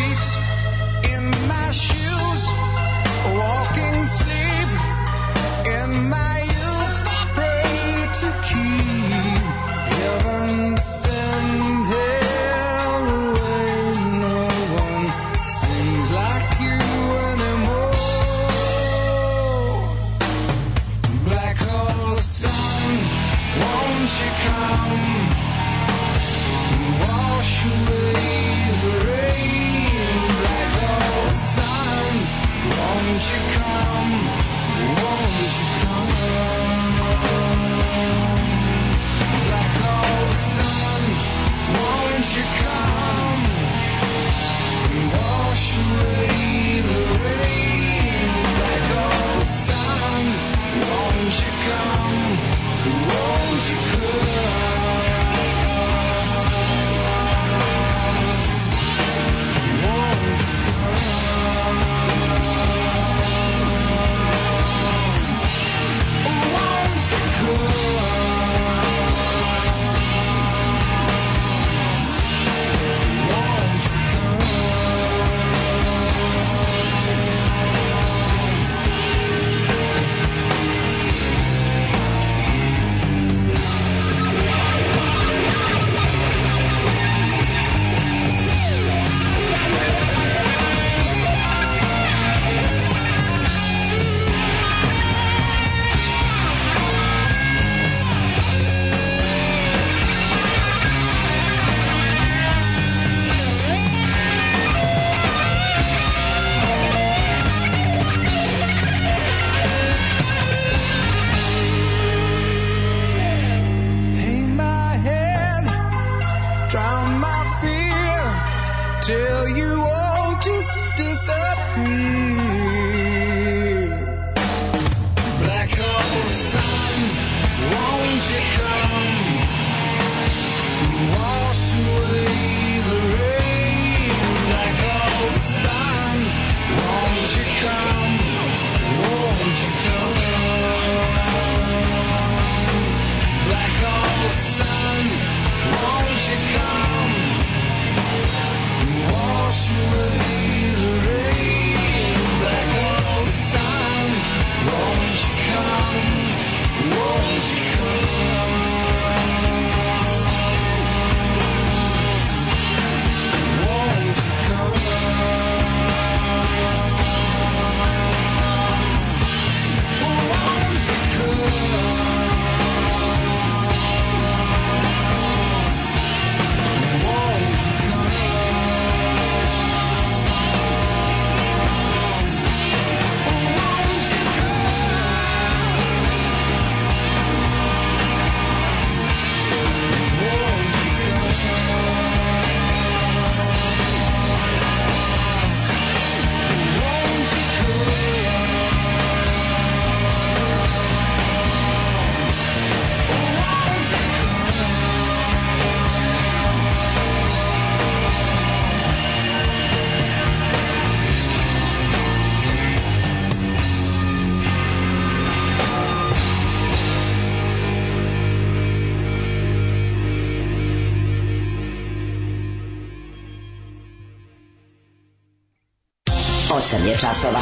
je časova.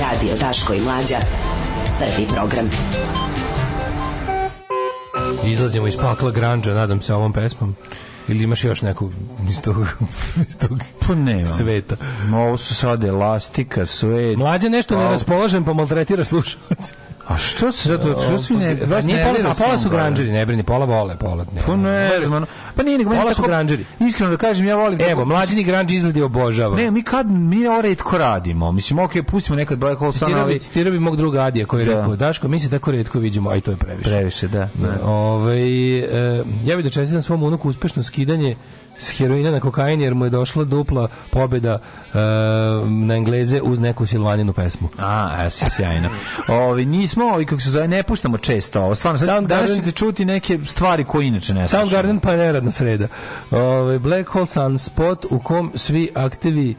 Radio Daško i Mlađa. Prvi program. Izlazimo iz pakla Granđa, nadam se ovom pesmom. Ili imaš još neku iz tog, (laughs) iz tog pa nema. sveta? Ma, ovo su sad elastika, svet... Mlađa nešto ne raspoložen, pa maltretira slušalce. A što se zato što svi ne pa, vas ne, ne, ne, pola, su granđeri, ne brini, pola vole, pola. Ne, pa ne znam, pa nije nego pola su granđeri. Iskreno da kažem, ja volim... Evo, mlađini Grand izgledi obožavam. Ne, mi kad, mi redko radimo. Mislim, ok, pustimo nekad Black Hole Sun, ali... Citirao bi mog druga Adija koji je da. rekao, Daško, mi se tako redko vidimo, aj to je previše. Previše, da. da. Ove, ovaj, e, ja bih da čestitam svom unuku uspešno skidanje s heroina na kokain jer mu je došla dupla pobjeda e, na Engleze uz neku Silvaninu pesmu. A, a e, sjajno. Ovi, nismo, ovi kako se zove, ne puštamo često ovo. Stvarno, sad, danas ćete čuti neke stvari koje inače ne slušamo. Soundgarden pa neradna sreda. Ove, ovaj Black Hole Sun Spot u kom svi aktivi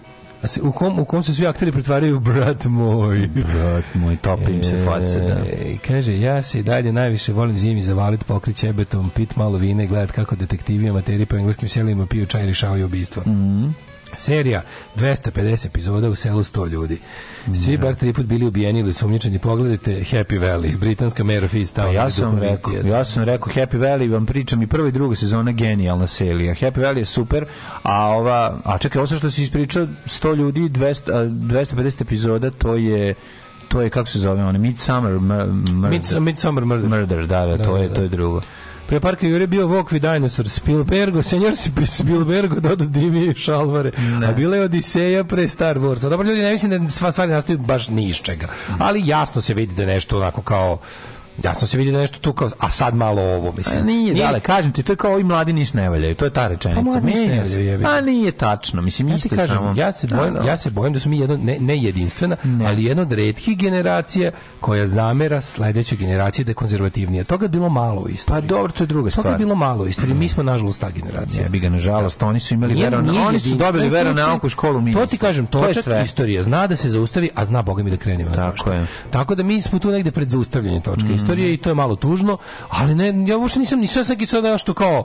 u kom, u kom se svi akteri pretvaraju brat moj. Brat moj, topim e, se face, da. Kaže, ja se i dalje najviše volim zimi zavalit pokrić ebetom, pit malo vine, gledat kako detektivi amateri po engleskim selima piju čaj i rješavaju ubistva. Mm Serija 250 epizoda u selu 100 ljudi. Svi bar tri put bili ubijeni ili sumnjičeni. Pogledajte Happy Valley, britanska Mare of Ja sam rekao, ja sam rekao Happy Valley vam pričam i prva i druga sezona genijalna serija. Happy Valley je super, a ova, a čekaj, ovo što si ispričao 100 ljudi, 200, 250 epizoda, to je to je kako se zove ona Midsummer Murder. Midsummer Murder. Murder, da, da, da to je da, to je da. drugo. Pre parka Jure bio Walk with Dinosaur, Spielbergo, senjor Spielbergo dodao da divi i Šalvare. Ne. A bila je Odiseja pre Star Warsa. Dobro, ljudi, ne mislim da sva stvari nastaju baš ni iz čega. Ali jasno se vidi da nešto onako kao Ja sam se vidio nešto tu kao, a sad malo ovo, mislim. A nije, da. nije, dale, kažem ti, to je kao i mladi niš ne valjaju, to je ta rečenica. Pa ne Pa nije tačno, mislim, ja isto kažem, samo... Ja se, da, bojim, no, da. no. ja se bojim da smo mi jedan, ne, ne jedinstvena, ne. ali jedna od redkih generacija koja zamera sledeće generacije da je konzervativnija. Toga je bilo malo u istoriji. Pa dobro, to je druga stvar. Toga je bilo malo u istoriji, mi smo nažalost ta generacija. Ja bi ga nažalost, oni su imali veru, oni su dobili veru nauku u školu mi. To ti kažem, to, to je istorija, zna da se zaustavi, a zna Boga mi da krenemo. Tako je. Tako da mi smo tu negde pred zaustavljanje točke mhm istorije i to je malo tužno, ali ne, ja uopšte nisam ni sve neki sad nešto kao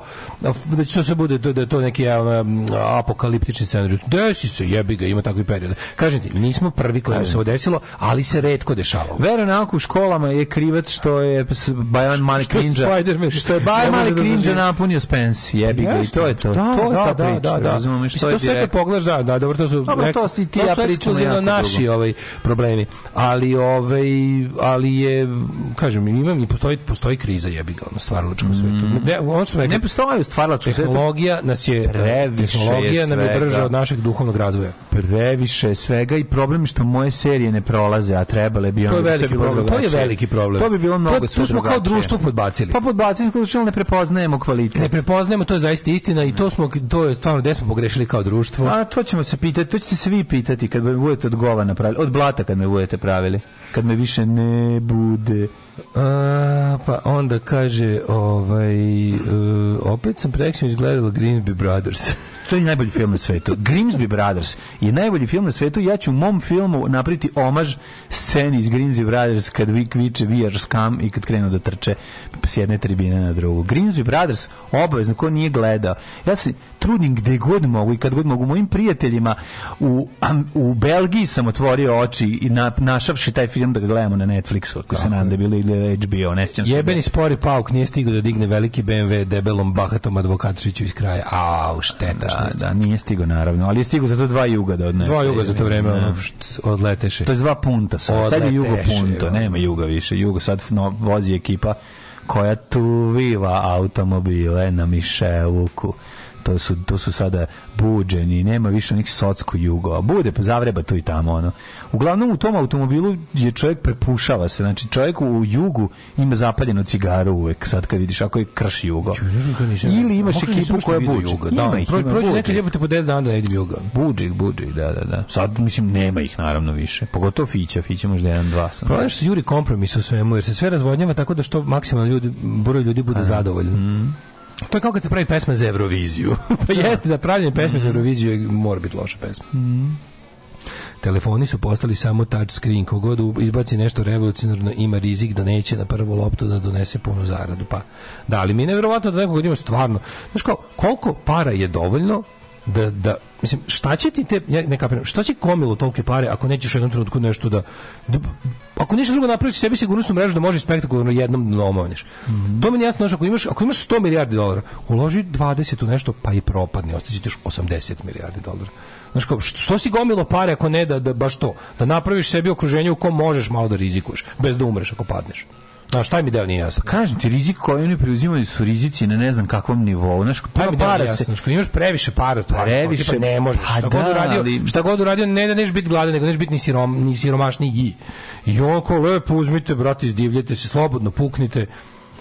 da će to sve bude da je to neki um, apokaliptični scenarij. Desi se, jebi ga, ima takvi period. Kažete, nismo prvi koji se ovo desilo, ali se redko dešavalo. Vera nauku u školama je krivac što je Bajan Mali Krinđa. Što je Bajan Mali da Krinđa napunio Spence, jebi ga, i to je to. Da, to je da, ta da, priča, da, da, da. Što sve kad pogledaš, da, da, dobro, to su, dobro, to su, ti ja ekskluzivno naši ovaj, problemi. Ali, ovaj, ali je, kažem, problem imam i postoji postoji kriza jebiga na stvaralačkom mm. svetu. ono što rekao, ne postoji u stvaralačkom svetu. Tehnologija nas je previše tehnologija je nam je brža od našeg duhovnog razvoja. Previše svega i problem što moje serije ne prolaze, a trebale bi ono. To je da veliki problem. To je veliki problem. To bi bilo mnogo to, to smo kao društvo podbacili. Pa podbacili smo što ne prepoznajemo kvalitet. Ne prepoznajemo, to je zaista istina i to smo to je stvarno gde smo pogrešili kao društvo. A to ćemo se pitati, to ćete se vi pitati kad me budete od gova napravili, od blata kad me budete pravili, kad me više ne bude A, pa onda kaže, ovaj, uh, opet sam prekšno izgledala Grimsby Brothers. (laughs) to je najbolji film na svetu. Grimsby Brothers je najbolji film na svetu. Ja ću u mom filmu napriti omaž sceni iz Grimsby Brothers kad vi viče we are scum i kad krenu da trče s jedne tribine na drugu. Grimsby Brothers obavezno, ko nije gledao. Ja se trudim gde god mogu i kad god mogu. Mojim prijateljima u, u Belgiji sam otvorio oči i na, našavši taj film da ga gledamo na Netflixu. Ako se nadam da bili HBO, ne sjećam se. Jebeni spori pauk nije stigao da digne veliki BMW debelom bahatom advokatčiću iz kraja. Au, šteta. Da, da, nije stigao naravno, ali je stigao za to dva juga da odnese. Dva juga za to vreme ne. Da. odleteše. To je dva punta sad. Odleteše, sad je jugo punto, nema juga više. Jugo sad no, vozi ekipa koja tu tuviva automobile na Mišeluku to su, to su sada buđeni, nema više onih socko jugo, bude pa zavreba tu i tamo ono. Uglavnom u tom automobilu je čovjek prepušava se, znači čovjek u jugu ima zapaljenu cigaru uvek, sad kad vidiš ako je krš jugo. Ili imaš ekipu koja buđi. Da, ima ih, pro, ima prođe neka ljepote po 10 dana da jedu juga. Buđi, buđi, da, da, da. Sad mislim nema ih naravno više. Pogotovo fića, fića možda jedan, dva sam. Pronaš se juri kompromis u svemu, jer se sve razvodnjava tako da što maksimalno ljudi, broj ljudi bude zadovoljan. Mm. To je kao kad se pravi pesma za Euroviziju. (laughs) pa da. jeste da pravljenje pesme mm. za mhm. Euroviziju mora biti loša pesma. Mm. Telefoni su postali samo touch screen. Kogod izbaci nešto revolucionarno ima rizik da neće na prvu loptu da donese punu zaradu. Pa da, li mi je nevjerovatno da nekog ima stvarno... Znaš kao, koliko para je dovoljno da, da mislim šta će ti te ja ne kapiram šta će komilo tolke pare ako nećeš u jednom trenutku nešto da, da ako ništa drugo napraviš sebi sigurnosnu mrežu da možeš spektakularno jednom nomovneš. Da mm -hmm. To mi je jasno, znaš, ako imaš ako imaš 100 milijardi dolara, uloži 20 u nešto pa i propadne, ostaće ti 80 milijardi dolara. Znaš kao, što si gomilo pare ako ne da, da baš to, da napraviš sebi okruženje u kom možeš malo da rizikuješ, bez da umreš ako padneš. A šta mi deo nije jasno? Kažem ti, rizik koji oni preuzimaju su rizici na ne znam kakvom nivou. Znaš, puno pa para se... Znaš, imaš previše para, to previše, tipa, ne možeš. Pa šta, da, god uradio, ali... šta god uradio, ne da neš biti gladan, nego neš biti ni, sirom, ni siromašni i. I onako, lepo uzmite, brate, izdivljete se, slobodno puknite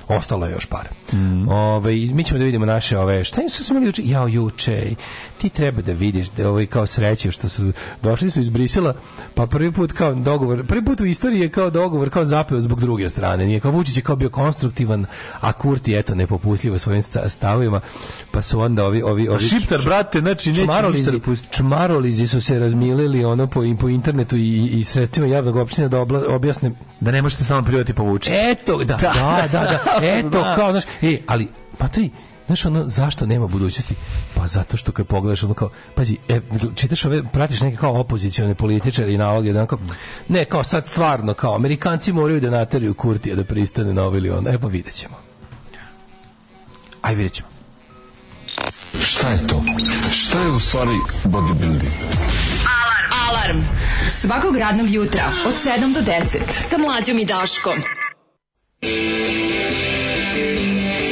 ostalo je još par. Mm. Ove, ovaj, mi ćemo da vidimo naše ove, šta im su imali juče? Jao, juče, ti treba da vidiš da ovaj kao sreće što su došli su iz Brisela, pa prvi put kao dogovor, prvi put u istoriji je kao dogovor kao zapeo zbog druge strane. Nije kao Vučić je kao bio konstruktivan, a Kurti eto nepopustljivo svojim stavovima, pa su onda ovi ovi ovi Šiptar brate, znači neće čmarolizi, da čmarolizi su se razmilili ono po po internetu i i sredstvima javnog opština da obla, objasne da ne možete samo privati po Vučiću. Eto, da, da, da, da, da. (laughs) Eto, da. kao, znaš, e, ali, pa tri, Znaš, ono, zašto nema budućnosti? Pa zato što kad pogledaš, ono kao, pazi, e, čitaš ove, pratiš neke kao opozicione političare i naloge, jedan ne, kao sad stvarno, kao, Amerikanci moraju da nateraju Kurtija da pristane na ovo ovaj ili e pa videćemo Aj, videćemo Šta je to? Šta je u stvari bodybuilding? Alarm! Alarm! Svakog radnog jutra od 7 do 10 sa mlađom i Daškom. Música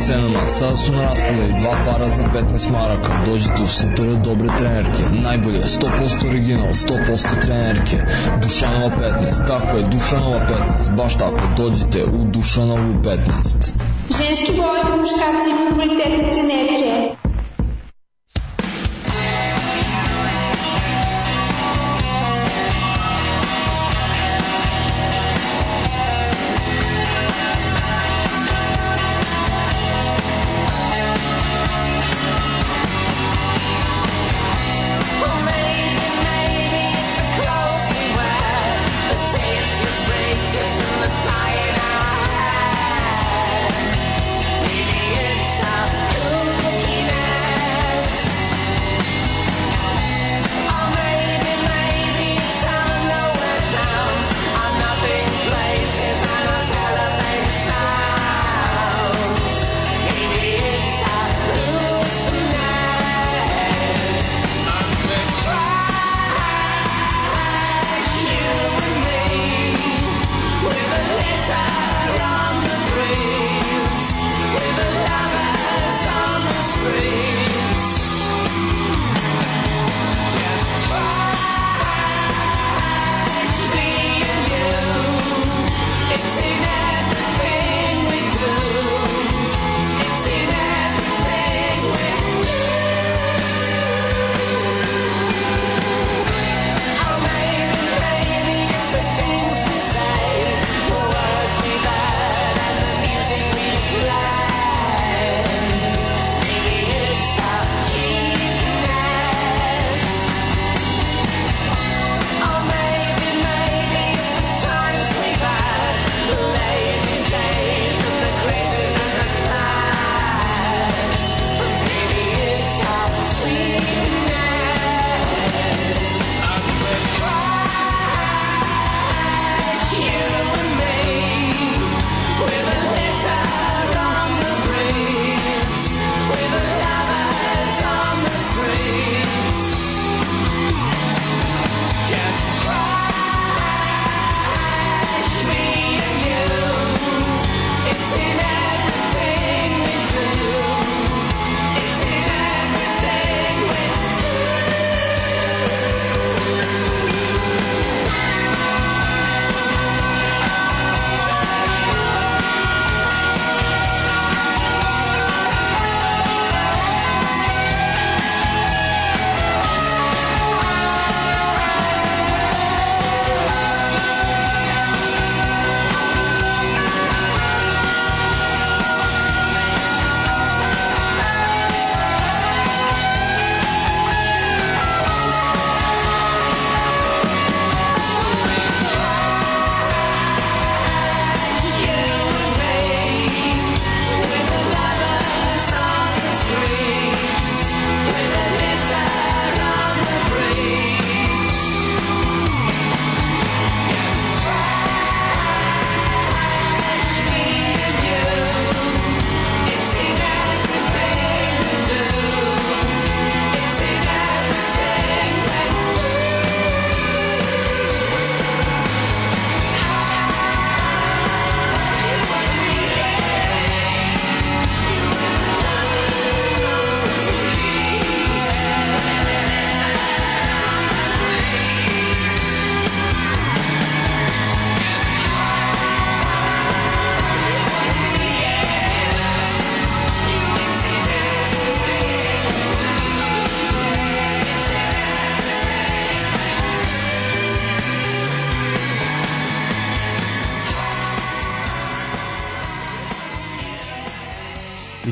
cenama. Sada su narastale i dva para za 15 maraka. Dođite u Sintr dobre trenerke. Najbolje, 100% original, 100% trenerke. Dušanova 15, tako je, Dušanova 15. Baš tako, dođite u Dušanovu 15. Ženski bolje muškarci, kvalitetne trenerke.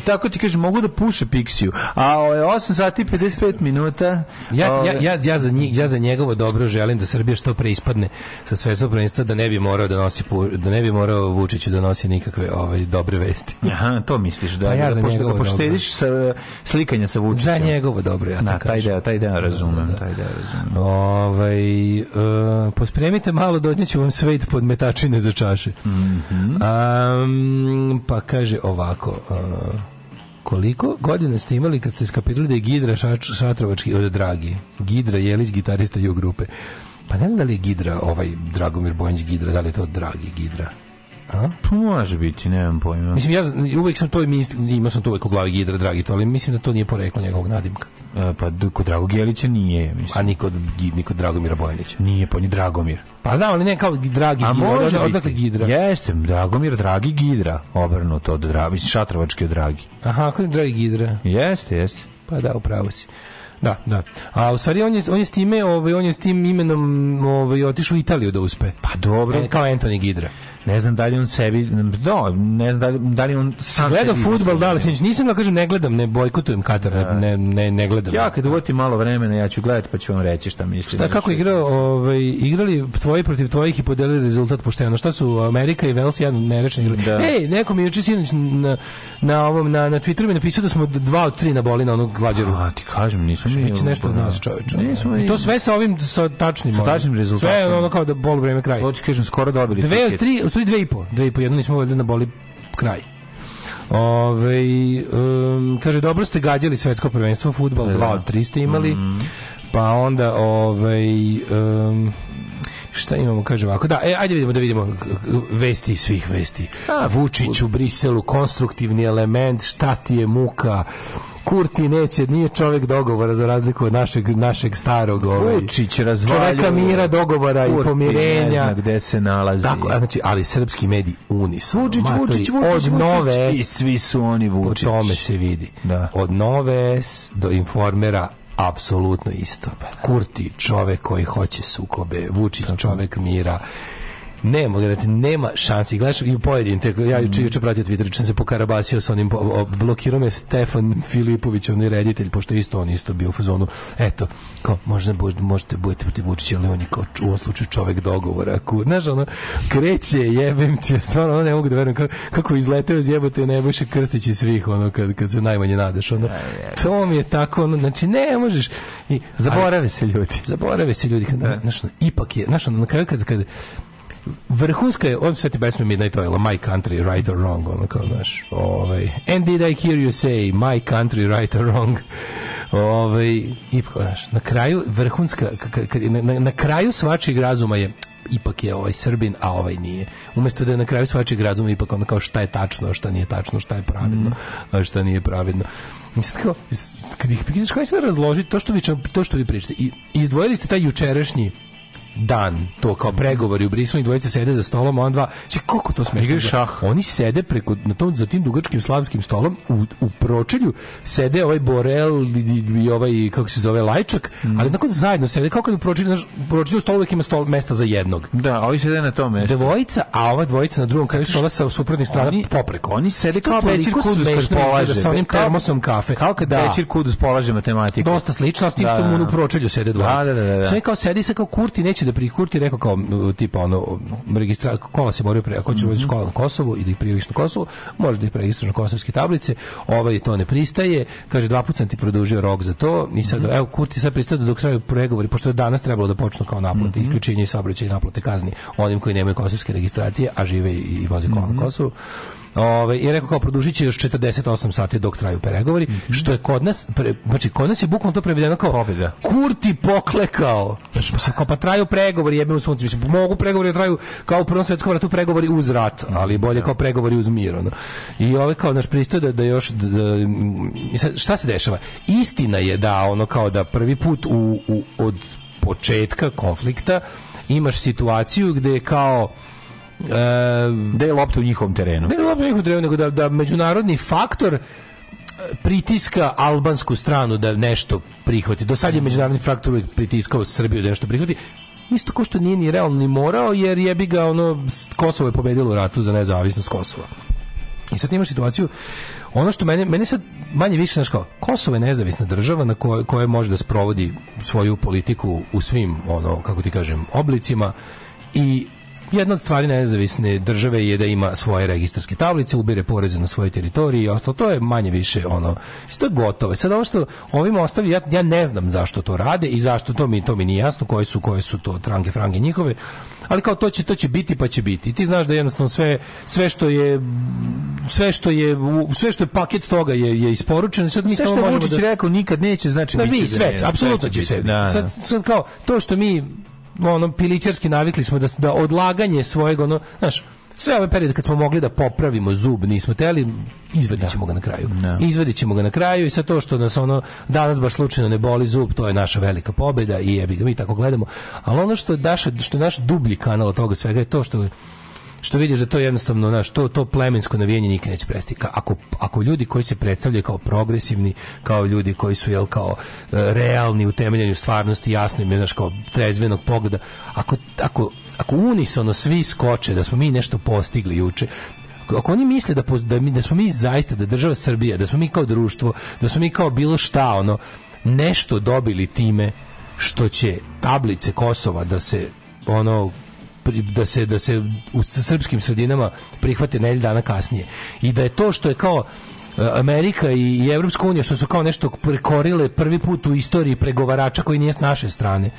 tako ti kaže mogu da puše Pixiju. A ove, ovaj, 8 sati 55 minuta... Ja, ove... ja, ja, ja, za njih, ja za njegovo dobro želim da Srbija što pre ispadne sa svetskog prvenstva, da ne bi morao da nosi da ne bi morao Vučiću da nosi nikakve ovaj dobre vesti. Aha, to misliš da. Pa ja da, da poštediš sa slikanja sa Vučićem. Za njegovo dobro, ja Na, taj deo, taj deo da, razumem, da, da. taj deo razumem. Ovaj uh, pospremite malo dođeću vam svet pod metačine za čaše. Mm -hmm. um, pa kaže ovako, uh, Koliko godina ste imali kad ste skapirali da je Gidra šač, Šatrovački od Dragi? Gidra Jelić, gitarista Ju grupe. Pa ne znam da li je Gidra, ovaj Dragomir Bojnić Gidra, da li je to Dragi Gidra? A? Pa može biti, nemam pojma. Mislim, ja uvek sam to mislim, imao sam to uvijek u glavi Gidra Dragito, ali mislim da to nije poreklo njegovog nadimka. E, pa kod Drago Jelića nije, mislim. A ni kod, ni kod Dragomira Bojanića. Nije, pa ni Dragomir. Pa znam, da, ali ne kao Dragi A Gidra, može odakle Gidra. Jeste, Dragomir, Dragi Gidra, obrnuto od Dragi, šatrovački od Dragi. Aha, kod Dragi Gidra. Jeste, jeste. Pa da, upravo si. Da, da. A u stvari on je on je s time, ovaj on je s tim imenom, ovaj otišao u Italiju da uspe. Pa dobro, e, kao Anthony Gidra. Ne znam da li on sebi, no, da, ne znam da li, da li on sam gleda fudbal, da li znači, nisam da kažem ne gledam, ne bojkotujem Katar, da. ne, ne, ne gledam. Ja kad uvati malo vremena, ja ću gledati pa ću vam reći šta mislim. Šta kako igrao, znači, ovaj igrali tvoji protiv tvojih i podelili rezultat pošteno. Šta su Amerika i Vels jedan nerečni igrali. Da. Ej, neko mi juče sinoć na, na ovom na na Twitteru mi napisao da smo dva od tri na boli na onog glađeru. A ti kažem, nisam znači, ni nešto od nas, čoveče. I to sve sa ovim sa tačnim, sa tačnim rezultatom. Sve ono kao da bol vreme kraj. To kažem skoro dobili. Dve od tri, stvari dve i po, dve i po, jedno nismo valjda na boli kraj. Ove, um, kaže, dobro ste gađali svetsko prvenstvo, futbal 2 od 3 ste imali, mm. pa onda, ovaj, um, Šta imamo, kaže ovako. Da, e, ajde vidimo da vidimo vesti svih vesti. A, Vučić u Briselu, konstruktivni element, šta ti je muka, Kurti neće, nije čovjek dogovora za razliku od našeg, našeg starog ovaj, Vučić razvaljuje. Čoveka mira, dogovora Kurti i pomirenja. ne gde se nalazi. Tako, znači, ali srpski mediji unis. Vučić, Vučić, Vučić, od nove I svi su oni Vučić. Po tome se vidi. Da. Od Noves do informera apsolutno isto. Kurti čovek koji hoće sukobe, Vučić čovek mira Nema, da gledajte, nema šansi. Gledaš i pojedin, te, ja juče juče pratio Twitter, čim se pokarabasio sa onim, blokirao je Stefan Filipović, onaj reditelj, pošto isto on isto bio u fazonu. Eto, kao, možda, možda možete budete protiv Vučića, ali on je kao u ovom slučaju čovek dogovora. Kur, znaš, ono, kreće, jebem ti, stvarno, ono, ne mogu da verujem kako, kako izleteo iz jebote Nebojša Krstić i svih, ono, kad, kad se najmanje nadaš, ono, to mi je tako, ono, znači, ne možeš. I, zaborave se ljudi. Zaborave se ljudi. Kad, da. znaš, ono, ipak je, znaš, ono, na kraju kad, kad, kad vrhunska je, on se ti pesme Midnight Oil, My Country, Right or Wrong, ono kao, znaš, ovaj, and did I hear you say, My Country, Right or Wrong, ovaj, i, znaš, na kraju, vrhunska, na, na, na kraju svačijeg razuma je, ipak je ovaj Srbin, a ovaj nije. Umesto da je na kraju svačeg razuma ipak ono kao šta je tačno, šta nije tačno, šta je pravedno, mhm. a šta nije pravedno. Mislim kao, kad ih pitaš kako se razložiti to što vi, to što vi pričate, i izdvojili ste taj jučerašnji dan, to kao pregovori u Briselu i dvojica sede za stolom, on dva, če, kako to smešno? šah. Oni sede preko, na tom, za tim dugačkim slavskim stolom, u, u pročelju sede ovaj Borel i, i ovaj, kako se zove, Lajčak, mm. ali tako zajedno sede, kao kad u pročelju, naš, u pročelju stolu uvijek ima stol mesta za jednog. Da, ovi sede na tom mestu. Dvojica, a ova dvojica na drugom kraju stola sa suprotne strane oni, popreko. Oni sede kao večer kudus kad polaže. Sa onim termosom kafe. Kao kad da. večer kudus polaže matematiku. Dosta slično, s tim da, što mu da, u da. pročelju sede da, dvojica. Da, da, da, da. Sve kao sedi se kao Kurti neće da Kurti rekao kao tipa ono registra kola se borio pre ako hoćeš mm -hmm. škola na Kosovu ili prijaviš na Kosovu, može da ih registruješ na kosovske tablice. Ovaj to ne pristaje. Kaže dva puta sam ti produžio rok za to. I sad mm -hmm. evo Kurti sad pristaje da dok traju pregovori pošto je danas trebalo da počnu kao naplate mm -hmm. isključenje i saobraćaj naplate kazni onim koji nemaju kosovske registracije, a žive i voze kola na mhm. Kosovu. Ove, i rekao kao produžit će još 48 sati dok traju pregovori, mm -hmm. što je kod nas, pre, znači kod nas je bukvalno to prevedeno kao Pobjeda. kurti poklekao. Znači, mislim, kao pa traju pregovori, jebe u sunce. Mislim, mogu pregovori da traju kao u prvom svjetskom ratu pregovori uz rat, ali bolje kao pregovori uz mir. Ono. I ove kao naš pristoj da, da još, da, da šta se dešava? Istina je da ono kao da prvi put u, u od početka konflikta imaš situaciju gdje je kao da je lopta u njihovom terenu. Da je lopta u njihovom terenu, nego da, da međunarodni faktor e, pritiska albansku stranu da nešto prihvati. Do sad je međunarodni faktor uvijek pritiskao Srbiju da nešto prihvati. Isto ko što nije ni realno ni morao, jer je bi ga ono, Kosovo je pobedilo u ratu za nezavisnost Kosova. I sad imaš situaciju, ono što mene, mene sad manje više, znaš kao, Kosovo je nezavisna država na koje, koje može da sprovodi svoju politiku u svim, ono, kako ti kažem, oblicima i Jedna od stvari nezavisne države je da ima svoje registarske tablice, ubire poreze na svojoj teritoriji i ostalo. To je manje više ono, isto gotovo. Sad ovo što ovim ostavi, ja, ja ne znam zašto to rade i zašto to mi, to mi nije jasno, koje su, koje su to trange, frange njihove, ali kao to će, to će biti pa će biti. I ti znaš da jednostavno sve, sve što je sve što je sve što je paket toga je je isporučeno sad mi sve samo što možemo Vučić da... rekao nikad neće znači da, mi da da da sve, apsolutno će sve. Da, da. Sad, sad kao to što mi ono pilićarski navikli smo da, da odlaganje svojeg ono, znaš, sve ove periode kad smo mogli da popravimo zub, nismo teli, izvadit ćemo ga na kraju. No. Da. Izvadit ga na kraju i sa to što nas ono danas baš slučajno ne boli zub, to je naša velika pobeda i jebi ga, mi tako gledamo. Ali ono što je, daš, što je naš dublji kanal od toga svega je to što što vidiš da to jednostavno naš to to plemensko navijenje nikad neće prestati ako, ako ljudi koji se predstavljaju kao progresivni kao ljudi koji su jel kao e, realni u temeljenju stvarnosti jasno im znaš kao trezvenog pogleda ako, ako, ako unisono svi skoče da smo mi nešto postigli juče ako oni misle da, da, mi, da smo mi zaista da država Srbija da smo mi kao društvo da smo mi kao bilo šta ono nešto dobili time što će tablice Kosova da se ono da se da se u srpskim sredinama prihvate nedelju dana kasnije i da je to što je kao e, Amerika i Evropska unija što su kao nešto prekorile prvi put u istoriji pregovarača koji nije s naše strane.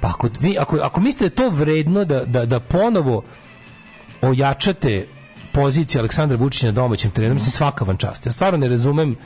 Pa ako, vi, ako, ako mislite da je to vredno da, da, da ponovo ojačate pozicije Aleksandra Vučića na domaćem terenu, mislim svaka vam čast. Ja stvarno ne razumem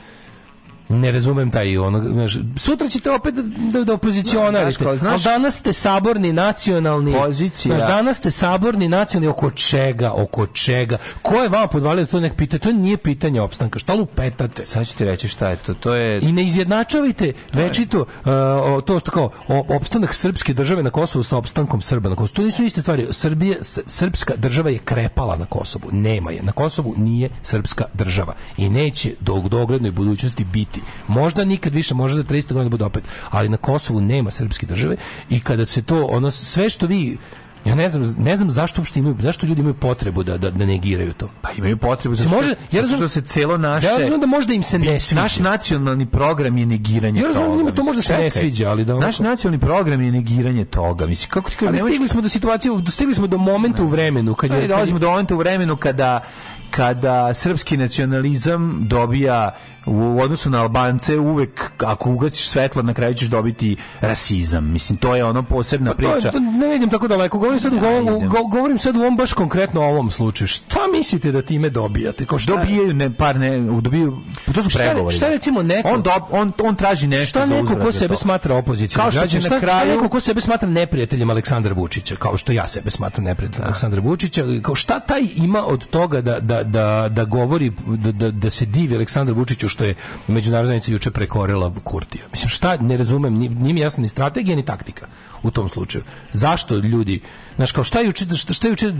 ne razumem taj ono sutra ćete opet da, da, da opozicionarite no, ali danas ste saborni nacionalni pozicija znaš, danas ste saborni nacionalni oko čega oko čega ko je vama podvalio to nek pita to nije pitanje opstanka šta lupetate sad ću ti reći šta je to to je i ne izjednačavajte večito uh, to što kao opstanak srpske države na Kosovu sa opstankom Srba na Kosovu to nisu iste stvari Srbije srpska država je krepala na Kosovu nema je na Kosovu nije srpska država i neće do doglednoj budućnosti biti biti. Možda nikad više, možda za 300 godina da bude opet, ali na Kosovu nema srpske države i kada se to, ono, sve što vi ja ne znam, ne znam zašto uopšte imaju, zašto ljudi imaju potrebu da da, da negiraju to. Pa imaju potrebu zato što, može, ja razum, zato što se celo naše Ja razumem da možda im se ne sviđa. Naš nacionalni program je negiranje toga. Ja razumem da to možda se ne sviđa, ali da Naš nacionalni program je negiranje toga. Mislim kako ti kažeš, stigli smo do situacije, stigli smo do momenta ne. u vremenu kad je dolazimo do momenta u vremenu kada kada srpski nacionalizam dobija u odnosu na Albance uvek ako ugasiš svetlo na kraju ćeš dobiti rasizam. Mislim to je ono posebna pa priča. To, ne vidim tako daleko. Govorim sad, ja, go, govorim sad u ovom baš konkretno o ovom slučaju. Šta mislite da time dobijate? Kao šta? Dobijaju ne par ne dobiju pa to su šta, pregovori. Šta da. recimo neko on, do, on, on traži nešto šta za neko ko sebe smatra opozicijom. Kao što će na kraju šta neko ko sebe smatra neprijateljem Aleksandra Vučića, kao što ja sebe smatram neprijateljem da. Aleksandra Vučića, kao šta taj ima od toga da, da, da, da govori da, da, da se divi Aleksandru Vučiću što je međunarodna juče prekorila Kurtija. Mislim, šta, ne razumem, nije mi jasna ni strategija, ni taktika u tom slučaju. Zašto ljudi, znaš, kao šta juče, šta, šta juče,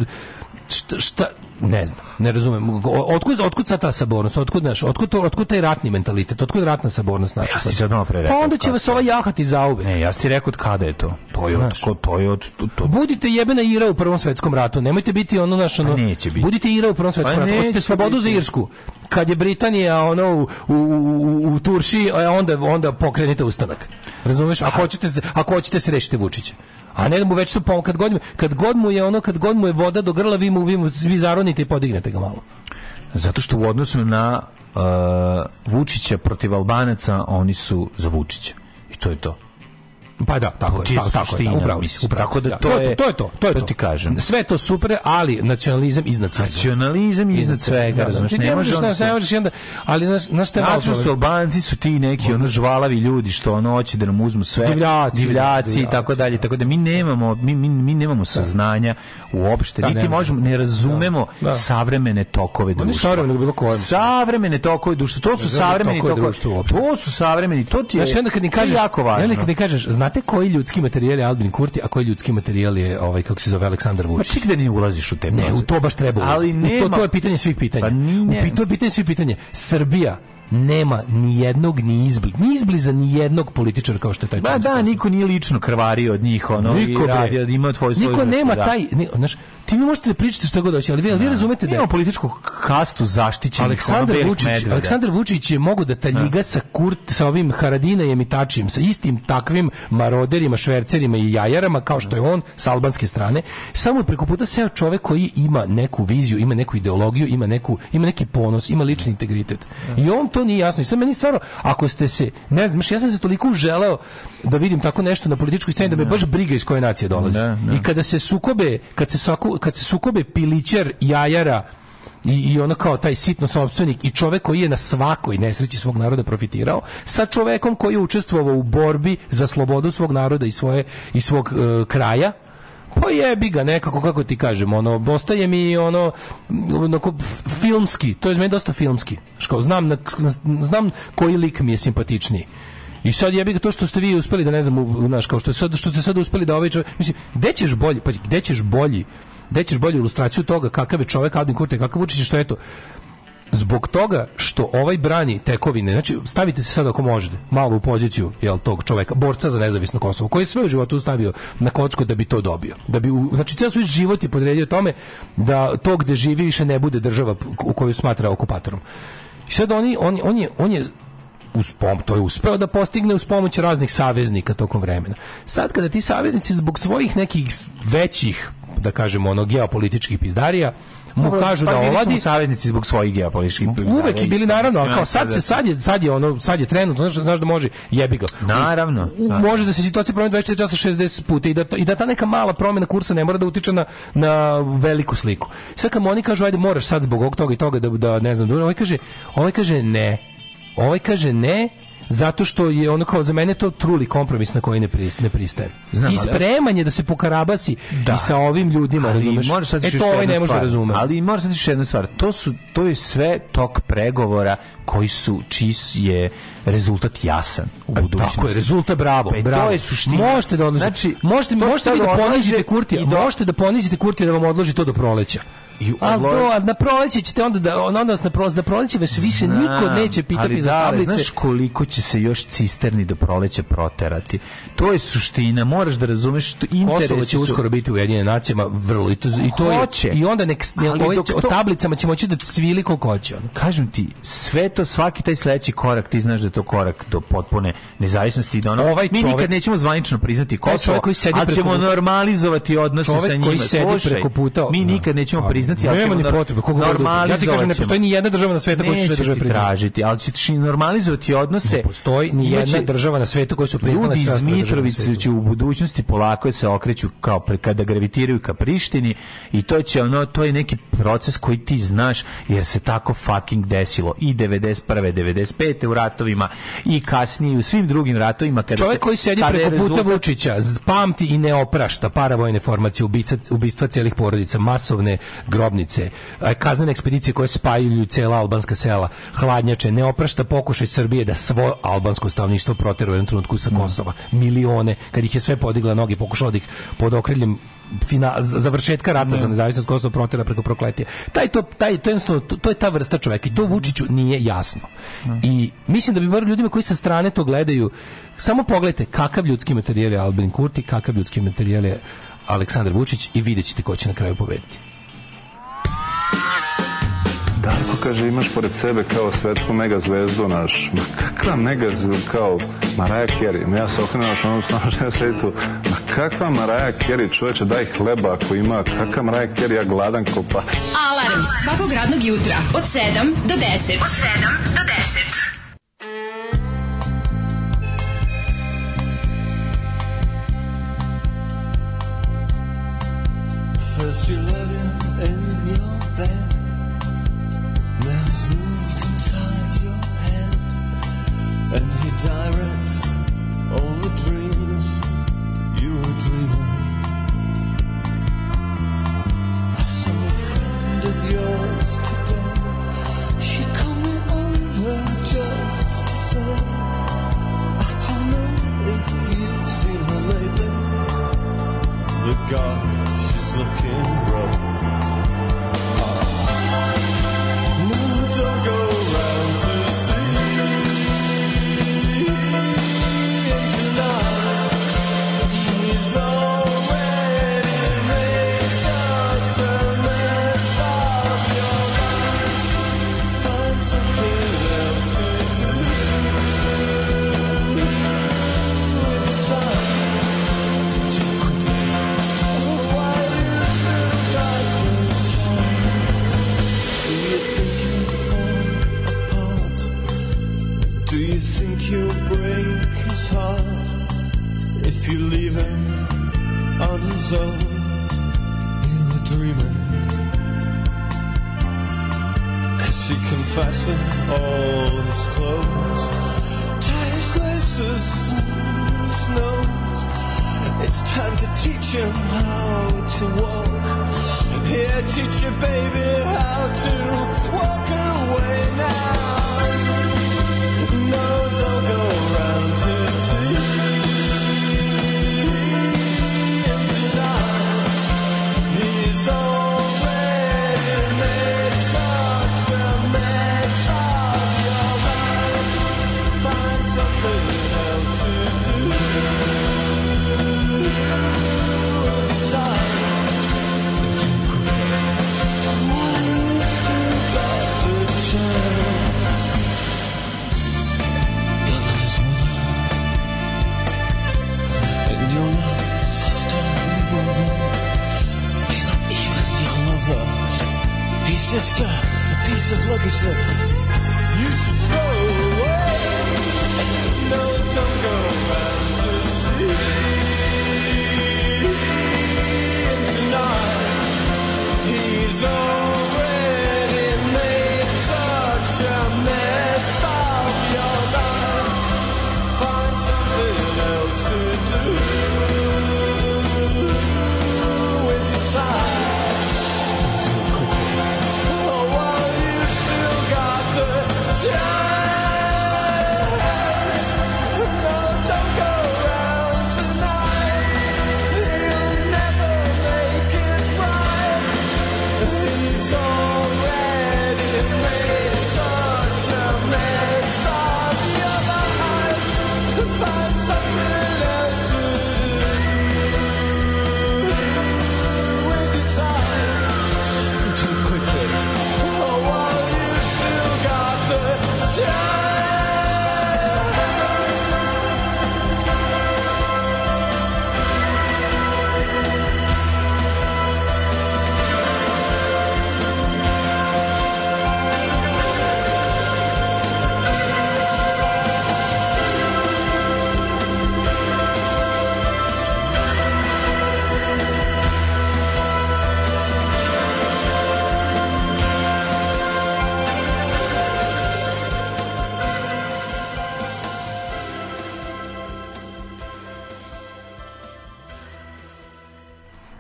šta, šta, ne znam, ne razumem. Otkud otkud sa ta sabornost? Otkud naš? Otkud to, otkud taj ratni mentalitet? Otkud ratna sabornost naša? Ja sad Pa onda će vas ova jahati za uvek. Ne, ja ti rekao od kada je to. To je od to je od to, to. Budite jebena Ira u Prvom svetskom ratu. Nemojte biti ono naš ono. Pa neće biti. Budite Ira u Prvom pa svetskom ratu. Hoćete slobodu biti. za Irsku. Kad je Britanija ono u, u, u, u Turši, e, onda onda pokrenite ustanak. Razumeš? Ako hoćete ako hoćete srešite Vučića. A ne da mu već to pom kad god kad god mu je ono kad god mu je voda do grla vi mu vi, mu, vi sklonite i podignete ga malo. Zato što u odnosu na uh, Vučića protiv Albanaca oni su za Vučića. I to je to. Pa da, tako je, tako, tako je, upravo, upravo. Tako da, da to, da, je, to je to, to je to. ti kažem. Sve to super, ali nacionalizam iznad svega. Nacionalizam iznad svega, da, da. razumeš, ne možeš onda se... Ne možeš onda, ali znaš, znaš te malo... su Albanci, su ti neki ono žvalavi ljudi što ono hoće da nam uzmu sve, divljaci, divljaci i tako dalje, tako da mi nemamo, mi, mi, mi nemamo saznanja uopšte, da, niti možemo, ne razumemo savremene tokove društva. Savremene, bilo kojem. Savremene tokove društva, to su savremeni tokovi, to su savremeni, to ti je, to je jako važno. Ja nekad ne kažeš, Znate koji ljudski materijal je Albin Kurti, a koji ljudski materijal je ovaj kako se zove Aleksandar Vučić? Pa da gde ne ulaziš u te Ne, u to baš treba ulaziti. Ali nema... u to, to je pitanje svih pitanja. Pa ni, u to je pitanje svih pitanja. Srbija nema ni jednog ni izbliza, ni izbliza ni jednog političara kao što je taj Da, da, niko nije lično krvario od njih, ono, niko, i radio, ima tvoj svoju... Niko nema da. taj, ne, znaš, ti mi možete da pričate šta god hoće, ali vi, ali vi da. razumete da... Imamo političku kastu zaštićenih Aleksandar Vučić, medveda. Aleksandar Vučić je mogo da taljiga da. sa Kurt, sa ovim Haradinajem i Tačijem, sa istim takvim maroderima, švercerima i jajarama, kao što je on, sa albanske strane, samo je preko puta seo čovek koji ima neku viziju, ima neku ideologiju, ima, neku, ima neki ponos, ima lični integritet. I on to to nije jasno. I sad meni stvarno, ako ste se, ne znam, ja sam se toliko želeo da vidim tako nešto na političkoj sceni da me baš briga iz koje nacije dolazi. I kada se sukobe, kad se, saku, kad se sukobe pilićer jajara i, i ono kao taj sitno sobstvenik i čovek koji je na svakoj nesreći svog naroda profitirao sa čovekom koji je učestvovao u borbi za slobodu svog naroda i svoje i svog e, kraja ko jebi ga nekako, kako ti kažem, ono, ostaje mi ono, onako, filmski, to je meni dosta filmski. što znam, na, znam koji lik mi je simpatičniji. I sad jebi ga to što ste vi uspeli da ne znam, znaš, kao što, sad, što ste sad uspeli da ovaj čovjek, mislim, gde ćeš bolji, pa gde ćeš bolji, gde ćeš bolju ilustraciju toga kakav je čovjek Albin Kurte, kakav Vučić, što je to zbog toga što ovaj brani tekovine, znači stavite se sad ako možete, malo u poziciju jel, tog čoveka, borca za nezavisno Kosovo, koji je sve u životu stavio na kocku da bi to dobio. Da bi, znači, cijel svoj život je podredio tome da to gde živi više ne bude država u koju smatra okupatorom. I sad oni, on, on je, on je uz pom, to je uspeo da postigne uz pomoć raznih saveznika tokom vremena. Sad kada ti saveznici zbog svojih nekih većih, da kažemo, ono, geopolitičkih pizdarija, mu kažu pa da oladi saveznici zbog svojih geopolitičkih uvek je bili naravno ali kao sad se sad je sad je ono sad je trenutno znaš, znaš da može jebi ga naravno, da. može da se situacija promeni 24 časa 60 puta i da i da ta neka mala promena kursa ne mora da utiče na, na veliku sliku sad kad oni kažu ajde moraš sad zbog ovog toga i toga da da ne znam da ovaj kaže ovaj kaže ne ovaj kaže ne zato što je ono kao za mene to truli kompromis na koji ne, ne pristaje. Znam, I spremanje ali... da se pokarabasi da. i sa ovim ljudima, ali razumeš? Moraš sad da e to ovaj ne može razumeti. Ali mora da sad još jednu stvar, to, su, to je sve tok pregovora koji su, čiji je rezultat jasan u budućnosti. Tako je, rezultat bravo, pa e, bravo. To je suština. Možete da odložite. Znači, možete, možete da ponizite Kurtija, možete da ponizite Kurtija da vam odloži to do proleća. I ali to, na proleće ćete onda, da, onda nas na proleće, za proleće vas više Znam, niko neće pitati za tablice. Znaš koliko će se još cisterni do proleća proterati? To je suština, moraš da razumeš što interesi Kosovo će su... uskoro biti u jedinje nacijama, vrlo, i to, i to hoće. je, i onda nek, ne, ovaj, to... o tablicama ćemo moći da cvili koliko hoće. Ono. Kažem ti, sve to, svaki taj sledeći korak, ti znaš da je to korak do potpune nezavisnosti i do da ono, ovaj mi čovek, nikad nećemo zvanično priznati Kosovo, koji sedi ali ćemo normalizovati odnose sa njima. koji sedi preko puta, mi nikad nećemo priznati priznati, ali nema ni potrebe. Koga da ja ti kažem ne postoji ni jedna država na svetu koja su sve države priznati. tražiti, ali se normalizovati odnose. Ne postoji ni jedna država na svetu koja su priznale sve Ljudi iz Mitrovice će u budućnosti polako se okreću kao pre, kada gravitiraju ka Prištini i to će ono to je neki proces koji ti znaš jer se tako fucking desilo i 91. 95. u ratovima i kasnije u svim drugim ratovima kada Čovjek se, koji sedi preko puta Vučića pamti i ne oprašta paravojne formacije ubica, ubistva celih porodica masovne grobnice, kaznene ekspedicije koje spajaju cela albanska sela, hladnjače, ne oprašta pokušaj Srbije da svo albansko stavništvo protera u jednom trenutku sa Kosova. Milione, kad ih je sve podigla noge, pokušala da ih pod okriljem fina, završetka rata ne. za nezavisnost Kosova protera preko prokletija. Taj to, taj, to, to, to je ta vrsta čoveka i to Vučiću nije jasno. Ne. I mislim da bi bar ljudima koji sa strane to gledaju, samo pogledajte kakav ljudski materijal je Albin Kurti, kakav ljudski materijal je Aleksandar Vučić i vidjet ćete ko će na kraju pobediti. Darko kaže, imaš pored sebe kao svetsku mega zvezdu, naš, ma kakva mega zvezdu, kao Maraja Kerry, ma ja se okrenem, naš, ono snažno (laughs) ja tu, ma kakva Maraja Kerry, čoveče, daj hleba ako ima, kakva Maraja Kerry, ja gladan ko pas. Alarm svakog radnog jutra od 7 do 10. Od 7 do 10. First you let moved inside your head, and He directs all the dreams you were dreaming. I saw a friend of yours today. She over just to say, I don't know if you've seen her lately. God.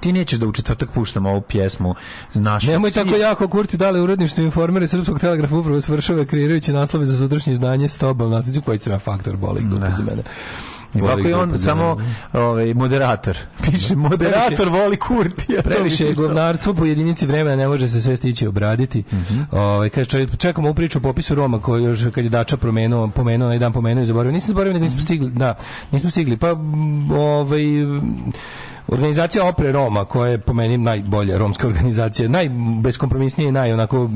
ti nećeš da u četvrtak puštamo ovu pjesmu. Znaš, Nemoj cilj... tako jako kurti dale uredništvo informere Srpskog telegrafa upravo svršava kreirajući naslove za sutrašnje izdanje Stobal naslicu koji se ja faktor boli glupo da. za mene. Ovako je on samo ovaj, moderator. Piše, moderator voli Kurtija. Previše je govnarstvo po jedinici vremena, ne može se sve stići obraditi. Mm -hmm. ovaj, kaže, čekamo u priču o popisu Roma, koji još kad je Dača promenuo, pomenuo, na jedan pomenuo i zaboravio. Nisam zaboravio, nego nismo stigli. Da, nismo stigli. Pa, ovaj, Organizacija Opre Roma, koja je po meni najbolja romska organizacija, najbeskompromisnije i naj onako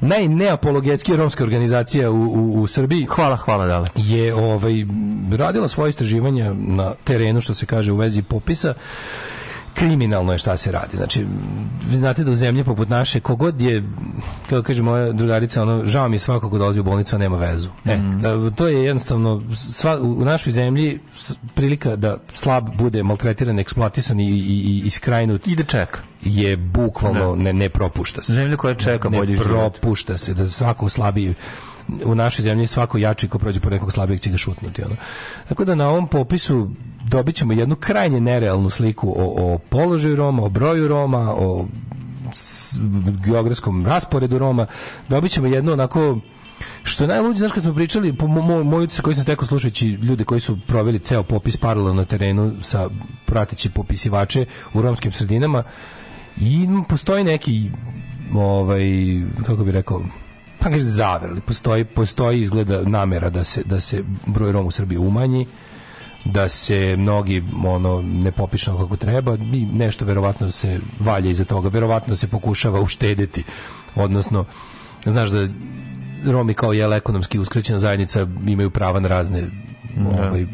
najneapologetski romska organizacija u, u, u, Srbiji. Hvala, hvala dale. Je ovaj radila svoje istraživanja na terenu što se kaže u vezi popisa kriminalno je šta se radi. Znači, vi znate da u zemlji poput naše, kogod je, kako kaže moja drugarica, ono, žao mi svako ko dolazi u bolnicu, nema vezu. E, mhm. da, to je jednostavno, sva, u našoj zemlji prilika da slab bude maltretiran, eksploatisan i, i, i iskrajnut. Ide čeka je bukvalno da. ne. ne, propušta se. Zemlja koja čeka ne, bolji propušta se, da svako slabiji u našoj zemlji svako jači ko prođe po nekog slabijeg će ga šutnuti. Ono. Tako da na ovom popisu dobit ćemo jednu krajnje nerealnu sliku o, o položaju Roma, o broju Roma, o geografskom rasporedu Roma. Dobit ćemo jednu onako što je najluđe, znaš, kad smo pričali, po moj, moj koji sam stekao slušajući ljude koji su proveli ceo popis paralelno na terenu sa prateći popisivače u romskim sredinama, i postoji neki, ovaj, kako bi rekao, pa zaverli, postoji, postoji izgleda namera da se, da se broj Roma u Srbiji umanji, da se mnogi ono ne popišu kako treba i nešto verovatno se valja iza toga verovatno se pokušava uštedeti odnosno znaš da Romi kao jel ekonomski uskrećena zajednica imaju prava na razne da. ovaj,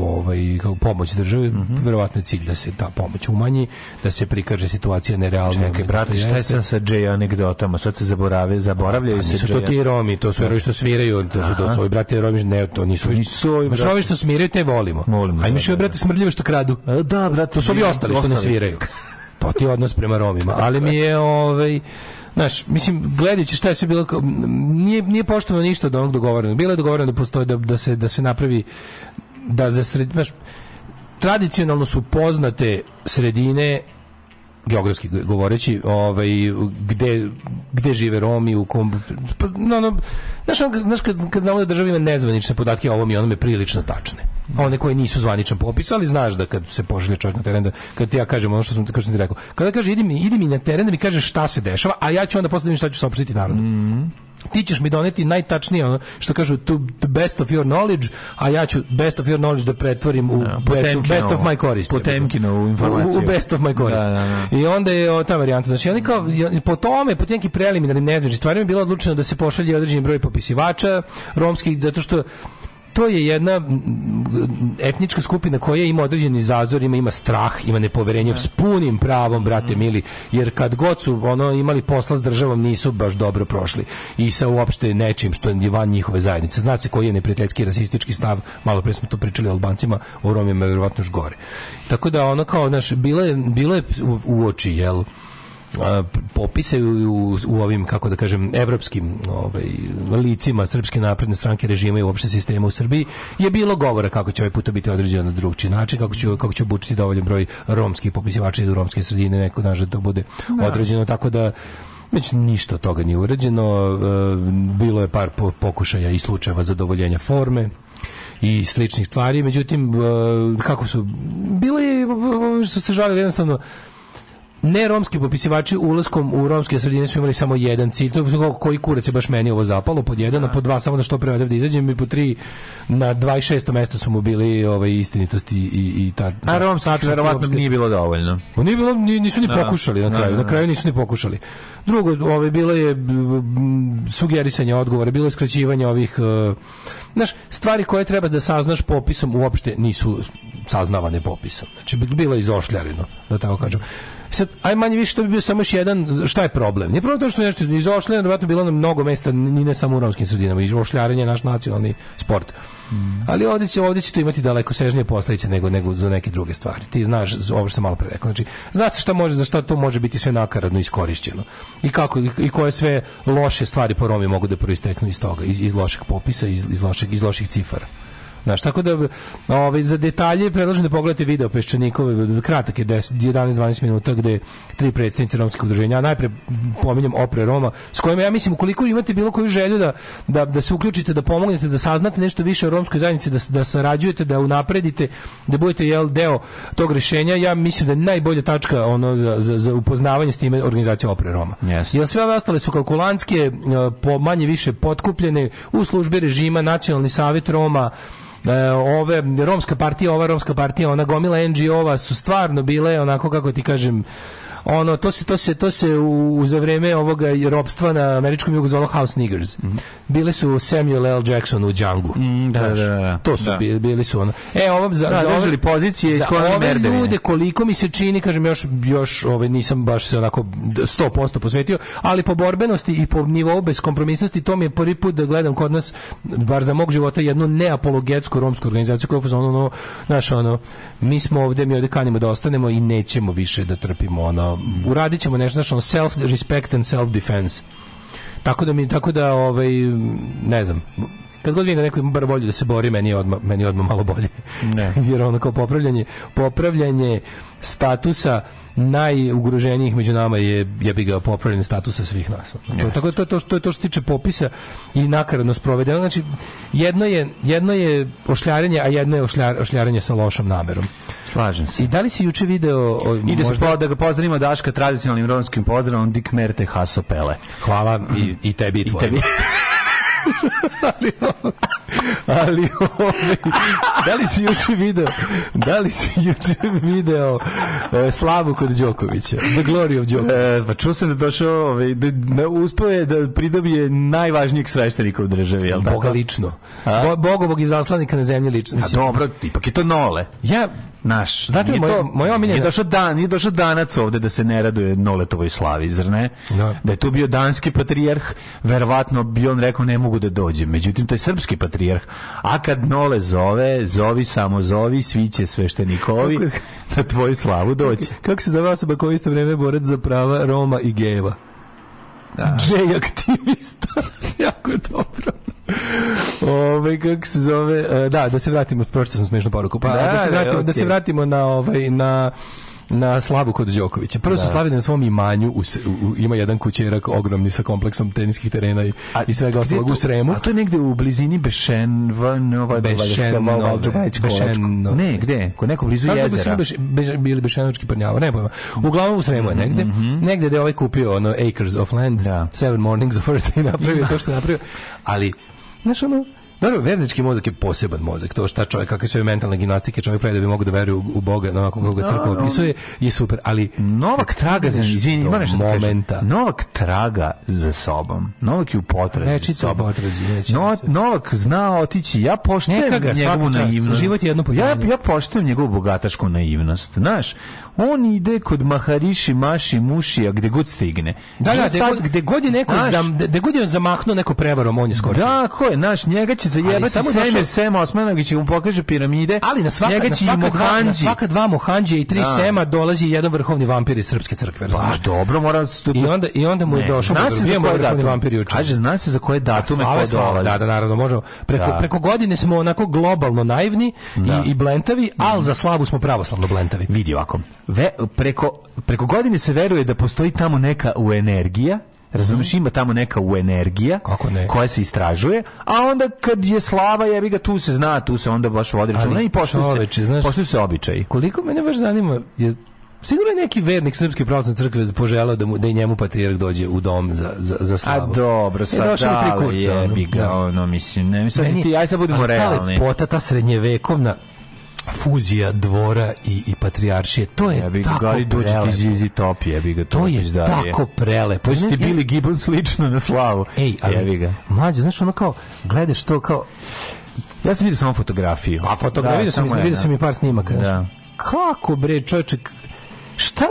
ovaj kao pomoć države, mm -hmm. verovatno je cilj da se ta pomoć umanji, da se prikaže situacija nerealna. Čekaj, brate, šta je sa sa J anegdotama? Sad se zaborave, zaboravljaju pa, se. Nisu to ti Romi, to su da. ovi što sviraju, to su to svoji brate Romi, ne, to nisu. Nisu ovi što smiraju, te volimo. Molim, Ajme što brate da. smrdljive što kradu. E, da, brate, to su ovi ostali što ne sviraju. To ti je odnos prema Romima, ali mi je ovaj Znaš, mislim, gledajući šta je sve bilo, nije, nije poštovano ništa od onog dogovorenog. Bilo je dogovoreno da postoje, da, da, se, da se napravi da za sred, znaš, tradicionalno su poznate sredine geografski govoreći, ovaj gde, gde žive Romi u kom pa, no, no, znaš, on, znaš kad, kad znamo da država ima nezvanične podatke o ovom i onome prilično tačne. One koje nisu zvaničan popis, ali znaš da kad se pošalje čovjek na teren da kad ti ja kažem ono što sam, što sam ti rekao. Kada kaže idi mi, idi mi na teren da mi kaže šta se dešava, a ja ću onda posle da šta ću saopštiti narodu. Mm -hmm ti ćeš mi doneti najtačnije ono što kažu to, the best of your knowledge, a ja ću best of your knowledge da pretvorim u no, da, best, of, best of my korist. Potemkinovu informaciju. U, u, best of my da, korist. Da, da, da. I onda je ta varijanta. Znači, oni kao, po tome, po nekim preliminarnim nezveći znači, stvarima je bilo odlučeno da se pošalje određeni broj popisivača romskih, zato što to je jedna etnička skupina koja ima određeni zazor, ima, ima strah, ima nepoverenje ne. Da. s punim pravom, brate mhm. mili, jer kad god su ono imali posla s državom nisu baš dobro prošli i sa uopšte nečim što je van njihove zajednice. Zna se koji je neprijateljski rasistički stav, malo pre smo tu pričali Albancima, o Romima je vjerovatno još gore. Tako da ono kao, znaš, bilo je, bilo je u, u oči, jel? popise u, u ovim, kako da kažem, evropskim ovaj, licima Srpske napredne stranke režima i uopšte sistema u Srbiji je bilo govora kako će ovaj put biti određeno na drugčiji način, kako će, kako će obučiti dovoljan broj romskih popisivača iz romske sredine, neko naš da bude da. određeno, tako da već ništa od toga nije urađeno, e, bilo je par pokušaja i slučajeva zadovoljenja forme, i sličnih stvari, međutim e, kako su bilo je što se žalili jednostavno Ne romski popisivači ulaskom u romske sredine su imali samo jedan cilj. To je koji kurac je baš meni ovo zapalo pod jedan, a, a pod dva samo da što pre da izađem i po tri na 26. mesto su mu bili ovaj istinitosti i i ta. A romski verovatno nije bilo dovoljno. Oni pa bilo nisu ni da, da. pokušali na da, kraju, na kraju nisu ni pokušali. Drugo, ovaj bilo je sugerisanje odgovora, bilo je skraćivanje ovih e, znaš, stvari koje treba da saznaš popisom uopšte nisu saznavane popisom. Znači bilo je izošljareno, da tako kažem. Sad, aj manje više to bi bio samo još jedan, šta je problem? Nije problem to što nešto izošljeno, vjerojatno bilo na mnogo mesta, ni ne samo u romskim sredinama, izošljarenje je naš nacionalni sport. Mm. Ali ovde će, ovde će to imati daleko sežnije posledice nego, nego za neke druge stvari. Ti znaš, ovo što sam malo pre rekao, znači, zna šta može, za šta to može biti sve nakaradno iskorišćeno. I kako, i, koje sve loše stvari po Romi mogu da proisteknu iz toga, iz, iz lošeg popisa, iz, iz, loših, iz loših cifara. Znaš, tako da ovaj, za detalje predlažem da pogledate video Peščanikove, kratak je 10 11-12 minuta gde tri predstavnice romskih udruženja, najpre pominjem opre Roma, s kojima ja mislim ukoliko imate bilo koju želju da, da, da se uključite, da pomognete, da saznate nešto više o romskoj zajednici, da, da sarađujete, da unapredite, da budete jel, deo tog rešenja, ja mislim da je najbolja tačka ono, za, za, za upoznavanje s time organizacija opre Roma. Yes. Jer sve ove ostale su kalkulanske, eh, po manje više potkupljene u službi režima, nacionalni savjet Roma, E, ove romska partija, ova romska partija, ona gomila NGO-ova su stvarno bile onako kako ti kažem ono to se to se to se u, za vrijeme ovoga ropstva na američkom jugu zvalo House Niggers. Mm -hmm. Bile su Samuel L. Jackson u Django. Mm, da, Znaš, da, da, da. To su da. bili, bili, su ono. E, ovom za, da, za ove, pozicije za ove merdevine. ljude koliko mi se čini, kažem još još ovaj nisam baš se onako 100% posvetio, ali po borbenosti i po nivou beskompromisnosti to mi je prvi put da gledam kod nas bar za mog života jednu neapologetsku romsku organizaciju koja je ono, ono, naš ono mi smo ovdje, mi ovdje kanimo da ostanemo i nećemo više da trpimo ono kao uradit ćemo nešto što self respect and self defense. Tako da mi tako da ovaj ne znam kad god vidim da neko ima bar volju da se bori, meni je odmah, meni je odmah malo bolje. Ne. (laughs) Jer ono kao popravljanje, popravljanje statusa najugroženijih među nama je ja jebi ga popravljen statusa svih nas. To, tako to, to, to je to što se tiče popisa i nakaradno sprovedeno. Znači, jedno je, jedno je ošljarenje, a jedno je ošljar, ošljarenje sa lošom namerom. Slažem se. I da li si juče video... O, Ide možda... se da ga pozdravimo Daška tradicionalnim romskim pozdravom Dik Merte Hasopele. Hvala i, i tebi i, i tebi. (laughs) ali, ali da li si juče video da li si juče video e, slavu kod Đokovića The Glory of Đoković e, pa čuo sam da došao ovaj, da, da uspeo je da pridobije najvažnijeg sveštenika u državi jel Boga tako? lično A? Bo, bogovog izaslanika na zemlji lično a dobro, ipak je to nole ja naš. Znate, moj, to, moj omiljeni... Nije došao, dan, nije došao danac ovde da se ne raduje Noletovoj slavi, zar ne? No. Da. da je to bio danski patrijarh, verovatno bi on rekao ne mogu da dođem. Međutim, to je srpski patrijarh. A kad Nole zove, zovi, samo zovi, svi će sveštenikovi na tvoju slavu doći. Kako se zove osoba koja isto vreme borac za prava Roma i Geva? Da. J aktivista. (laughs) jako dobro. Ove kako se zove, e, da, da se vratimo, pročitao sam smešnu poruku. Pa da, da se da, vratimo, okay. da se vratimo na ovaj na na slavu kod Đokovića. Prvo su da. slavili na svom imanju, u, u, ima jedan kućerak ogromni sa kompleksom teniskih terena i, a, i svega ostalog u Sremu. A to je negde u blizini Bešenvanova, Bešenova, Bešenova. Ne, gde? Ko neko blizu Kako da jezera. Beš, beš, bili Bešenovački prnjava, ne pojma. Uglavnom u Sremu je negde. Mm -hmm. Negde gde je ovaj kupio ono Acres of Land, da. Seven Mornings of Earth i napravio to što napravio. Ali Znaš, ono, dobro, da, da, vernički mozak je poseban mozak. To šta čovjek, kakve sve mentalne gimnastike čovjek pravi da bi mogao da veruje u, Boga, na ovako kako ga da, crkva opisuje, je super. Ali Novak traga za izvini, ima nešto momenta. Da Novak traga za sobom. Novak je u potrazi Reči za sobom. Potrazi, no, Novak zna otići. Ja poštujem njegovu naivnost. Život je jedno Ja, ja poštujem njegovu bogatašku naivnost. Znaš, on ide kod Mahariši, Maši, Mušija, gde god stigne. Da, da, gde, god, gde god je neko naš, zam, gde god je zamahnuo neko prevarom, on je skočio. Da, ko je, naš, njega će zajebati samo Semir Sema Osmanović će mu pokaže piramide, ali na svaka, njega će na svaka, dva, na svaka dva Mohanđe i tri da. Sema dolazi jedan vrhovni vampir iz Srpske crkve. Pa, dobro, mora da studi... I onda, i onda mu je ne. došao. Zna se za koje da datume. Kaže, zna se za koje pa, datume ko dolazi. Da, da, naravno, možemo. Preko, da. preko godine smo onako globalno naivni da. i, i blentavi, ali za slavu smo pravoslavno blentavi. Vidi ovako ve, preko, preko godine se veruje da postoji tamo neka u energija Razumeš, mhm. ima tamo neka u energija ne? koja se istražuje, a onda kad je slava, jebi ga, tu se zna, tu se onda baš vodi računa i pošli se, znaš, poštuju se običaj. Koliko mene baš zanima, je, sigurno je neki vernik Srpske pravoslavne crkve poželao da, mu, da i njemu patrijarh dođe u dom za, za, za slavu. A dobro, e, sad e, da, jebi ga, da. ono, mislim, ne, mislim, ti, aj sad budimo realni. Ta lepota, ta srednjevekovna, fuzija dvora i, i patrijaršije. To je ja tako gari prelepo. Dođi iz Top, ja bi ga to je izdarije. tako prelepo. To ste bili Gibbons slično na slavu. Ej, ali, ja ga. Mlađe, znaš, ono kao, gledaš to kao... Ja sam vidio samo fotografiju. Pa fotografiju da, sam, vidio sam, sam mi par snimaka. Da. Kako bre, čovječe, šta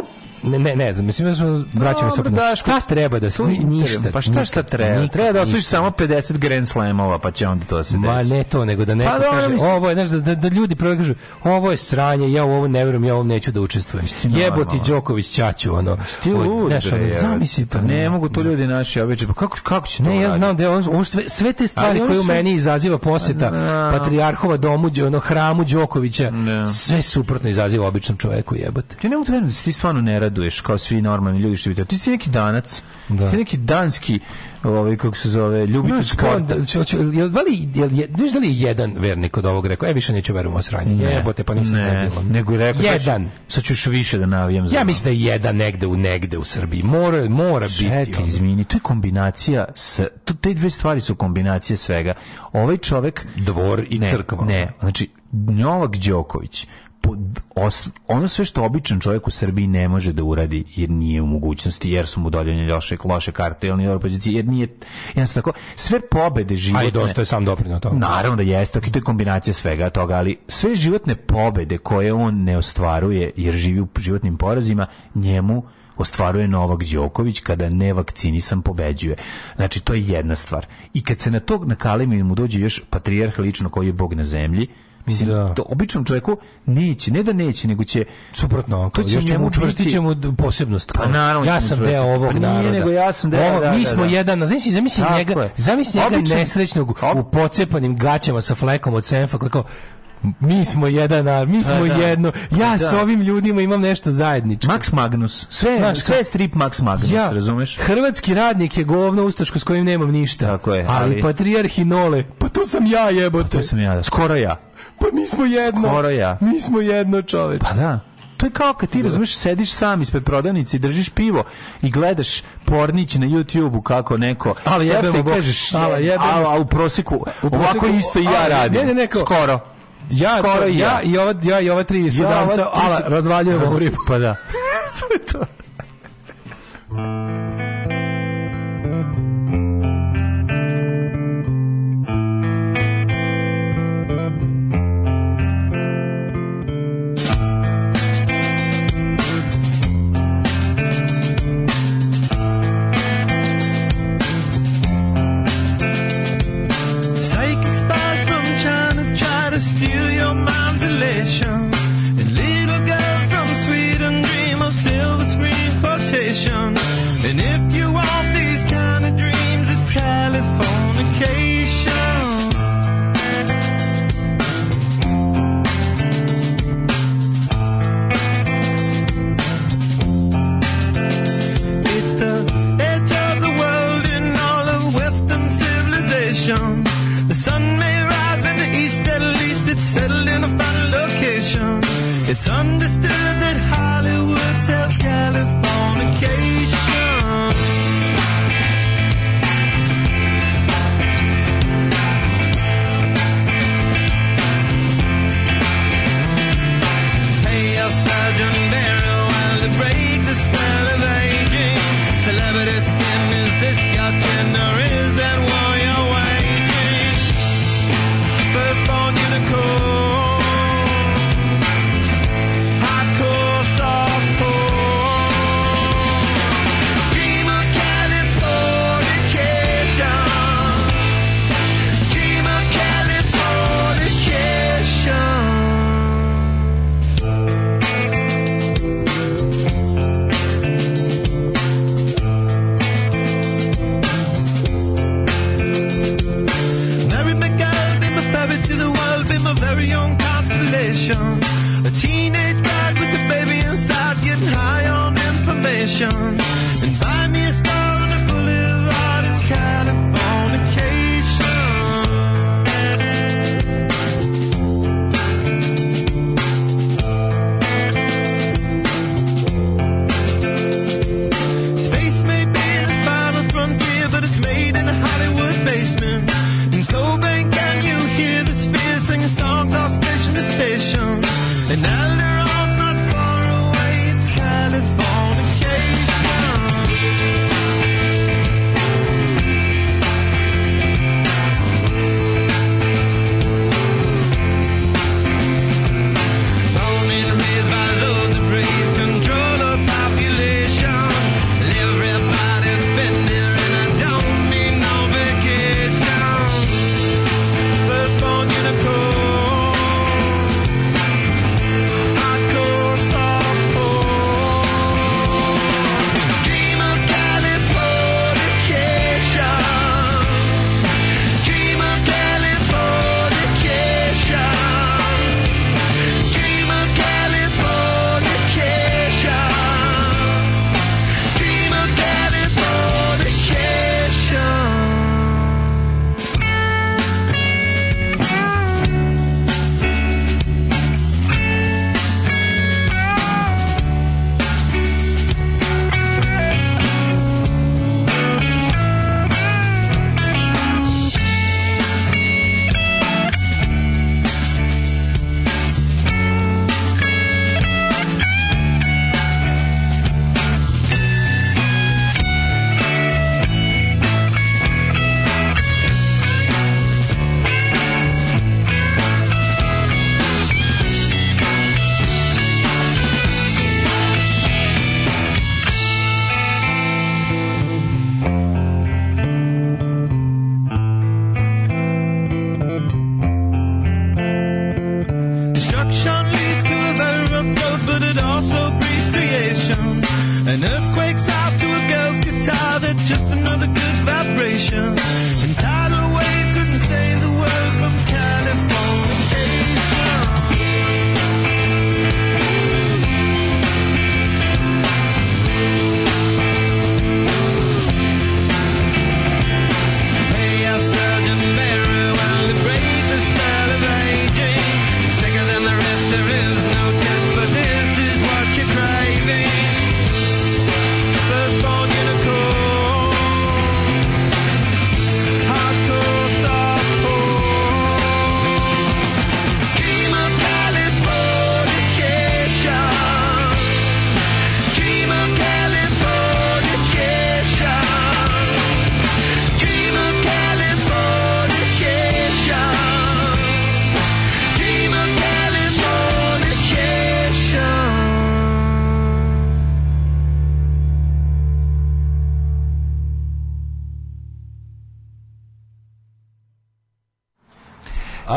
Ne, ne, ne znam, mislim da smo vraćamo se na šta treba da se ništa. Pa šta šta treba? Nikad, treba da osvojiš samo 50 Grand Slamova, pa će onda to da se desi. Ma ne to, nego da neko pa, kaže, mislim... ovo je, znaš, da, da, da ljudi prvo kažu, ovo je sranje, ja u ovo ne verujem, ja u ovo neću da učestvujem. Jeboti Đoković Ćaću, ono. Pa ti lud, znaš, ono, zamisli to. Pa ne, mogu to ljudi naši običaj, pa kako, kako će to Ne, ja znam da on, on sve, sve te stvari koje u meni izaziva poseta da. Patrijarhova domu, ono, hramu Đokovića, da. sve suprotno izaziva običnom čoveku, jebote. Ti ne mogu da verujem da ti stvarno ne raduješ kao svi normalni ljudi što vidite. Ti si neki danac, da. ti si neki danski, ovaj kako se zove, ljubitelj no, sporta. Da, čo, čo, jel, vali, da jel, jel, znaš da je jedan vernik od ovog rekao, e više neću verujem u sranje. Ne, jebote, pa nisam ne, ne bilo. nego je rekao, jedan. Sad ćeš više da navijem za. Ja mislim da je jedan negde u negde u Srbiji. Mora, mora Čekaj, biti. Čekaj, izvini, to je kombinacija s, to, te dve stvari su kombinacije svega. Ovaj čovek... Dvor i ne, crkva. Ne, znači, Njovak Đoković ono sve što običan čovjek u Srbiji ne može da uradi jer nije u mogućnosti jer su mu dodeljene loše loše karte ili je opozicije jer nije jednostavno tako sve pobede životne. Aj dosta je sam doprinio to. Naravno da jeste, ok, to je kombinacija svega toga, ali sve životne pobede koje on ne ostvaruje jer živi u životnim porazima njemu ostvaruje Novak Đoković kada ne vakcinisan pobeđuje. Znači, to je jedna stvar. I kad se na tog nakalemi mu dođe još patrijarh lično koji je Bog na zemlji, Mislim, da. to običnom čovjeku neće, ne da neće, nego će suprotno, to će još njemu učvrstit ćemo posebnost. Pa naravno, ja sam deo ovog pa naroda. nego ja sam deo, Ovo, da, Mi da, smo da, jedan, zamisli, zamisli njega, zamisli njega nesrećnog op. u pocepanim gaćama sa flekom od senfa, kako mi smo jedan, a mi pa smo da, jedno. Pa ja da. s ovim ljudima imam nešto zajedničko. Max Magnus. Sve, Znaš, sve strip Max Magnus, ja, razumeš? Hrvatski radnik je govno ustaško s kojim nemam ništa. Tako je. Ali, ali patrijarh i nole, pa tu sam ja jebote. Pa tu sam ja, skoro ja. Pa mi smo jedno. Skoro ja. Mi smo jedno čoveč. Pa da. To je kao kad ti da. razumeš, sediš sam ispred prodavnice i držiš pivo i gledaš pornić na YouTubeu kako neko. Ali jebemo bo. Kažeš, ali jebemo. A, a u proseku, u proseku ovako isto i ja radim. Ne, ne, ne, skoro. Ja, skoro to, ja. ja i ova ja i ova tri sudanca, ja, ala razvaljujemo ribu. Pa da. (laughs) to je to.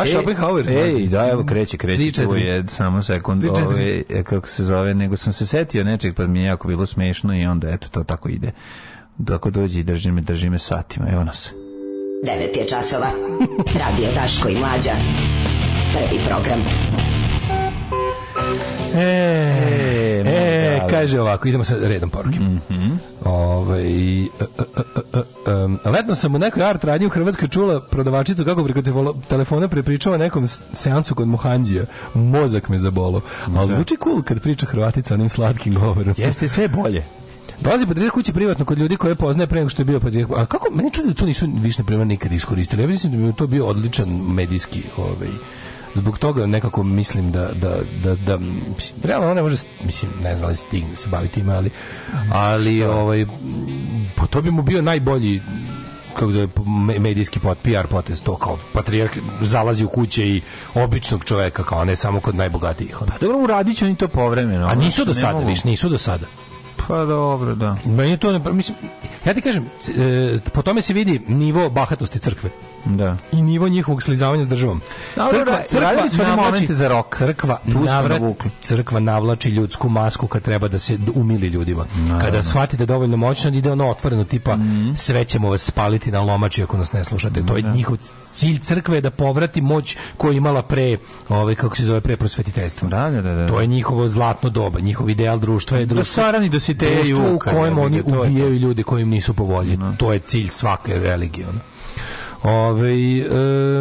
Schopenhauer. Ej, da, evo kreće, kreće, tu je, samo sekund, ove, ovaj, kako se zove, nego sam se setio nečeg, pa mi je jako bilo smešno i onda, eto, to tako ide. Dako dođe i drži me, drži me satima, evo nas. 9 je časova, radio Taško i Mlađa, prvi program. E, e, e, kaže ovako, idemo sa redom poruke. Mm -hmm. Ove, ovaj, e, e, e um, letno sam u nekoj art radnji u Hrvatskoj čula prodavačicu kako preko telefona prepričava nekom seansu kod Mohanđija. Mozak me zabolo. Ali da. zvuči cool kad priča Hrvatica onim slatkim govorom. Jeste sve bolje. Dolazi patrijarh kući privatno kod ljudi koje poznaje pre nego što je bio patrijarh. A kako meni čudi da to nisu više na nikad iskoristili. Ja mislim da bi to bio odličan medijski ovaj zbog toga nekako mislim da da da da realno ona može mislim ne znam da li stigne da se baviti ima ali ali ovaj to bi mu bio najbolji kako zove, medijski pot, PR potez, to kao patrijarh zalazi u kuće i običnog čoveka, kao ne samo kod najbogatijih. Pa dobro, uradit će oni to povremeno. A nisu do sada, viš, nisu do sada. Pa dobro, da. Meni to ne, mislim, Ja ti kažem, e, po tome se vidi nivo bahatosti crkve. Da. I nivo njihovog slizavanja s državom. Dobro, crkva, da, crkva su navlači, za rok. Crkva, navrat, crkva navlači ljudsku masku kad treba da se umili ljudima. Naravno. Kada shvatite da dovoljno moćno, da ide ono otvoreno, tipa mm -hmm. sve ćemo vas spaliti na lomači ako nas ne slušate. To je njihov cilj crkve je da povrati moć koju je imala pre, ovaj, kako se zove, pre prosvetiteljstva. Da, da, da, To je njihovo zlatno doba, njihov ideal društva je društvo, do sarani, do društvo u kojem oni ubijaju ljude koji im nisu po volji. No. Da. To je cilj svake religije. Ono. Ove,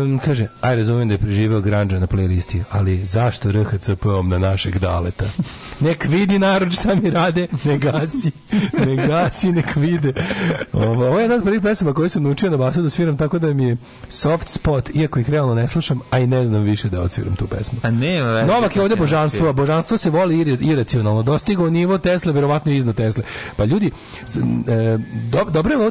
um, kaže, aj razumijem da je preživao Granđa na playlisti, ali zašto RHCP-om na našeg daleta? Nek vidi narod šta mi rade, ne gasi, ne gasi, nek vide. Ovo, ovo je jedna od prvih pesama koju sam naučio na basu da sviram, tako da mi je soft spot, iako ih realno ne slušam, a i ne znam više da odsviram tu pesmu. A ne, Novak je ovdje božanstvo, božanstvo se voli ir, iracionalno, dostigao nivo Tesla, verovatno iznad Tesla. Pa ljudi, e, do,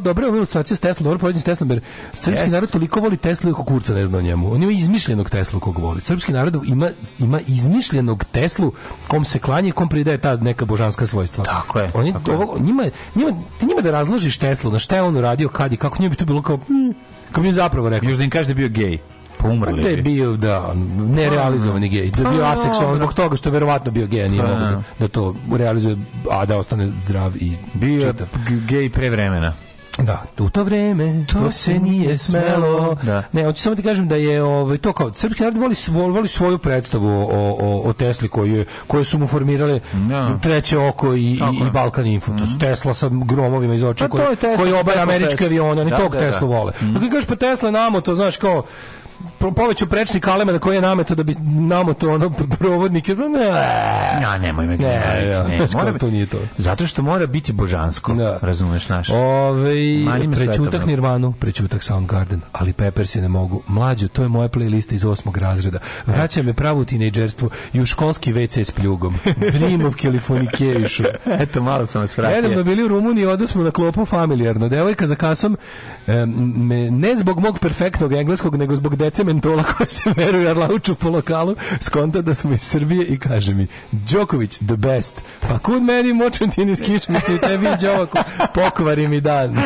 dobro je ovo ilustracija s Tesla, dobro poređenje s Teslom, jer srpski narod toliko voli Teslu kako kurca ne zna o njemu. On ima izmišljenog Teslu kog voli. Srpski narod ima, ima izmišljenog Teslu kom se klanje kom pridaje ta neka božanska svojstva. Tako je. Oni, tako ovo, njima, njima, ti njima da razložiš Teslu na šta je on uradio, kad i kako njima bi to bilo kao... Mm, kako bi zapravo rekao. Još da im kaže da je bio gej. Pa umrli. Pa da je bio, da, nerealizovani gej. Da je bio pa da. aseksualan zbog toga što je verovatno bio gej, nije pa mogu da. da, da to realizuje, a da ostane zdrav i bio čitav. Bio gej pre vremena. Da, u to vreme to, to se nije smelo. Da. Ne, hoću samo ti kažem da je ovaj to kao srpski narod voli, svoj, voli svoju predstavu o, o, o Tesli koju koje su mu formirale no. Da. treće oko i i, i Balkan Info. Mm -hmm. Tesla sa gromovima iz očiju pa koji obara američke avione, oni da, tog da, Teslu da. vole. Mm -hmm. Kako kažeš pa Tesla namo, to znaš kao poveću prečni kalema na koji je nameto da bi namo to ono provodnike. Ne, ja, nemoj me ne, ja, ne, mora, to nije to. Zato što mora biti božansko, da. razumeš naš. Ove, prećutak Nirvanu, prećutak Soundgarden, ali Peppers je ne mogu. Mlađo, to je moja playlista iz osmog razreda. Vraća me pravo tinejdžerstvo i u školski WC s pljugom. Dream of Californication. (laughs) Eto, malo sam vas vratio. Jedno da bili u Rumuniji, odosmo na klopu familijarno. Devojka za kasom, um, me, ne zbog mog perfektnog engleskog, nego zbog dece mentola (laughs) koja se veruje lauču po lokalu, skonta da smo iz Srbije i kaže mi, Đoković, the best. Pa kud meni močem ti niz kišmice i tebi Đovaku, pokvari mi dan.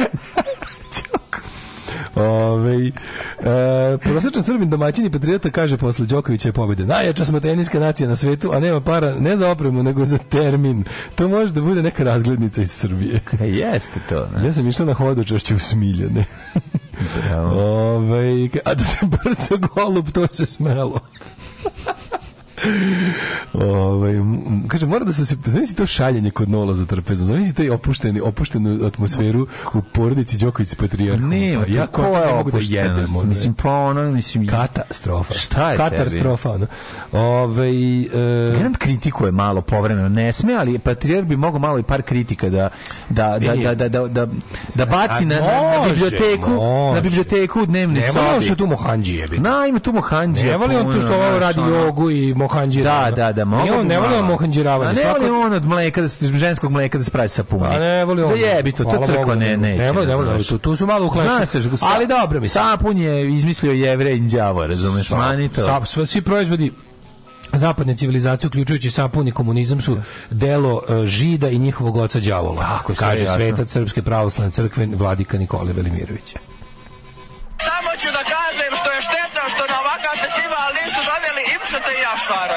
Ove, e, prosječan srbin domaćin i patriota kaže posle Đokovića pobjede. Najjača smo teniska nacija na svetu, a nema para ne za opremu, nego za termin. To može da bude neka razglednica iz Srbije. E, jeste to. Ne? Ja sam išao na hodočašće u Smiljane. Ove, a da se brca golub, to se smelo. Ovaj kaže mora da se se zamisli to šaljenje kod Nola za trpezom. Zamisli taj opušteni opuštenu atmosferu u porodici Đoković s Ne, pa ja ko je mogu da jedem. Mislim pa ono mislim katastrofa. Šta je katastrofa? Tebi? Ovaj e... Grant kritikuje malo povremeno, ne sme, ali patrijarh bi mogao malo i par kritika da da da e, da da da, da, da e, baci na, na, biblioteku, može. na biblioteku dnevne sobe. Nema što tu Mohandžije bi. Na, ima tu Mohandžije. Ne voli on tu što ovo radi jogu i mohanđirava. Da, da, da, mogu. Ne, on ne da voli mohanđiravanje. Ne voli on od mleka, da ženskog mleka da spravi sapuni. A ne volim on. Zajebi to, to crkva ne, ne. Ne voli, ne voli, tu, da tu su malo uklešeni. Ali dobro mi. Sapun je izmislio jevrej đavo, razumeš, mani to. Sap, svi proizvodi zapadne civilizacije uključujući sapun i komunizam su delo e, žida i njihovog oca đavola tako kaže sveta srpske pravoslavne crkve vladika Nikole Velimirović samo ću da kažem što je štetno što na você tem a Sara.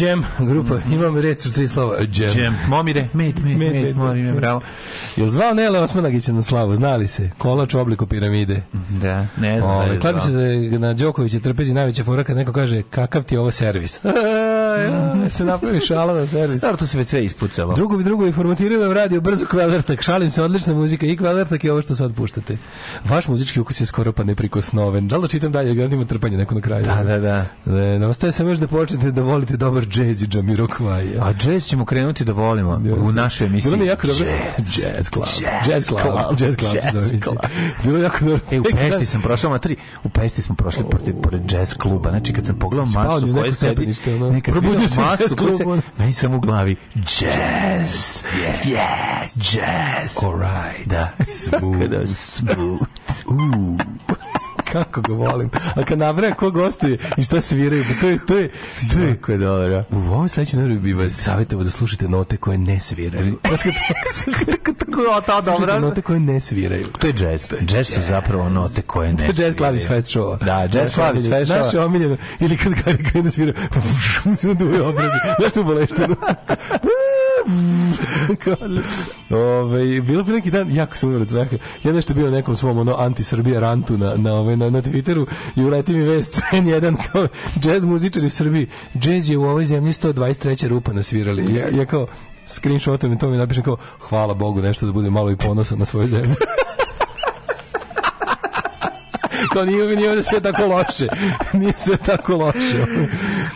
Jam grupa, mm imam reč u tri slova. Jam. Jam. Momire, med, med, med, med, momire, bravo. Jel zvao Nele Osmanagića na slavu, znali se? Kolač u obliku piramide. Da, ne znam o, da je zvao. se da na Đokovića trpezi najveća fora neko kaže kakav ti je ovo servis. (laughs) da (laughs) se napravi šala na servis. Dobro, tu se već sve ispucalo. Drugo bi drugo informatiriram da radio brzo kvadratak. Šalim se, odlična muzika i kvadratak je ovo što sad puštate. Vaš muzički ukus je skoro pa neprikosnoven. Da li da čitam dalje, jer trpanje neko na kraju. Da, da, da. Ne, ostaje sam još da počnete da volite dobar džez i džamiroquai. A džez ćemo krenuti da volimo u našoj emisiji. Bilo mi jako dobro. Jazz, jazz club. Jazz club. Jazz club. Jazz club. Bilo jako dobro. E, u Pešti sam prošao matri. U Pešti smo prošli pored jazz kluba. Znači kad sam pogledao masu koje sebi. Probudio sam masu guse, meni sam u glavi jazz, yes, yeah, jazz. All right. Da. Smooth. (laughs) smooth. Ooh kako ga volim. A kad navre ko gostuje i šta sviraju, pa to je to je to je kako je dobro. Da. U ovom sledećem numeru bi vas savetovao da slušate note koje ne sviraju. (laughs) Slušajte (laughs) note koje ne sviraju. To je jazz. Jazz su zapravo note koje ne sviraju. To je jazz klavis fest show. Da, jazz klavis fest show. Naše omiljeno. Ili kad kada krenu da sviraju, se naduje obrazi. Znaš što bolešta? (laughs) Ove, bilo pre neki dan, jako sam umrli smeha. Ja nešto bio nekom svom ono, anti srbija rantu na, na, ovaj, na, na Twitteru i uleti mi vest N1 kao jazz muzičari u Srbiji. Jazz je u ovoj zemlji 123. rupa nasvirali. Ja, ja kao screenshotom i to mi napišem kao hvala Bogu nešto da bude malo i ponosan na svoju zemlju kao nije, nije sve tako loše. Nije sve tako loše.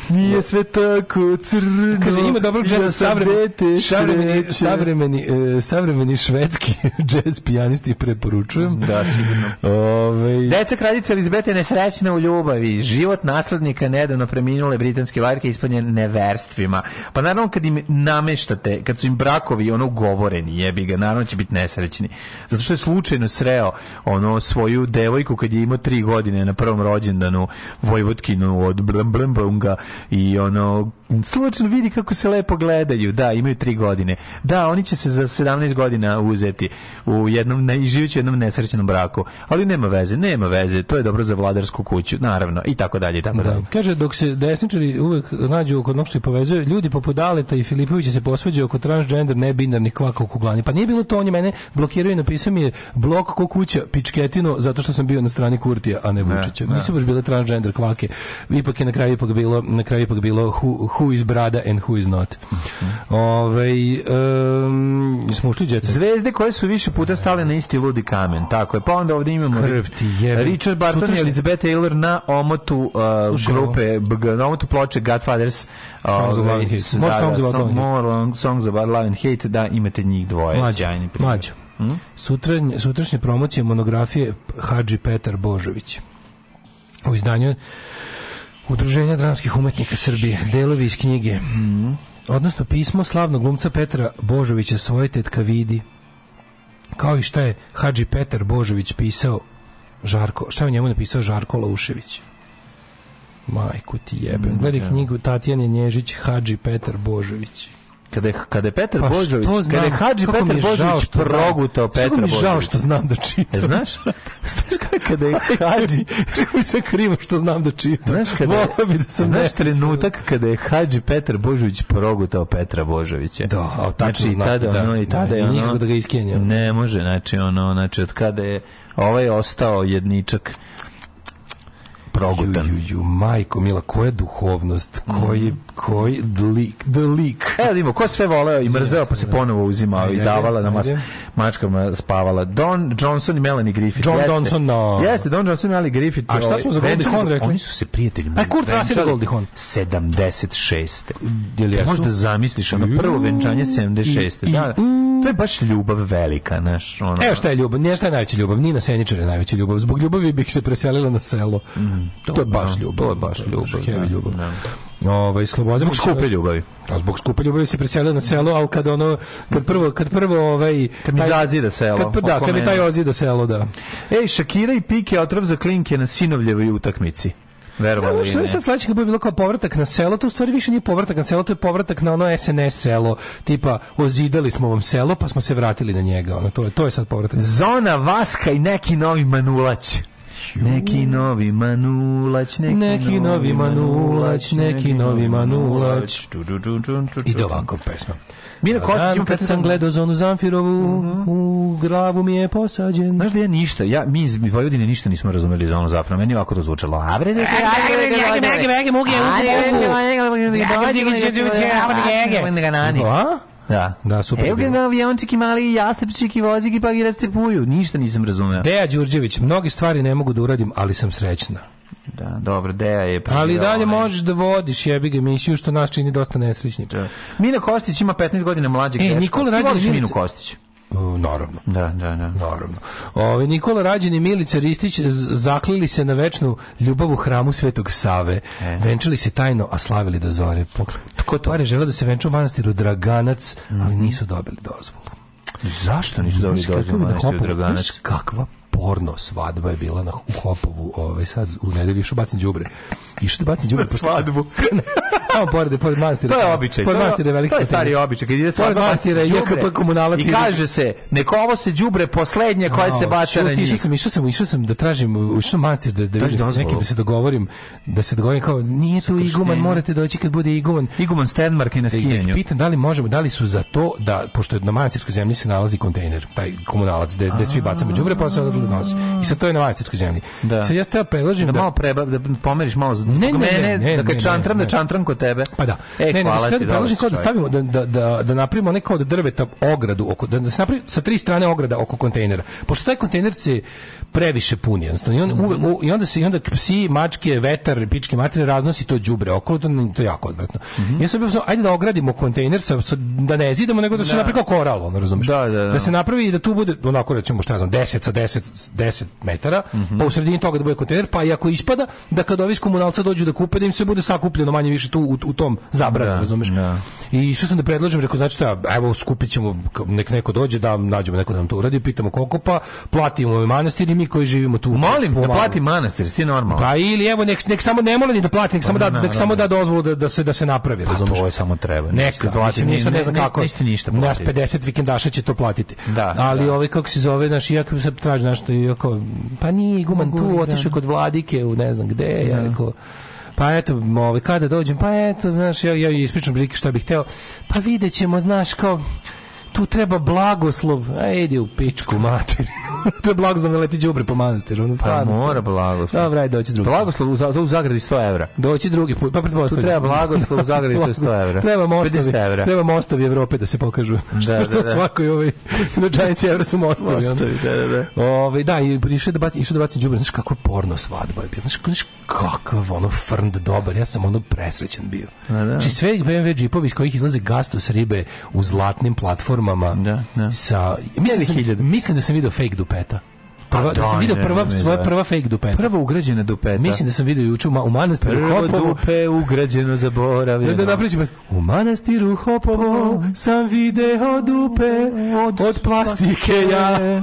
Nije sve tako crno. Kaže, ima dobro džeza ja savremeni, savremeni, savremeni, e, savremeni švedski džez (laughs) pijanisti preporučujem. Da, sigurno. Ove... Deca kraljica Elizabete nesrećna u ljubavi. Život naslednika nedavno preminule britanske varke ispunjen neverstvima. Pa naravno kad im nameštate, kad su im brakovi ono govoreni, jebi ga, naravno će biti nesrećni. Zato što je slučajno sreo ono svoju devojku kad je imao tri godine na prvom rođendanu Vojvodkinu od Blemblembunga i ono Slučajno vidi kako se lepo gledaju. Da, imaju tri godine. Da, oni će se za 17 godina uzeti u jednom ne, jednom nesrećnom braku. Ali nema veze, nema veze. To je dobro za vladarsku kuću, naravno. I tako dalje, i tako da. Kaže dok se desničari uvek nađu oko onog što ih ljudi poput Daleta i Filipovića se posvađaju oko transgender nebinarnih kvaka u kuglani. Pa nije bilo to, on je mene blokirao i napisao mi je blok ko kuća pičketino zato što sam bio na strani Kurtija, a ne Vučića. Nisu baš bile transgender kvake. Ipak je na kraju ipak bilo na kraju ipak bilo hu, hu who is brada and who is not. Ove, ovaj, um, smo ušli djece. Zvezde koje su više puta stale na isti ludi kamen, tako je. Pa onda ovde imamo Krv ti jebe. Richard Barton Sutra... i Elizabeth Taylor na omotu uh, grupe, bg, na omotu ploče Godfathers. Ovaj, da, da, songs of Love and Hate. More songs about song, more songs about love and hate, da imate njih dvoje. Mađo, mađo. Hmm? Sutrašnje, sutrašnje promocije monografije Hadži Petar Božović. U izdanju Udruženja dramskih umetnika Srbije, delovi iz knjige, mm -hmm. odnosno pismo slavnog glumca Petra Božovića svoje tetka vidi, kao i šta je Hadži Petar Božović pisao Žarko, šta je u njemu napisao Žarko Laušević? Majku ti jebem. Gledaj da. knjigu Tatjane Nježić, Hadži Petar Božović kada je, kada je Petar pa Božović, znam, kada je Hadži Petar je Božović progutao Petra Božovića. Kako mi žao što znam da čitam. E, znaš, znaš kada je (laughs) Hadži... Čemu mi se krivo što znam da čitam. Znaš, kada je, bi da sam znaš trenutak kada je Hadži Petar Božović progutao Petra Božovića. Da, a znači, znam, tada, da, ono, i da, tada je ono... Nikako da ga iskenja. Ne može, znači, ono, znači, od kada je ovaj ostao jedničak progutan. Ju, ju, ju, majko, mila, koja duhovnost, koji, mhm. koji dlik, dlik. Evo da ima, ko sve voleo i mrzeo, pa se da. ponovo uzimao i davala na mas, mačkama spavala. Don Johnson i Melanie Griffith. John jeste, Johnson, no. Da. Jeste, Don Johnson i Melanie Griffith. A šta ovaj, smo za Goldie Hawn rekli? Oni su se prijatelji. A Kurt Russell i Goldie Hawn. 76. Jel jesu? Možda zamisliš, ono prvo venčanje 76. I, da, i, da. To je baš ljubav velika, naš. Ono. Evo šta je ljubav, nije šta je najveća ljubav, Nina Senjičar je najveća ljubav. Zbog ljubavi bih se preselila na selo. Mm, to, da, to, je baš ljubav. To je baš ljubav. To je baš ljubav. Ovaj slobodan zbog skupe ljubavi. A da, zbog skupe ljubavi se preselila na selo, al kad ono kad prvo kad prvo ovaj kad mi zazida selo. Kad da, kad mi taj ozida selo, da. Ej, Shakira i Pike otrov za klinke na sinovljevoj utakmici. Verovali ne. Što sledeće kad bi bilo kao povratak na selo, to u stvari više nije povratak na selo, to je povratak na ono SNS selo, tipa ozidali smo vam selo, pa smo se vratili na njega. Ono to je to je sad povratak. Zona Vaska i neki novi Manulać. Neki novi manulač, neki, neki novi manulač, neki novi manulač. Ide ovako pesma. Mira Kostić ima kad sam gledao zonu Zamfirovu, mm -hmm. u glavu mi je posađen. Znaš da ja ništa, ja, mi iz Vojvodine ništa nismo razumeli zonu Zamfirovu, meni ovako to zvučalo. Abre, da da. Da, super. Evo ga aviončiki mali, jastrepčiki, voziki, pa i rastepuju. Ništa nisam razumeo. Deja Đurđević, mnoge stvari ne mogu da uradim, ali sam srećna da, dobro, Deja je... Prije, Ali dalje onaj... možeš da vodiš jebi ga emisiju, što nas čini dosta nesrećnim. Da. Mina Kostić ima 15 godina mlađeg e, dečka. Nikola Rađe, voliš Minu Kostić? naravno. Da, da, da. Naravno. Ove, Nikola Rađen i Milica Ristić zaklili se na večnu ljubav u hramu Svetog Save. E. Venčali se tajno, a slavili do zore. Tko to? Pare žele da se venču u manastiru Draganac, ali mhm. nisu dobili dozvolu. Zašto nisu dobili dozvolu u manastiru Draganac? Znaš kakva porno svadba je bila na, u Hopovu, ovaj, sad u nedelju, što bacim đubre. I što bacim đubre. Na svadbu. (laughs) Tamo pored, pored manastira. To je običaj. Pored manastira veliki. To je stari običaj. Kad ide svaka pa manastira JKP komunalac i kaže se neko ovo se đubre poslednje koje no, se baca na njih. Išao sam, išao sam, išao sam da tražim u što manastir da da vidim neki da se dogovorim, da se dogovorim kao nije tu iguman, morate da doći kad bude iguman. Iguman Stenmark i na da skijanju. Pitam da li možemo, da li su za to da pošto je na manastirskoj zemlji se nalazi kontejner, taj komunalac da da svi bacamo đubre pa se odlazi nosi. I sad to je na manastirskoj zemlji. Da. Sad ja ste predlažem da, da malo preba da pomeriš malo za mene, da dakle, kad čantram da čantram kod tebe. Pa da. E, ne, ne, hvala ne, ti, da, da stavimo, da, da, da, da napravimo neko od drveta ogradu, oko, da, da se napravi sa tri strane ograda oko kontejnera. Pošto taj kontejner se previše puni jednostavno. I, on, mm u, i onda se i onda psi, mačke, vetar, pičke materije raznosi to đubre okolo, to, to je jako odvratno. Mm -hmm. Ja sam bio ajde da ogradimo kontejner sa, sa, da ne zidamo, nego da se da. napravi kao koral, ono razumeš. Da, da, da. da, se napravi i da tu bude onako recimo šta ne znam 10 sa 10 10 metara, mm -hmm. pa u sredini toga da bude kontejner, pa i ako ispada da kad ovi iz dođu da kupe da im se bude sakupljeno manje više tu u, u tom zabranu, da, razumeš. Da. I što sam da predlažem, rekao znači da evo skupićemo nek neko dođe da nađemo neko da nam to uradi, pitamo koliko pa platimo manastir mi koji živimo tu. Molim da plati manastir, si normalno. Pa ili evo nek, nek samo ne mora ni da plati, nek samo da, pa da nek samo da dozvolu da, da se da se napravi, pa to je samo treba. Neka, plati, mislim, ne znam kako. Ništa ništa plati. 50 vikendaša će to platiti. Da, ali da. ovaj kako se zove naš iako se traži nešto iako pa ni guman tu otišao da. kod vladike u ne znam gde, da. ja rekao pa eto, ovaj, kada dođem, pa eto, znaš, ja, ja ispričam prilike šta bih hteo, pa vidjet ćemo, znaš, kao, tu treba blagoslov, a e, u pičku materinu. (laughs) to je blagoslov ne da leti đubre po manastiru. Ono, pa mora blagoslov. Dobro, ajde, doći drugi. Blagoslov u, za, u zagradi 100 evra. Doći drugi put, pa pretpostavljam. Tu treba blagoslov u zagradi 100 evra. treba mostovi, evra. treba mostovi Evrope da se pokažu. Da, da, (laughs) što da. da. svakoj na načajnici evra su mostovi. mostovi da, da, da. Ove, ovaj, da, i išao da baci, išao da baci đubre, znaš kako porno svadba je bila, znaš, znaš kakav ono frnd dobar, ja sam ono presrećen bio. Da, da. Znači sve BMW džipovi iz kojih izlaze s ribe u zlatnim platformama formama da, da. sa mislim da, sam, mislim da sam video fake dupeta prva, pa da sam video prva, svoja da. prva fake dupeta. Prva ugrađena dupeta. Mislim da sam video juče u, manastiru Prvo Hopovo. dupe ugrađeno zaboravljeno. Da, da, napričim, u manastiru Hopovo sam video dupe od, od plastike ja.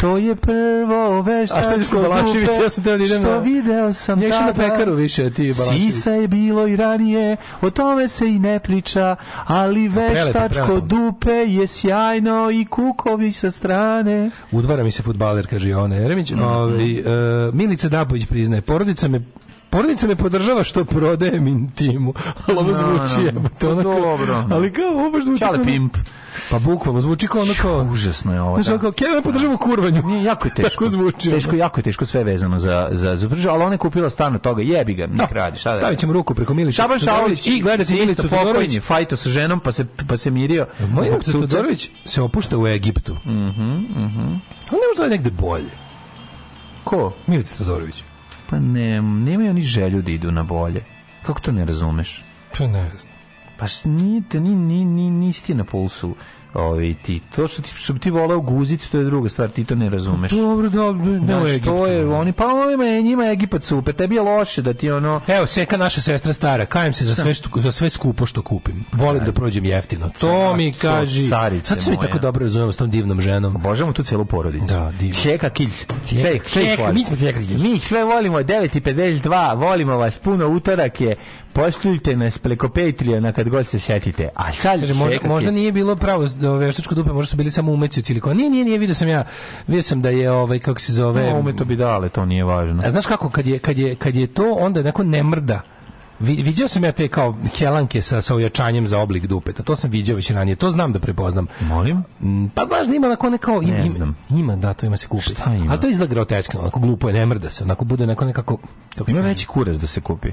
to je prvo veštačko A što je što Balašević, ja sam teo da idem. Što video sam tada. Nješao na pekaru više, ti Balašević. Sisa je bilo i ranije, o tome se i ne priča, ali veštačko dupe je sjajno i kukovi sa strane. Udvara mi se futbaler, kaže Ona Jeremić. Mm -hmm. ovaj, uh, Milica Dabović priznaje, porodica me porodica me podržava što prodajem intimu. Ali ovo zvuči no, pa no, jebote. Onako, dobro. Ali kao ovo zvuči... Čale pimp. Pa bukvalno zvuči kao ono kao užasno je ovo. Znači kao Kevin podržava kurvanju. Nije jako je (laughs) teško. Tako zvuči. Teško jako je teško sve vezano za za za pržu, ali ona je kupila stan od toga. Jebi ga, da. nek radi, šta da. Stavićemo ruku preko Milića. Šaban Šaović i gledate Milicu Todorović, fajto sa ženom, pa se pa se mirio. E, moj Todorović se opušta u Egiptu. Mhm, mhm. On ne može da negde bolje. Ko? Milica Todorović. Pa ne, nemaju oni želju da idu na bolje. Kako to ne razumeš? Pa ne znam. Pa nije, ni, ni, ni, nisi na pulsu Ovi ovaj, ti to što ti što bi ti voleo guziti to je druga stvar ti to ne razumeš pa dobro da ne što je oni pa ovima je njima je Egipat super tebi je loše da ti ono evo seka naša sestra stara kajem se za sve što, za sve skupo što kupim volim da prođem jeftino to mi kaže sad se mi tako dobro razumemo s tom divnom ženom Božamo tu celu porodicu da divno Čeka kilj mi smo mi sve volimo 952 volimo vas puno utorak je Poštuljte nas preko na kad god se setite. A sad Kaže, možda, možda nije bilo pravo do da veštačko dupe, možda su bili samo umeci u silikonu. Nije, nije, nije, video sam ja. Vidio sam da je ovaj kako se zove. No, umeto bi dale, to nije važno. A znaš kako kad je, kad je, kad je to onda neko ne mrda. Vi, viđao sam ja te kao helanke sa, sa ojačanjem za oblik dupeta. To sam viđao već ranije. To znam da prepoznam. Molim? Mm, pa znaš da ima onako neko... Im, ne znam. ima, da, to ima se kupi. Šta ima? Ali to izgleda groteskno. Onako glupo je, ne mrda se. Onako bude neko nekako... Kako ima veći kurac da se kupi.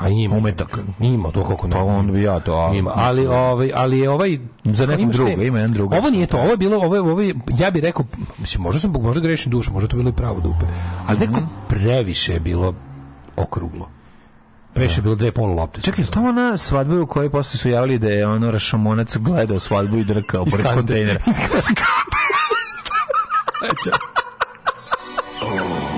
A ima umetak. Ima to kako ne. Pa on bi ja to. A, ima, ali ovaj ali je ovaj za nekog druga, ima jedan drugi. Ovo nije to, ovo je bilo, ovo je, ovo ja bih rekao, mislim možda sam možda grešim dušu, možda to bilo i pravo dupe. Ali neko mhm. previše je bilo okruglo. Previše je da. bilo dve polu lopte. Čekaj, to ona svadba u kojoj posle su javili da je ono Rašomonac gledao svadbu i drkao pored kontejnera. (laughs) (laughs)